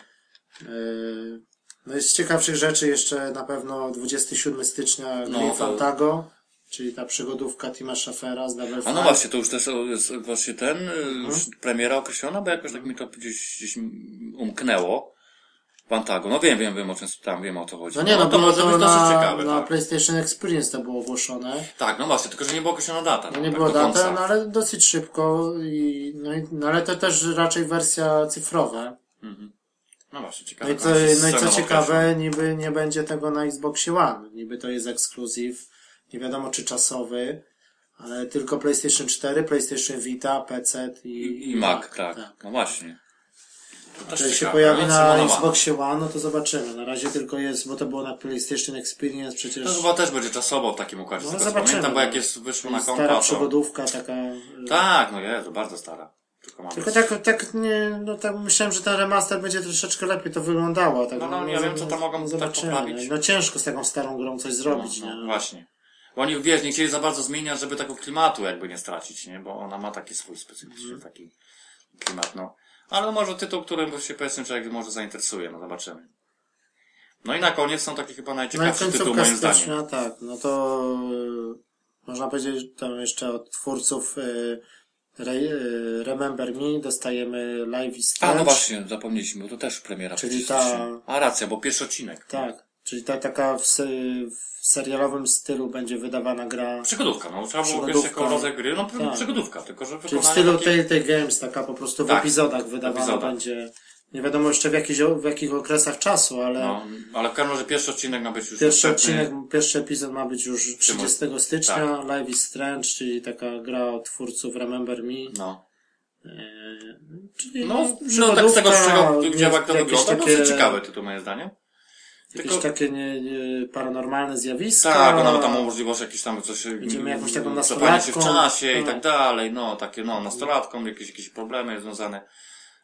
S1: Yy, No i z ciekawszych rzeczy jeszcze na pewno 27 stycznia
S2: No,
S1: Grim
S2: to-
S1: Fantago, czyli ta przygodówka Tima Schaffera z Double
S2: A
S1: Fine.
S2: no właśnie, to już też jest właśnie ten, y,
S1: Mhm.
S2: już premiera określona, bo jakoś tak mi to gdzieś, gdzieś umknęło. Pantago. No wiem, wiem, wiem o czym tam, wiem o co chodzi.
S1: No nie, no,
S2: to
S1: było
S2: może
S1: to
S2: być dosyć
S1: na,
S2: ciekawe,
S1: na
S2: tak.
S1: PlayStation Experience to było ogłoszone.
S2: Tak, no właśnie, tylko że nie była określona data.
S1: No nie
S2: tak
S1: daty,
S2: końca.
S1: no ale dosyć szybko i, no, i, no ale to też raczej wersja cyfrowa.
S2: No właśnie,
S1: No
S2: ciekawe.
S1: i co, no i co ciekawe, niby nie będzie tego na Xboxie One. Niby to jest ekskluzyw. Nie wiadomo czy czasowy, ale tylko PlayStation 4, PlayStation Vita, PC i,
S2: I, Mac, tak. No właśnie. To
S1: Jeżeli się pojawi
S2: no,
S1: na. Xboxie One, no to zobaczymy. Na razie tylko jest, bo to było na PlayStation Experience przecież.
S2: To chyba też będzie czasowo w takim układzie.
S1: No, zobaczymy.
S2: Pamiętam, bo jak jest, wyszło na
S1: Stara
S2: kompa, to...
S1: przygodówka taka. y,
S2: Tak, no jest, bardzo stara. Tylko.
S1: Tylko tak, tak nie, no tak myślałem, że ten remaster będzie troszeczkę lepiej to wyglądało. Tak,
S2: No, no, nie wiem, co tam mogą tak
S1: zobaczymy.
S2: poprawić.
S1: No ciężko z taką starą grą coś zrobić,
S2: no,
S1: nie?
S2: no, właśnie. Bo oni, wiesz, nie chcieli za bardzo zmieniać, żeby tego klimatu jakby nie stracić, nie? Bo ona ma taki swój specyficzny
S1: Mhm.
S2: taki klimat, no. Ale może tytuł, którym się powiedzmy człowiek może zainteresuje, no zobaczymy. No i na koniec są takie chyba
S1: No i
S2: najciekawszy tytuł
S1: końcówka
S2: moim zdaniem.
S1: tak, no to y, można powiedzieć tam jeszcze od twórców y, Re, y, Remember Me dostajemy Live is
S2: A,
S1: Strange.
S2: no właśnie, zapomnieliśmy, bo to też premiera.
S1: Czyli ta-.
S2: A, racja, bo pierwszy odcinek.
S1: Tak, czyli ta taka w, w serialowym stylu będzie wydawana gra.
S2: Przygodówka, no. Trzeba było pierwszy koło rodzaj gry, no
S1: Tak.
S2: przygodówka, tylko że
S1: Czyli w stylu
S2: takie-
S1: tej, tej Games, taka po prostu w
S2: Tak,
S1: epizodach wydawana będzie. Nie wiadomo jeszcze w, jakiś, w jakich okresach czasu, ale
S2: No, ale w każdym razie pierwszy odcinek ma być już
S1: pierwszy
S2: dostępny.
S1: odcinek, pierwszy epizod ma być już 30 stycznia.
S2: Tak.
S1: Live is Strange, czyli taka gra twórców Remember Me.
S2: No.
S1: Eee, czyli
S2: No, no tak z tego, z czego widziałem, jak to wygląda,
S1: takie,
S2: to ciekawe tytuł moim zdaniem.
S1: Jakieś
S2: Tylko-
S1: takie nie, nie, paranormalne zjawiska.
S2: Tak, ona ma tam możliwość jakieś tam coś...
S1: Będziemy jakąś taką
S2: mm, cofania się w
S1: nastolatką.
S2: czasie i
S1: Tak.
S2: tak dalej, no, takie, no, nastolatką, jakieś, jakieś problemy związane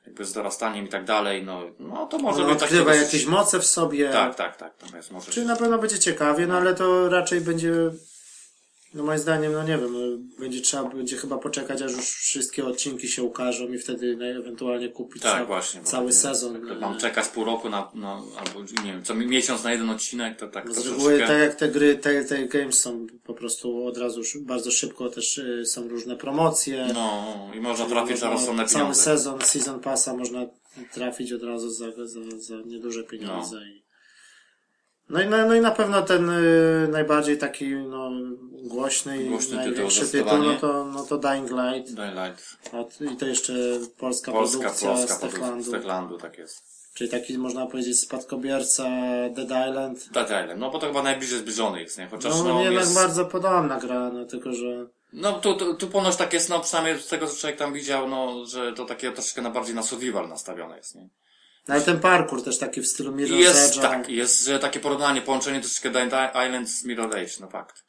S2: jakby z dorastaniem i tak dalej, no, no to może
S1: Ona
S2: być
S1: odkrywa
S2: dosyć-
S1: jakieś moce w sobie.
S2: Tak, tak, tak, to jest może...
S1: Czyli na pewno będzie ciekawie, no ale to raczej będzie, no moim zdaniem, no nie wiem, no, będzie trzeba, będzie chyba poczekać, aż już wszystkie odcinki się ukażą i wtedy no, ewentualnie kupić
S2: Tak,
S1: ca-
S2: właśnie.
S1: cały sezon.
S2: Tak, to mam czekać pół roku na, no, albo nie wiem, co mi- miesiąc na jeden odcinek, to tak
S1: Bo z
S2: troszeczkę...
S1: reguły, tak jak te gry, te, te games są po prostu od razu, bardzo szybko też y, są różne promocje.
S2: No, i można trafić za rozsądne
S1: Cały
S2: pieniądze.
S1: sezon, season passa można trafić od razu za, za, za nieduże pieniądze. I... No i, no, no i na pewno ten y, najbardziej taki no, głośny i
S2: Głośny tytuł,
S1: największy tytuł,
S2: zdecydowanie.
S1: no to, no to Dying Light.
S2: Daylight.
S1: Od, I to jeszcze polska,
S2: Polska,
S1: produkcja
S2: Polska,
S1: z Techlandu.
S2: z Techlandu, tak jest.
S1: Czyli taki można powiedzieć spadkobierca Dead Island.
S2: Dead Island, no bo to chyba najbliżej zbliżony jest, nie? Chociaż
S1: No,
S2: no,
S1: jednak
S2: jest...
S1: bardzo podobna gra, no tylko że
S2: No tu, tu, tu ponoć tak jest, no przynajmniej z tego co człowiek tam widział, no, że to takie troszeczkę na bardziej na survival nastawione jest, nie?
S1: No, ale ten parkour też taki w stylu Mirror's
S2: I jest, tak, jest, że takie porównanie, połączenie troszeczkę Dead Island z Mirror Age, no fakt.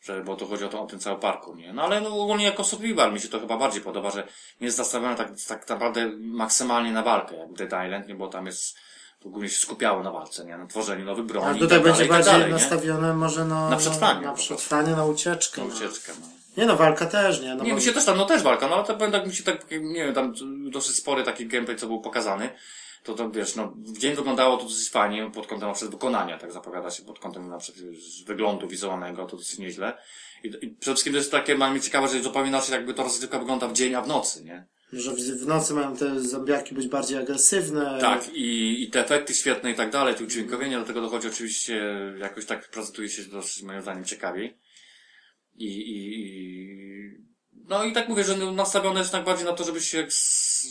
S2: Że, bo tu chodzi o, to, o ten cały parkour, nie? No ale no, ogólnie jako survival mi się to chyba bardziej podoba, że nie jest nastawione tak, tak naprawdę maksymalnie na walkę, jak Dead Island, nie? Bo tam jest, to głównie się skupiało na walce, nie? Na tworzeniu nowych broni
S1: A
S2: i
S1: tutaj
S2: tak
S1: będzie
S2: dalej, i tak
S1: bardziej
S2: dalej, nie?
S1: nastawione może na,
S2: Na przetrwanie
S1: na, przetrwanie, na ucieczkę.
S2: Na
S1: no.
S2: ucieczkę, no.
S1: Nie no, walka też, nie? No,
S2: Nie,
S1: bo-
S2: mi się też tam, no też walka, no ale to tak, mi się tak, nie wiem, tam dosyć spory taki gameplay, co był pokazany. To, to wiesz, no, w dzień wyglądało to dosyć fajnie, pod kątem na przykład wykonania, tak zapowiada się, pod kątem na przykład wyglądu wizualnego, to dosyć nieźle. I, I przede wszystkim to jest takie, mam mi ciekawe, że zupełnie inaczej jakby to rozgrywka wygląda w dzień, a w nocy, nie?
S1: Że w, nocy mają te zombiaki być bardziej agresywne.
S2: Tak, i, i te efekty świetne i tak dalej, to udźwiękowienie, do tego dochodzi oczywiście, jakoś tak prezentuje się dosyć moim zdaniem ciekawiej. I, i, i no i tak mówię, że no, nastawione jest tak bardziej na to, żebyś się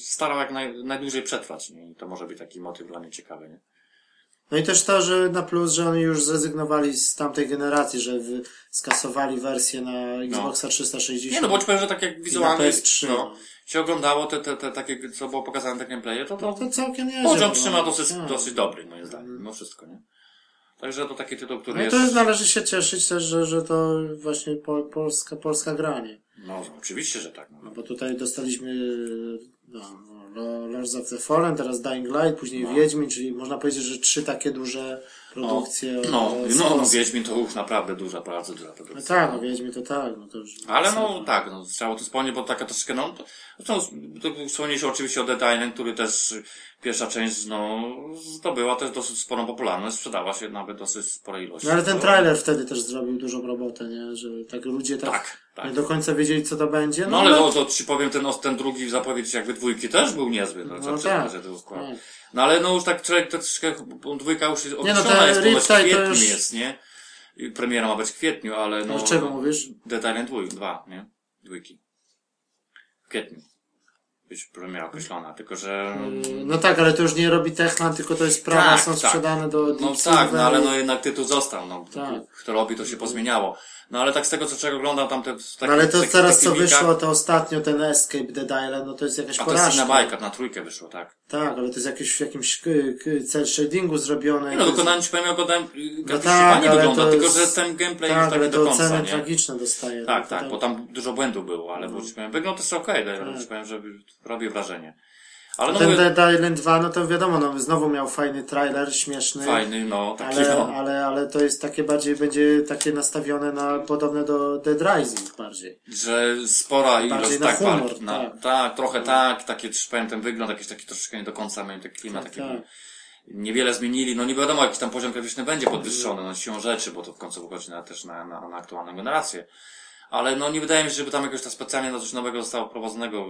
S2: starał jak naj, najdłużej przetrwać, nie? I to może być taki motyw dla mnie ciekawy, nie?
S1: No i też to, że na plus, że oni już zrezygnowali z tamtej generacji, że skasowali wersję na Xboxa 360.
S2: Nie no, bo ci powiem, że tak jak wizualnie,
S1: PS3.
S2: no, się oglądało te, te, te takie, co było pokazane te gameplaye, to
S1: No
S2: to
S1: to całkiem nie
S2: poziom trzyma dosyć,
S1: tak.
S2: dosyć dobry, moim zdaniem, mimo wszystko, nie? Także to taki tytuł, który
S1: No
S2: jest...
S1: to jest, należy się cieszyć też, że, że to właśnie po, polska, polska granie.
S2: No, oczywiście, że tak. No.
S1: No bo tutaj dostaliśmy no, no, Lords of the Fallen, teraz Dying Light, później
S2: No.
S1: Wiedźmin, czyli można powiedzieć, że trzy takie duże produkcje.
S2: No,
S1: e,
S2: no, no,
S1: Polski.
S2: Wiedźmin to już naprawdę duża, bardzo duża
S1: No
S2: produkcja.
S1: tak, no Wiedźmin to tak, no to już.
S2: Ale no tak, no trzeba to wspomnieć, bo taka troszeczkę, no, to, to, to wspomnieliśmy oczywiście o Dead Island, który też pierwsza część, no, zdobyła też dosyć sporą popularność, sprzedała się nawet dosyć sporej ilości.
S1: No ale ten trailer wtedy też zrobił dużą robotę, nie? Że tak ludzie tak,
S2: Tak, tak.
S1: nie do końca wiedzieli, co to będzie.
S2: No ale no, to ci powiem, ten, ten drugi w zapowiedzi jakby dwójki też był niezły, no, co
S1: No tak,
S2: to skład.
S1: tak.
S2: No ale no już tak człowiek troszeczkę, dwójka już jest
S1: no,
S2: określona
S1: ten
S2: jest, w
S1: to
S2: kwietniu
S1: już-
S2: jest, nie? Premiera ma być w kwietniu, ale no...
S1: Dlaczego mówisz?
S2: Dead Island 2, dwa, nie? Dwójki. W kwietniu. Być premiera określona, tylko że...
S1: No tak, ale to już nie robi Techland, tylko to jest prawa,
S2: Tak,
S1: są
S2: tak.
S1: sprzedane do Deep
S2: No tak, no ale no jednak tytuł został, no.
S1: Tak.
S2: Kto robi, to się pozmieniało. No ale tak z tego, co czego oglądam, tam te... w
S1: No ale to teraz co wyszło, to ostatnio ten Escape Dead Island, no to jest jakaś
S2: A to jest
S1: porażka.
S2: inna bajka, na trójkę wyszło, tak.
S1: Tak, ale to jest jakieś w jakimś cel shadingu zrobione.
S2: Nie no, wykonanie ci powiem, oglądałem,
S1: No
S2: no
S1: tak, ale
S2: wygląda, tylko że ten gameplay
S1: Tak,
S2: już tak nie do końca,
S1: oceny
S2: nie?
S1: tragiczne dostaje.
S2: Tak,
S1: no,
S2: tak,
S1: to
S2: bo tam dużo błędów było, ale bo ci powiem, wygląda też okej, okay, ci powiem, że robi wrażenie. Ale no
S1: Ten
S2: mówię,
S1: Dead Island 2, no to wiadomo, no znowu miał fajny trailer, śmieszny.
S2: fajny, no, taki
S1: Ale,
S2: no.
S1: ale, ale to jest takie bardziej, będzie takie nastawione na, podobne do Dead Rising bardziej.
S2: że spora ilość
S1: na
S2: tak
S1: humor.
S2: Na,
S1: tak.
S2: tak. trochę tak, takie powiem ten wygląd jakiś taki troszeczkę nie do końca miałem taki klimat
S1: Tak,
S2: taki
S1: tak.
S2: niewiele zmienili, no nie wiadomo jaki tam poziom graficzny będzie podwyższony, no siłą rzeczy, bo to w końcu wychodzi na, też na, na, na aktualną generację. Ale no nie wydaje mi się, żeby tam jakoś tak specjalnie na coś nowego zostało wprowadzonego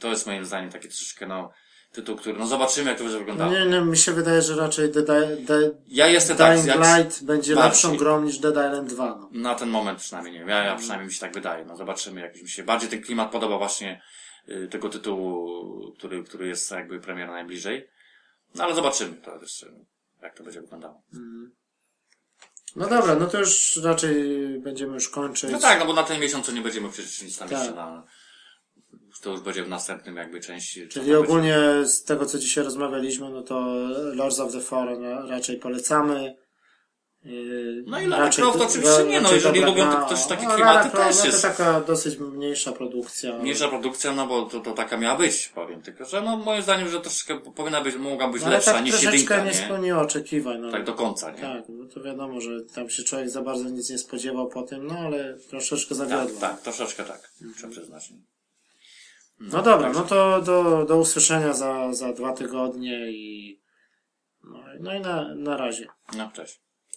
S2: to jest moim zdaniem taki troszeczkę no tytuł, który, no zobaczymy jak to będzie wyglądało.
S1: nie, nie, mi się wydaje, że raczej Dead, I- Dead,
S2: Ja jestem tak,
S1: Dying
S2: jak,
S1: Light będzie
S2: bardziej.
S1: lepszą grą niż Dead Island 2. No.
S2: Na ten moment przynajmniej, nie wiem. Ja, ja przynajmniej mi się tak wydaje. No zobaczymy, jak mi się bardziej ten klimat podoba właśnie y, tego tytułu, który, który jest jakby premiera najbliżej. No ale zobaczymy to jeszcze, jak to będzie wyglądało.
S1: no dobra, no to już raczej będziemy już kończyć.
S2: No tak, no bo na ten miesiąc nie będziemy przecież nic tam
S1: Tak.
S2: jeszcze na, to już będzie w następnym jakby części.
S1: Czyli ogólnie z tego, co dzisiaj rozmawialiśmy, no to Lords of the Fallen ra- raczej polecamy. Yy,
S2: No i Lara Croft oczywiście nie, no, jeżeli lubią
S1: gra.
S2: ktoś takie
S1: No,
S2: klimaty,
S1: Lara
S2: też
S1: no
S2: jest.
S1: to taka dosyć mniejsza produkcja.
S2: będzie. Mniejsza produkcja, no bo to, to taka miała być, powiem. Tylko, że no moim zdaniem, że troszeczkę powinna być, mogła być
S1: No,
S2: lepsza
S1: tak
S2: niż jedynka,
S1: nie
S2: nie?
S1: spełniła oczekiwań. No.
S2: Tak do końca, nie?
S1: Tak, no to wiadomo, że tam się człowiek za bardzo nic nie spodziewał po tym, no ale troszeczkę
S2: tak,
S1: zawiodło.
S2: tak troszeczkę tak, trzeba przyznać. Nie?
S1: No dobra, no to do, do usłyszenia za, za dwa tygodnie i no, no i na, na razie.
S2: No, cześć.